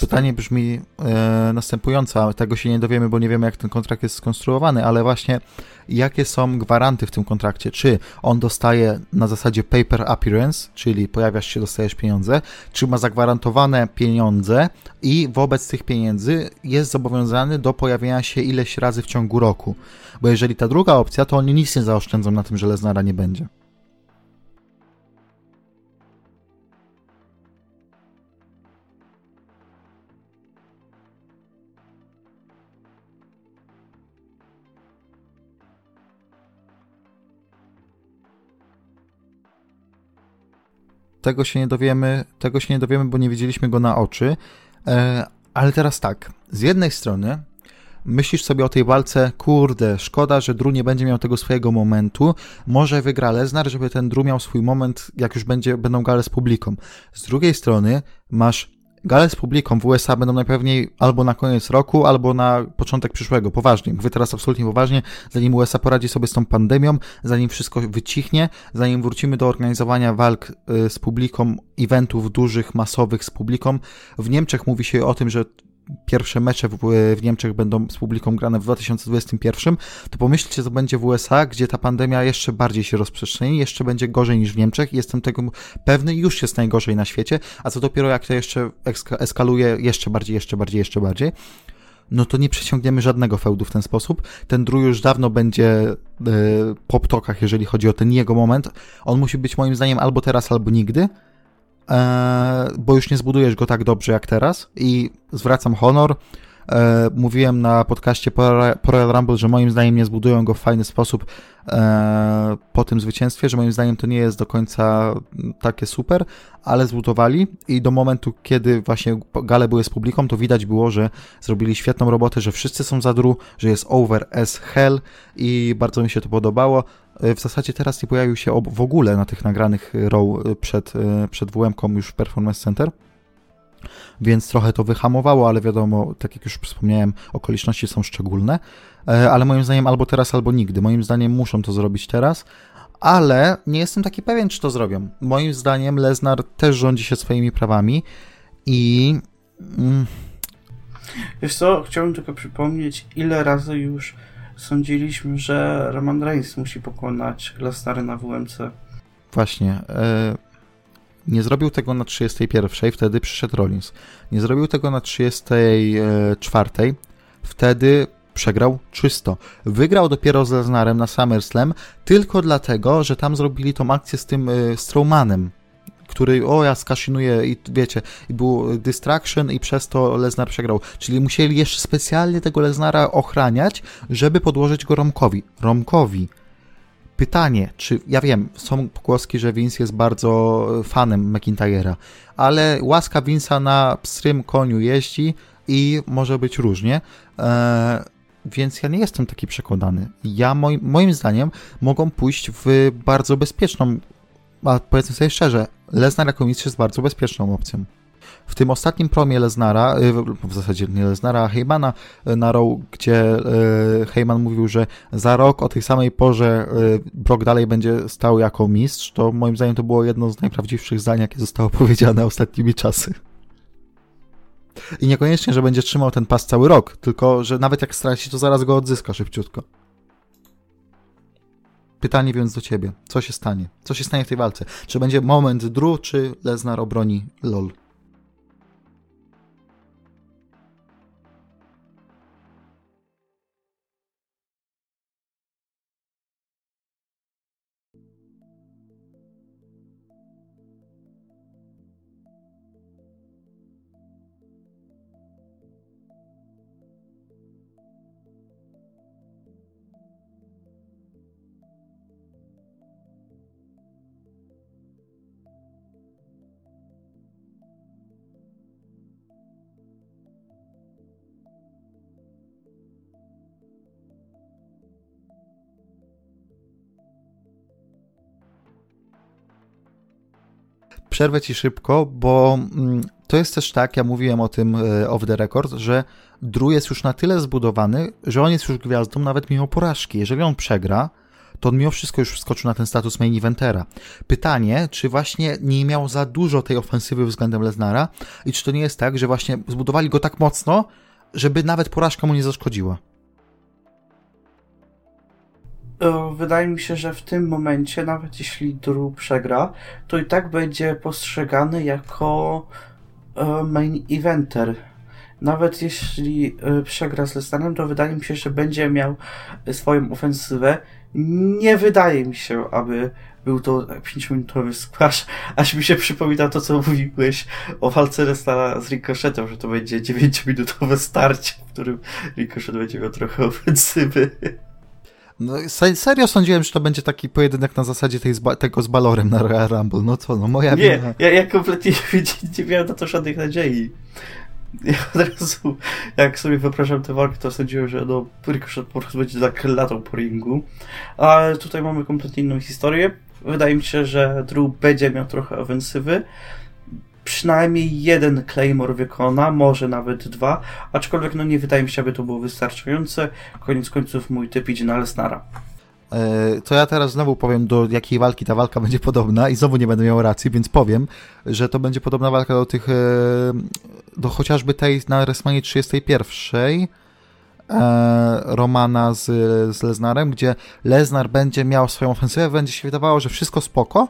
pytanie brzmi e, następująco, tego się nie dowiemy, bo nie wiemy, jak ten kontrakt jest skonstruowany, ale właśnie jakie są gwaranty w tym kontrakcie? Czy on dostaje na zasadzie paper appearance, czyli pojawiasz się, dostajesz pieniądze, czy ma zagwarantowane pieniądze i wobec tych pieniędzy jest zobowiązany do pojawienia się ileś razy w ciągu roku? Bo jeżeli ta druga opcja, to oni nic nie zaoszczędzą na tym, że Leznara nie będzie. Tego się nie dowiemy, tego się nie dowiemy, bo nie widzieliśmy go na oczy. E, ale teraz tak, z jednej strony myślisz sobie o tej walce, kurde, szkoda, że Drew nie będzie miał tego swojego momentu, może wygra Lesnar, żeby ten Drew miał swój moment, jak już będzie, będą gale z publiką. Z drugiej strony masz Gale z publiką w USA będą najpewniej albo na koniec roku, albo na początek przyszłego. Poważnie. Mówię teraz absolutnie poważnie. Zanim USA poradzi sobie z tą pandemią, zanim wszystko wycichnie, zanim wrócimy do organizowania walk y, z publiką, eventów dużych, masowych z publiką. W Niemczech mówi się o tym, że pierwsze mecze w, w, Niemczech będą z publiką grane w 2021, to pomyślcie, co będzie w USA, gdzie ta pandemia jeszcze bardziej się rozprzestrzeni, jeszcze będzie gorzej niż w Niemczech. Jestem tego pewny, już jest najgorzej na świecie, a co dopiero jak to jeszcze eskaluje jeszcze bardziej, jeszcze bardziej, jeszcze bardziej. no to nie przeciągniemy żadnego feudu w ten sposób. Ten Drew już dawno będzie e, po ptokach, jeżeli chodzi o ten jego moment. On musi być moim zdaniem albo teraz, albo nigdy, bo już nie zbudujesz go tak dobrze jak teraz i zwracam honor. E, mówiłem na podcaście po Royal Rumble, że moim zdaniem nie zbudują go w fajny sposób e, po tym zwycięstwie, że moim zdaniem to nie jest do końca takie super, ale zbudowali i do momentu, kiedy właśnie gale były z publiką, to widać było, że zrobili świetną robotę, że wszyscy są za dru, że jest over as hell i bardzo mi się to podobało. E, w zasadzie teraz nie pojawił się w ogóle na tych nagranych row przed, przed WM-kom już w Performance Center więc trochę to wyhamowało, ale wiadomo, tak jak już wspomniałem, okoliczności są szczególne, e, ale moim zdaniem albo teraz, albo nigdy. Moim zdaniem muszą to zrobić teraz, ale nie jestem taki pewien, czy to zrobią. Moim zdaniem Lesnar też rządzi się swoimi prawami i... Mm.
Wiesz co, chciałbym tylko przypomnieć, ile razy już sądziliśmy, że Roman Reigns musi pokonać Lesnary na WMC.
Właśnie. E, nie zrobił tego na 31, wtedy przyszedł Rollins. Nie zrobił tego na 34, wtedy przegrał czysto. Wygrał dopiero z Lesnarem na SummerSlam tylko dlatego, że tam zrobili tą akcję z tym y, Strowmanem, który, o ja skaszynuję i wiecie, i był distraction i przez to Lesnar przegrał. Czyli musieli jeszcze specjalnie tego Lesnara ochraniać, żeby podłożyć go Romkowi. Romkowi Pytanie, czy ja wiem, są pogłoski, że Vince jest bardzo fanem McIntyre'a, ale łaska Vince'a na pstrym koniu jeździ i może być różnie. Eee, więc ja nie jestem taki przekonany. Ja moim, moim zdaniem mogą pójść w bardzo bezpieczną, a powiedzmy sobie szczerze, Lesnar jako mistrz jest bardzo bezpieczną opcją. W tym ostatnim promie Leznara, y, w zasadzie nie Leznara, a Heymana y, na Raw, gdzie y, Heyman mówił, że za rok o tej samej porze Brock dalej będzie stał jako mistrz, to moim zdaniem to było jedno z najprawdziwszych zdań, jakie zostało powiedziane ostatnimi czasy. I niekoniecznie, że będzie trzymał ten pas cały rok, tylko że nawet jak straci, to zaraz go odzyska szybciutko. Pytanie więc do ciebie. Co się stanie? Co się stanie w tej walce? Czy będzie moment Drew, czy Lesnar obroni LOL? Przerwę ci szybko, bo mm, to jest też tak, ja mówiłem o tym e, off the record, że Drew jest już na tyle zbudowany, że on jest już gwiazdą nawet mimo porażki. Jeżeli on przegra, to on mimo wszystko już wskoczył na ten status main eventera. Pytanie, czy właśnie nie miał za dużo tej ofensywy względem Lesnara i czy to nie jest tak, że właśnie zbudowali go tak mocno, żeby nawet porażka mu nie zaszkodziła.
Wydaje mi się, że w tym momencie, nawet jeśli Drew przegra, to i tak będzie postrzegany jako e, main eventer. Nawet jeśli e, przegra z Lesnarem, to wydaje mi się, że będzie miał swoją ofensywę. Nie wydaje mi się, aby był to 5-minutowy squash, aż mi się przypomina to, co mówiłeś o walce Lesnara z Ricochettem, że to będzie 9-minutowe starcie, w którym Ricochet będzie miał trochę ofensywy.
No, serio sądziłem, że to będzie taki pojedynek na zasadzie tej tego z Balorem na Royal Rumble. No co, no moja
Nie, wina. ja, ja kompletnie nie, nie miałem na to żadnych nadziei. Ja od razu, jak sobie wyobrażam tę walkę, to sądziłem, że no, Ricochet po prostu będzie tak latał po ringu. Ale tutaj mamy kompletnie inną historię. Wydaje mi się, że Drew będzie miał trochę ofensywy przynajmniej jeden Claymore wykona, może nawet dwa, aczkolwiek no nie wydaje mi się, aby to było wystarczające. Koniec końców mój typ idzie na Lesnara.
E, to ja teraz znowu powiem, do jakiej walki ta walka będzie podobna i znowu nie będę miał racji, więc powiem, że to będzie podobna walka do tych, e, do chociażby tej na WrestleMania 31 e, Romana z, z Leznarem, gdzie Leznar będzie miał swoją ofensywę, będzie się wydawało, że wszystko spoko,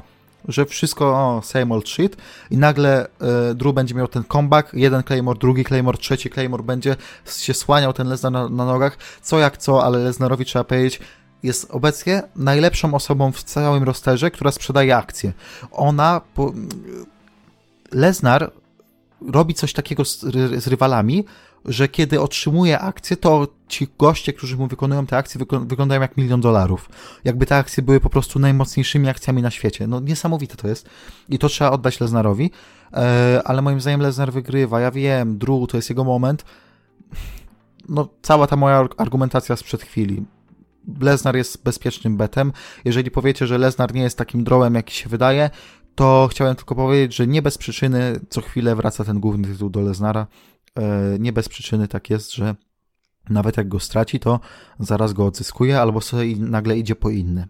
że wszystko o, same old shit i nagle e, Drew będzie miał ten comeback, jeden Claymore, drugi Claymore, trzeci Claymore, będzie się słaniał ten Lesnar na, na nogach, co jak co, ale Lesnarowi trzeba powiedzieć, jest obecnie najlepszą osobą w całym rosterze, która sprzedaje akcje. Ona, po... Lesnar robi coś takiego z, z, rywalami, że kiedy otrzymuje akcje, to ci goście, którzy mu wykonują te akcje, wyglądają jak milion dolarów. Jakby te akcje były po prostu najmocniejszymi akcjami na świecie. No niesamowite to jest. I to trzeba oddać Lesnarowi. E, ale moim zdaniem Lesnar wygrywa. Ja wiem, Drew to jest jego moment. No, cała ta moja argumentacja sprzed chwili. Lesnar jest bezpiecznym betem. Jeżeli powiecie, że Lesnar nie jest takim drołem, jaki się wydaje, to chciałem tylko powiedzieć, że nie bez przyczyny co chwilę wraca ten główny tytuł do Lesnara. E, nie bez przyczyny tak jest, że nawet jak go straci, to zaraz go odzyskuje, albo sobie nagle idzie po inny.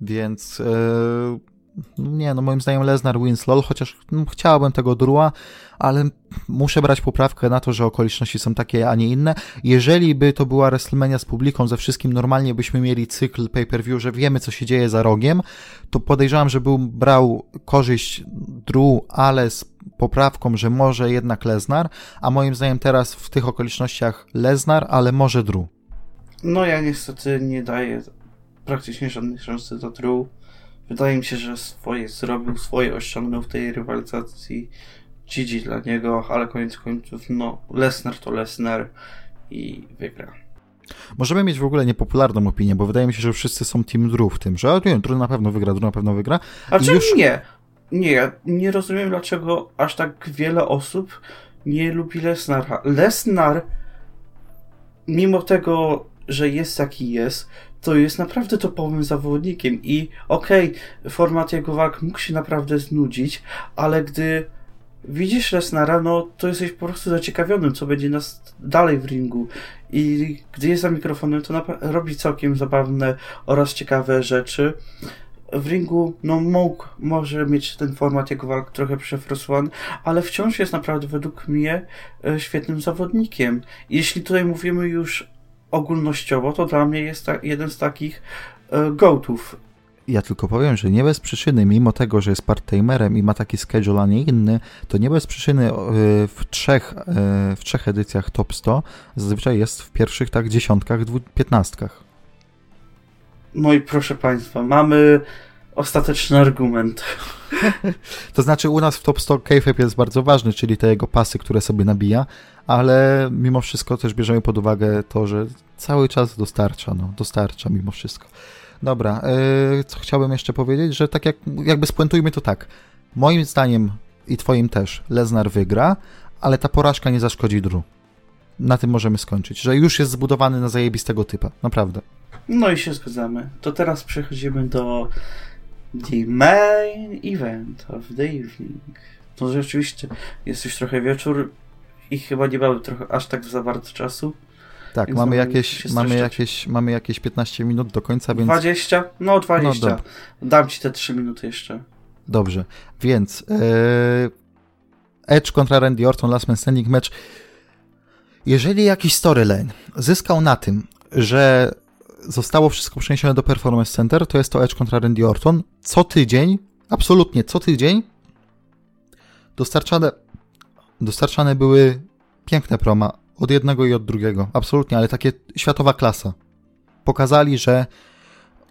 Więc yy, nie, no moim zdaniem Lesnar wins LOL, chociaż no, chciałbym tego Drua, ale muszę brać poprawkę na to, że okoliczności są takie, a nie inne. Jeżeli by to była WrestleMania z publiką, ze wszystkim normalnie byśmy mieli cykl pay-per-view, że wiemy, co się dzieje za rogiem, to podejrzewam, że bym brał korzyść Drew, ale z poprawką, że może jednak Lesnar, a moim zdaniem teraz w tych okolicznościach Lesnar, ale może Drew.
No ja niestety nie daję praktycznie żadnej szansy do Drew. Wydaje mi się, że swoje zrobił, swoje osiągnął w tej rywalizacji. GG dla niego, ale koniec końców, no, Lesnar to Lesnar i wygra.
Możemy mieć w ogóle niepopularną opinię, bo wydaje mi się, że wszyscy są Team Drew w tym, że nie, Drew na pewno wygra, Drew na pewno wygra.
A czemu już... nie? Nie, nie rozumiem, dlaczego aż tak wiele osób nie lubi Lesnara. Lesnar, mimo tego, że jest jaki jest, to jest naprawdę topowym zawodnikiem i okej, okay, format jego walk mógł się naprawdę znudzić, ale gdy widzisz Lesnara, no to jesteś po prostu zaciekawionym, co będzie nas dalej w ringu. I gdy jest za mikrofonem, to robi całkiem zabawne oraz ciekawe rzeczy. W ringu, no mógł, może mieć ten format jego walk trochę przefrosowany, ale wciąż jest naprawdę według mnie e, świetnym zawodnikiem. Jeśli tutaj mówimy już ogólnościowo, to dla mnie jest jeden z takich e, gołtów.
Ja tylko powiem, że nie bez przyczyny, mimo tego, że jest part-timerem i ma taki schedule, a nie inny, to nie bez przyczyny e, w trzech, e, w trzech edycjach Top 100 zazwyczaj jest w pierwszych tak dziesiątkach, piętnastkach.
No i proszę Państwa, mamy ostateczny argument.
to znaczy u nas w Top 100 kayfabe jest bardzo ważny, czyli te jego pasy, które sobie nabija, ale mimo wszystko też bierzemy pod uwagę to, że cały czas dostarcza, no, dostarcza mimo wszystko. Dobra, yy, co chciałbym jeszcze powiedzieć, że tak jak, jakby spuentujmy to tak, moim zdaniem i twoim też, Lesnar wygra, ale ta porażka nie zaszkodzi Drew. Na tym możemy skończyć, że już jest zbudowany na zajebistego typa, naprawdę.
No i się zgadzamy. To teraz przechodzimy do the main event of the evening. To rzeczywiście jest już trochę wieczór i chyba nie mamy trochę aż tak za bardzo czasu.
Tak, mamy jakieś, mamy, jakieś, mamy jakieś 15 minut do końca, więc...
20? No 20. No, Dam ci te 3 minuty jeszcze.
Dobrze, więc yy, Edge kontra Randy Orton, Last Man Standing match. Jeżeli jakiś storyline zyskał na tym, że zostało wszystko przeniesione do Performance Center, to jest to Edge kontra Randy Orton. Co tydzień, absolutnie co tydzień, dostarczane, dostarczane były piękne proma od jednego i od drugiego. Absolutnie, ale takie światowa klasa. Pokazali, że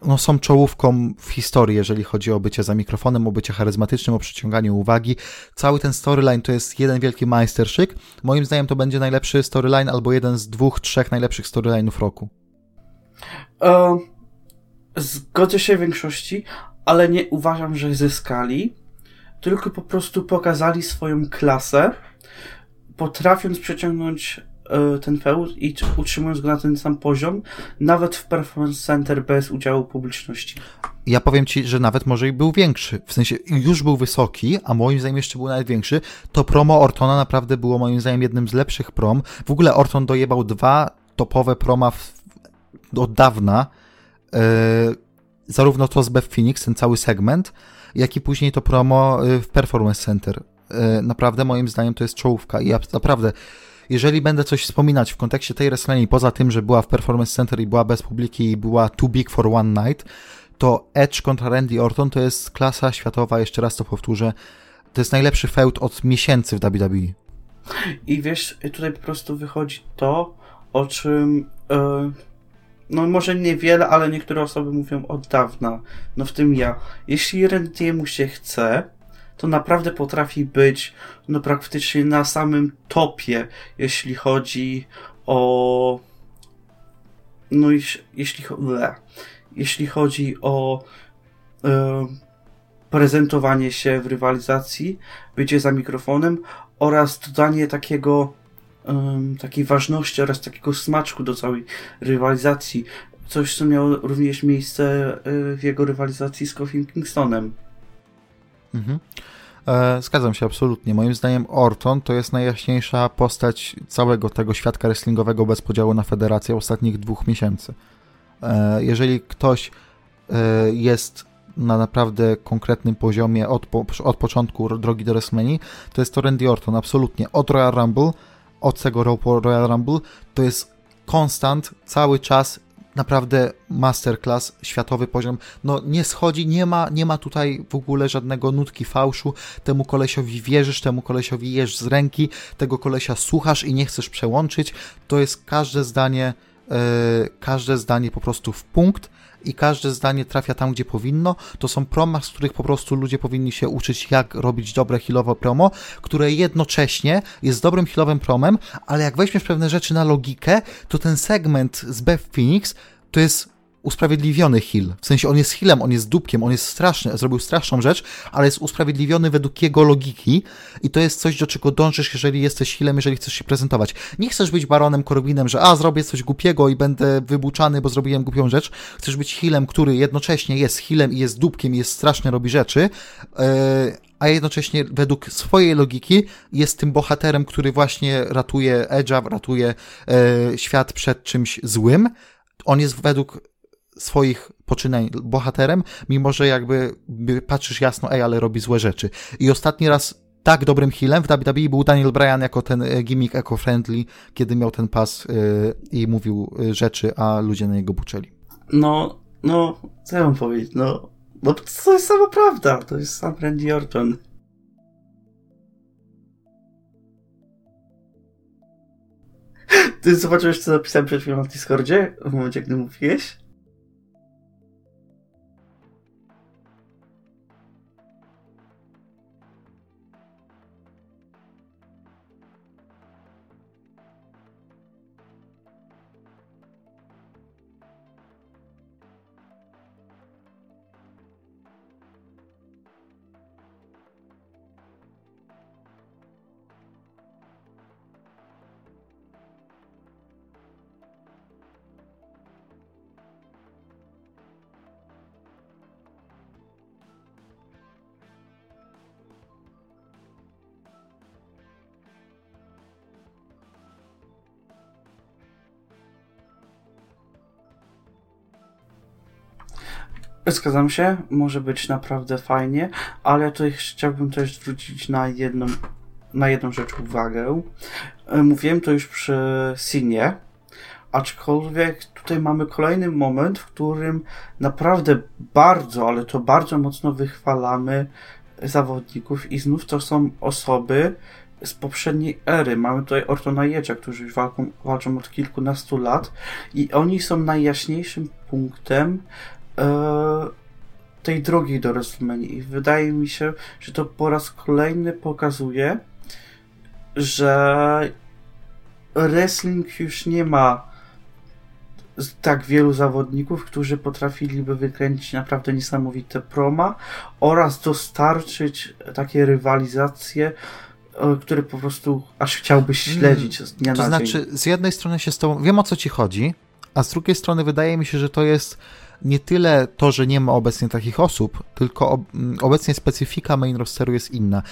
no, są czołówką w historii, jeżeli chodzi o bycie za mikrofonem, o bycie charyzmatycznym, o przyciąganiu uwagi. Cały ten storyline to jest jeden wielki majsterszyk. Moim zdaniem to będzie najlepszy storyline albo jeden z dwóch, trzech najlepszych storyline'ów roku.
E, zgodzę się w większości, ale nie uważam, że zyskali, tylko po prostu pokazali swoją klasę, potrafiąc przeciągnąć e, ten feud i utrzymując go na ten sam poziom, nawet w Performance Center bez udziału publiczności.
Ja powiem ci, że nawet może i był większy. W sensie już był wysoki, a moim zdaniem jeszcze był nawet większy. To promo Ortona naprawdę było moim zdaniem jednym z lepszych prom. W ogóle Orton dojebał dwa topowe proma w od dawna, yy, zarówno to z Beth Phoenix, ten cały segment, jak i później to promo e, w Performance Center. Yy, naprawdę moim zdaniem to jest czołówka i ja naprawdę jeżeli będę coś wspominać w kontekście tej WrestleMania, poza tym, że była w Performance Center i była bez publiki i była too big for one night, to Edge kontra Randy Orton to jest klasa światowa, jeszcze raz to powtórzę. To jest najlepszy feud od miesięcy w WWE.
I wiesz, tutaj po prostu wychodzi to, o czym e, no może niewiele, ale niektóre osoby mówią od dawna, no w tym ja. Jeśli Randy'emu się chce, to naprawdę potrafi być no praktycznie na samym topie, jeśli chodzi o no jeśli, jeśli chodzi o e, prezentowanie się w rywalizacji, bycie za mikrofonem oraz dodanie takiego um, takiej ważności oraz takiego smaczku do całej rywalizacji. Coś, co miało również miejsce e, w jego rywalizacji z Kofi Kingstonem.
Mhm. E, zgadzam się absolutnie. Moim zdaniem Orton to jest najjaśniejsza postać całego tego świadka wrestlingowego bez podziału na federację ostatnich dwóch miesięcy. E, jeżeli ktoś jest na naprawdę konkretnym poziomie od, po, od początku drogi do WrestleMania, to jest to Randy Orton, absolutnie. Od Royal Rumble, od tego Royal Rumble, to jest konstant, cały czas naprawdę masterclass, światowy poziom. No nie schodzi, nie ma, nie ma tutaj w ogóle żadnego nutki fałszu. Temu kolesiowi wierzysz, temu kolesiowi jesz z ręki, tego kolesia słuchasz i nie chcesz przełączyć. To jest każde zdanie, yy, każde zdanie po prostu w punkt i każde zdanie trafia tam, gdzie powinno. To są proma, z których po prostu ludzie powinni się uczyć, jak robić dobre healowe promo, które jednocześnie jest dobrym healowym promem, ale jak weźmiesz pewne rzeczy na logikę, to ten segment z Beth Phoenix to jest usprawiedliwiony heal. W sensie on jest healem, on jest dupkiem, on jest straszny, zrobił straszną rzecz, ale jest usprawiedliwiony według jego logiki i to jest coś, do czego dążysz, jeżeli jesteś healem, jeżeli chcesz się prezentować. Nie chcesz być baronem Corbinem, że a, zrobię coś głupiego i będę wybuczany, bo zrobiłem głupią rzecz. Chcesz być healem, który jednocześnie jest healem i jest dupkiem i jest strasznie robi rzeczy, yy, a jednocześnie według swojej logiki jest tym bohaterem, który właśnie ratuje Edge'a, ratuje yy, świat przed czymś złym. On jest według swoich poczynań bohaterem, mimo że jakby patrzysz jasno, ej, ale robi złe rzeczy. I ostatni raz tak dobrym healem w WWE był Daniel Bryan jako ten e, gimmick eco-friendly, kiedy miał ten pas yy, i mówił e, rzeczy, a ludzie na niego buczeli.
No, no, co ja mam powiedzieć? No, no to jest sama prawda. To jest sam Randy Orton. Ty zobaczyłeś, co napisałem przed chwilą na Discordzie? W momencie, gdy mówiłeś? Zgadzam się, może być naprawdę fajnie, ale tutaj chciałbym też zwrócić na jedną, na jedną rzecz uwagę. E, mówiłem to już przy Sinie, aczkolwiek tutaj mamy kolejny moment, w którym naprawdę bardzo, ale to bardzo mocno wychwalamy zawodników i znów to są osoby z poprzedniej ery. Mamy tutaj Ortona Jedzia, którzy już walczą, walczą od kilkunastu lat i oni są najjaśniejszym punktem tej drogi do WrestleMania. I wydaje mi się, że to po raz kolejny pokazuje, że wrestling już nie ma tak wielu zawodników, którzy potrafiliby wykręcić naprawdę niesamowite proma oraz dostarczyć takie rywalizacje, e, które po prostu aż chciałbyś mm, śledzić z dnia
to
na
znaczy, z jednej strony się z tobą, wiem o co ci chodzi, a z drugiej strony wydaje mi się, że to jest nie tyle to, że nie ma obecnie takich osób, tylko mm, obecnie specyfika main rosteru jest inna.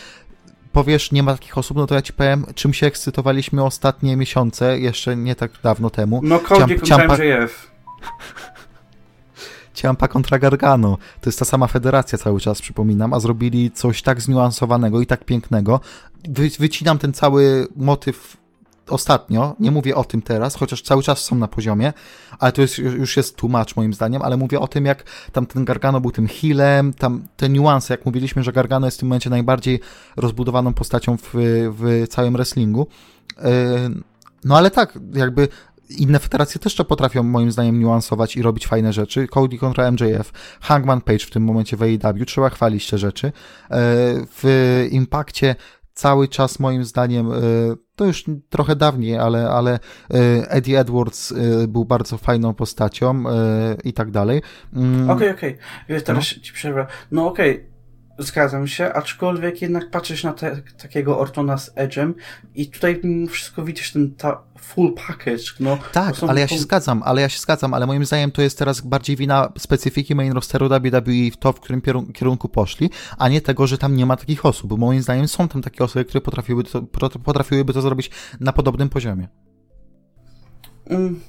Powiesz, nie ma takich osób, no to ja ci powiem, czym się ekscytowaliśmy ostatnie miesiące, jeszcze nie tak dawno temu.
No, Cody Ciampa... JF.
Ciampa kontra Gargano. To jest ta sama federacja cały czas, przypominam, a zrobili coś tak zniuansowanego i tak pięknego. Wy, wycinam ten cały motyw ostatnio, nie mówię o tym teraz, chociaż cały czas są na poziomie, ale to jest, już jest tłumacz moim zdaniem, ale mówię o tym, jak tam ten Gargano był tym healem, tam te niuanse, jak mówiliśmy, że Gargano jest w tym momencie najbardziej rozbudowaną postacią w, w całym wrestlingu. E, no ale tak, jakby inne federacje też potrafią moim zdaniem niuansować i robić fajne rzeczy. Cody kontra MJF, Hangman Page w tym momencie w AEW, trzeba chwalić te rzeczy. E, w Impakcie cały czas moim zdaniem, e, to już trochę dawniej, ale, ale Eddie Edwards był bardzo fajną postacią i tak dalej.
Mm. Okej, okay, okej. Okay. Teraz no. ci przerwę. No okej. Okay Zgadzam się, aczkolwiek jednak patrzysz na te, takiego Ortona z Edge'em i tutaj mimo wszystko widzisz ten ta full package. No,
tak, ale ja się zgadzam, ale ja się zgadzam, ale moim zdaniem to jest teraz bardziej wina specyfiki main rosteru WWE w to, w którym kierunku poszli, a nie tego, że tam nie ma takich osób, bo moim zdaniem są tam takie osoby, które potrafiłyby to, potrafiłyby to zrobić na podobnym poziomie.
Mm,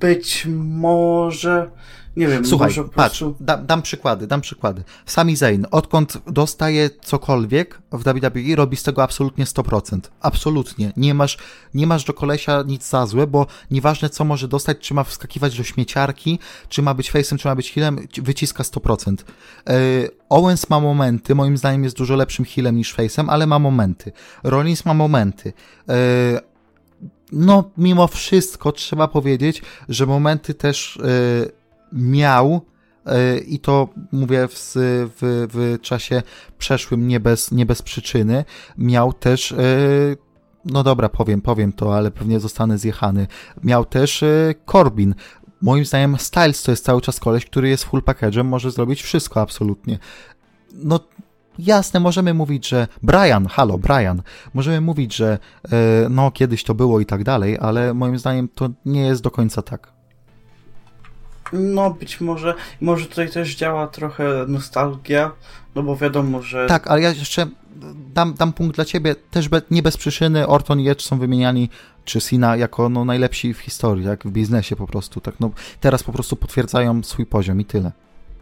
być może nie wiem,
Słuchaj, może patrz, prostu... dam, dam przykłady, dam przykłady. Sami Zayn, odkąd dostaje cokolwiek w WWE, robi z tego absolutnie 100%. Absolutnie. Nie masz, nie masz do kolesia nic za złe, bo nieważne co może dostać, czy ma wskakiwać do śmieciarki, czy ma być face'em, czy ma być healem, wyciska 100%. Yy, Owens ma momenty, moim zdaniem jest dużo lepszym healem niż face'em, ale ma momenty. Rollins ma momenty. Yy, no, mimo wszystko trzeba powiedzieć, że momenty też yy, miał e, i to mówię w, w, w czasie przeszłym, nie bez, nie bez przyczyny, miał też, e, no dobra, powiem, powiem to, ale pewnie zostanę zjechany, miał też e, Corbin. Moim zdaniem Styles to jest cały czas koleś, który jest full package'em, może zrobić wszystko absolutnie. No Jasne, możemy mówić, że Brian, halo, Brian, możemy mówić, że no kiedyś to było i tak dalej, ale moim zdaniem to nie jest do końca tak.
No, być może, może tutaj też działa trochę nostalgia, no bo wiadomo, że...
Tak, ale ja jeszcze dam, dam punkt dla ciebie, też be, nie bez przyczyny Orton i Edge są wymieniani, czy Sina, jako no, najlepsi w historii, jak w biznesie po prostu, tak, no, teraz po prostu potwierdzają swój poziom i tyle.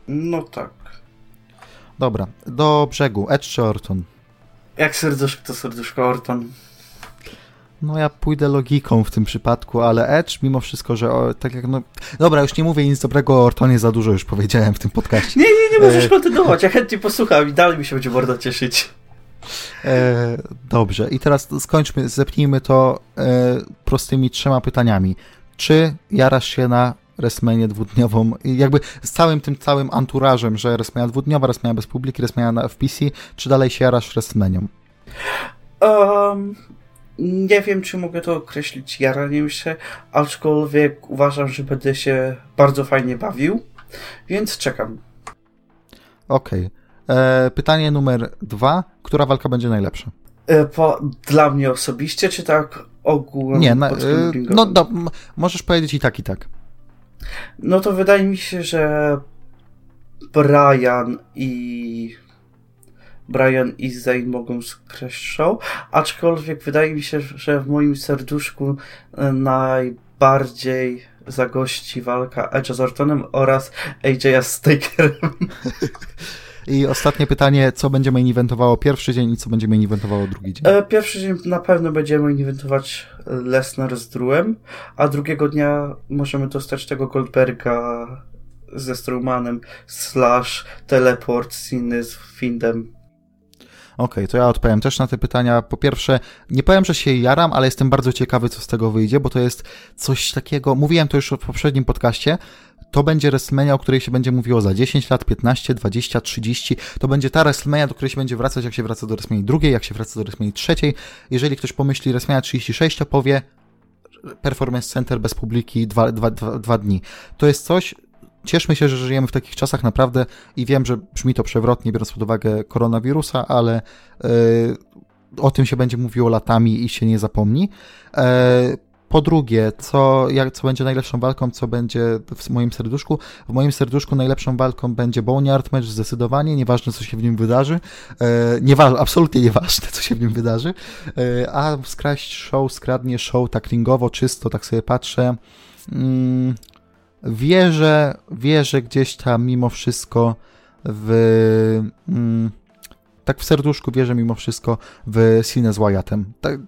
No tak.
Dobra, do brzegu, Edge czy Orton?
Jak serduszko, to serduszko Orton.
No ja pójdę logiką w tym przypadku, ale Edge mimo wszystko, że o, tak jak no... Dobra, już nie mówię nic dobrego o Ortonie, za dużo już powiedziałem w tym podcaście.
Nie, nie, nie możesz e... kontynuować, ja chętnie posłucham i dalej mi się będzie bardzo cieszyć.
E, dobrze, i teraz skończmy, zepnijmy to e, prostymi trzema pytaniami. Czy jarasz się na Resmenię dwudniową, jakby z całym tym całym anturażem, że Resmenia dwudniowa, Resmenia bez publiki, Resmenia w PC, czy dalej się jarasz Resmenią?
Um, nie wiem, czy mogę to określić jaraniem się, aczkolwiek uważam, że będę się bardzo fajnie bawił, więc czekam.
Okej. Okay. E, pytanie numer dwa. Która walka będzie najlepsza?
E, po, dla mnie osobiście, czy tak ogółem?
Nie, na, e, no, no, możesz powiedzieć i tak, i tak.
No to wydaje mi się, że Brian i Brian i Zayn mogą skraść show, aczkolwiek wydaje mi się, że w moim serduszku e, najbardziej zagości walka Edge'a z Ortonem oraz AJ'a z Takerem.
I ostatnie pytanie, co będzie main eventowało pierwszy dzień i co będzie main eventowało drugi dzień?
E, pierwszy dzień na pewno będziemy main eventować Lesnar z Drewem, a drugiego dnia możemy dostać tego Goldberga ze Strowmanem slash teleport Ciny z Findem.
Okej, okay, to ja odpowiem też na te pytania. Po pierwsze, nie powiem, że się jaram, ale jestem bardzo ciekawy, co z tego wyjdzie, bo to jest coś takiego, mówiłem to już w poprzednim podcaście, to będzie WrestleMania, o której się będzie mówiło za 10 lat, 15, 20, 30. To będzie ta WrestleMania, do której się będzie wracać, jak się wraca do WrestleMania drugiej, jak się wraca do WrestleMania trzeciej. Jeżeli ktoś pomyśli WrestleMania 36, to powie Performance Center bez publiki dwa, dwa, dwa, dwa dni. To jest coś, cieszmy się, że żyjemy w takich czasach naprawdę i wiem, że brzmi to przewrotnie, biorąc pod uwagę koronawirusa, ale yy, o tym się będzie mówiło latami i się nie zapomni. Yy, po drugie, co, jak, co będzie najlepszą walką, co będzie w moim serduszku? W moim serduszku najlepszą walką będzie Boneyard Match zdecydowanie, nieważne co się w nim wydarzy, e, nieważne, absolutnie nieważne co się w nim wydarzy, e, a skraść show, skradnie show tak ringowo, czysto, tak sobie patrzę, mm, wierzę, wierzę gdzieś tam mimo wszystko w... Mm, tak w serduszku wierzę mimo wszystko w Cine z Wyattem. Tak,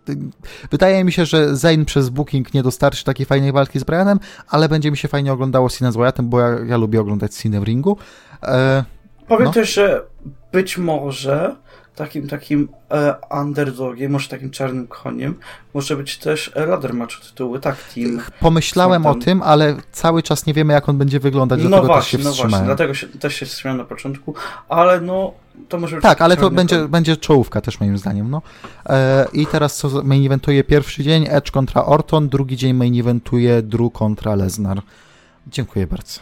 wydaje mi się, że Zayn przez Booking nie dostarczy takiej fajnej walki z Brianem, ale będzie mi się fajnie oglądało Cine z Wyattem, bo ja, ja lubię oglądać Cine w ringu. E,
Powiem no. też, że być może takim takim e, underdogiem, może takim czarnym koniem, może być też ladder match tytuły, tak, team.
Pomyślałem o tym, ale cały czas nie wiemy, jak on będzie wyglądać, no dlatego właśnie, też się wstrzymałem. No właśnie,
dlatego się, też się wstrzymałem na początku, ale no, to może być
Tak, ale to będzie, będzie czołówka też moim zdaniem, no. E, I teraz co main eventuje pierwszy dzień, Edge kontra Orton, drugi dzień main eventuje Drew kontra Lesnar. Dziękuję bardzo.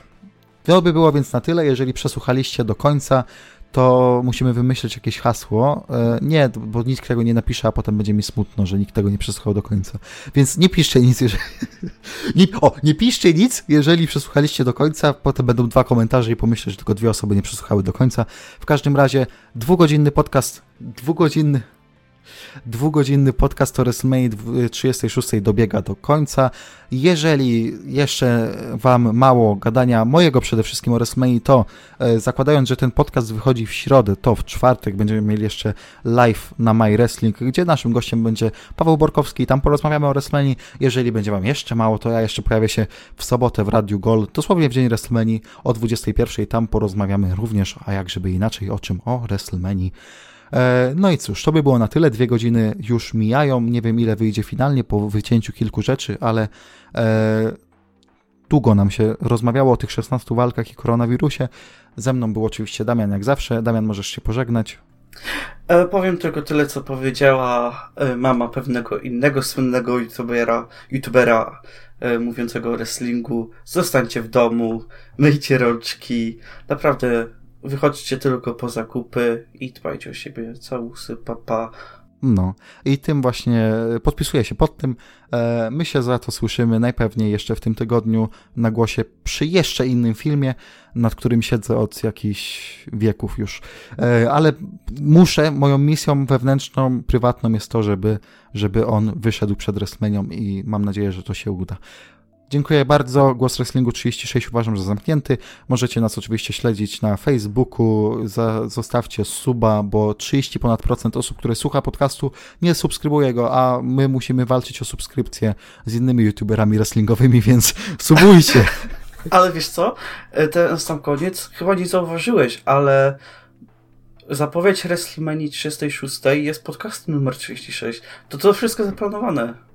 To by było więc na tyle. Jeżeli przesłuchaliście do końca, to musimy wymyślić jakieś hasło. E, nie, bo nikt tego nie napisze, a potem będzie mi smutno, że nikt tego nie przesłuchał do końca. Więc nie piszcie nic, jeżeli... nie, o, nie piszcie nic, jeżeli przesłuchaliście do końca, potem będą dwa komentarze i pomyślę, że tylko dwie osoby nie przesłuchały do końca. W każdym razie dwugodzinny podcast, dwugodzinny Dwugodzinny podcast o WrestleMania 36 dobiega do końca. Jeżeli jeszcze Wam mało gadania mojego przede wszystkim o WrestleMania, to e, zakładając, że ten podcast wychodzi w środę, to w czwartek będziemy mieli jeszcze live na My Wrestling, gdzie naszym gościem będzie Paweł Borkowski tam porozmawiamy o WrestleMania. Jeżeli będzie Wam jeszcze mało, to ja jeszcze pojawię się w sobotę w Radiu Gol, dosłownie w dzień WrestleMania o 21. Tam porozmawiamy również, a jak żeby inaczej, o czym? O WrestleMania. E, no i cóż, to by było na tyle. Dwie godziny już mijają. Nie wiem, ile wyjdzie finalnie po wycięciu kilku rzeczy, ale e, długo nam się rozmawiało o tych 16 walkach i koronawirusie. Ze mną był oczywiście Damian, jak zawsze. Damian, możesz się pożegnać.
E, powiem tylko tyle, co powiedziała e, mama pewnego innego słynnego youtubera, youtubera e, mówiącego o wrestlingu. Zostańcie w domu, myjcie rączki. Naprawdę Wychodźcie tylko po zakupy i dbajcie o siebie. Całusy, papa.
No i tym właśnie podpisuję się pod tym. E, my się za to słyszymy najpewniej jeszcze w tym tygodniu na głosie przy jeszcze innym filmie, nad którym siedzę od jakichś wieków już. E, ale muszę, moją misją wewnętrzną, prywatną jest to, żeby, żeby on wyszedł przed WrestleManią i mam nadzieję, że to się uda. Dziękuję bardzo. Głos Wrestlingu 36 uważam, że zamknięty. Możecie nas oczywiście śledzić na Facebooku. Zostawcie suba, bo 30 ponad procent osób, które słucha podcastu, nie subskrybuje go, a my musimy walczyć o subskrypcję z innymi youtuberami wrestlingowymi, więc subujcie.
Ale wiesz co? E, ten sam koniec, chyba nie zauważyłeś, ale zapowiedź WrestleMania 36 jest podcastem numer 36. To to wszystko zaplanowane.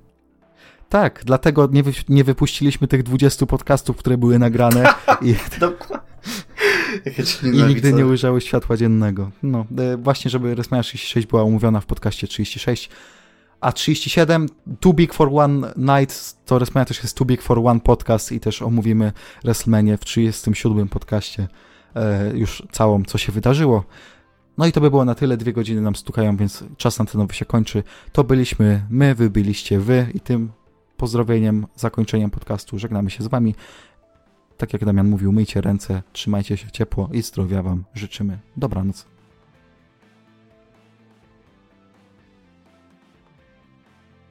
Tak, dlatego nie, wy, nie wypuściliśmy tych 20 podcastów, które były nagrane.
I,
I nigdy nie ujrzały światła dziennego. No, e, właśnie, żeby WrestleMania 36 była umówiona w podcaście 36. A 37, Too Big for One Night, to WrestleMania też jest Too Big for One podcast i też omówimy WrestleMania w 37 podcaście e, już całą, co się wydarzyło. No i to by było na tyle, dwie godziny nam stukają, więc czas antenowy się kończy. To byliśmy my, wy byliście wy i tym pozdrowieniem, zakończeniem podcastu żegnamy się z Wami. Tak jak Damian mówił, myjcie ręce, trzymajcie się ciepło i zdrowia Wam życzymy. Dobranoc.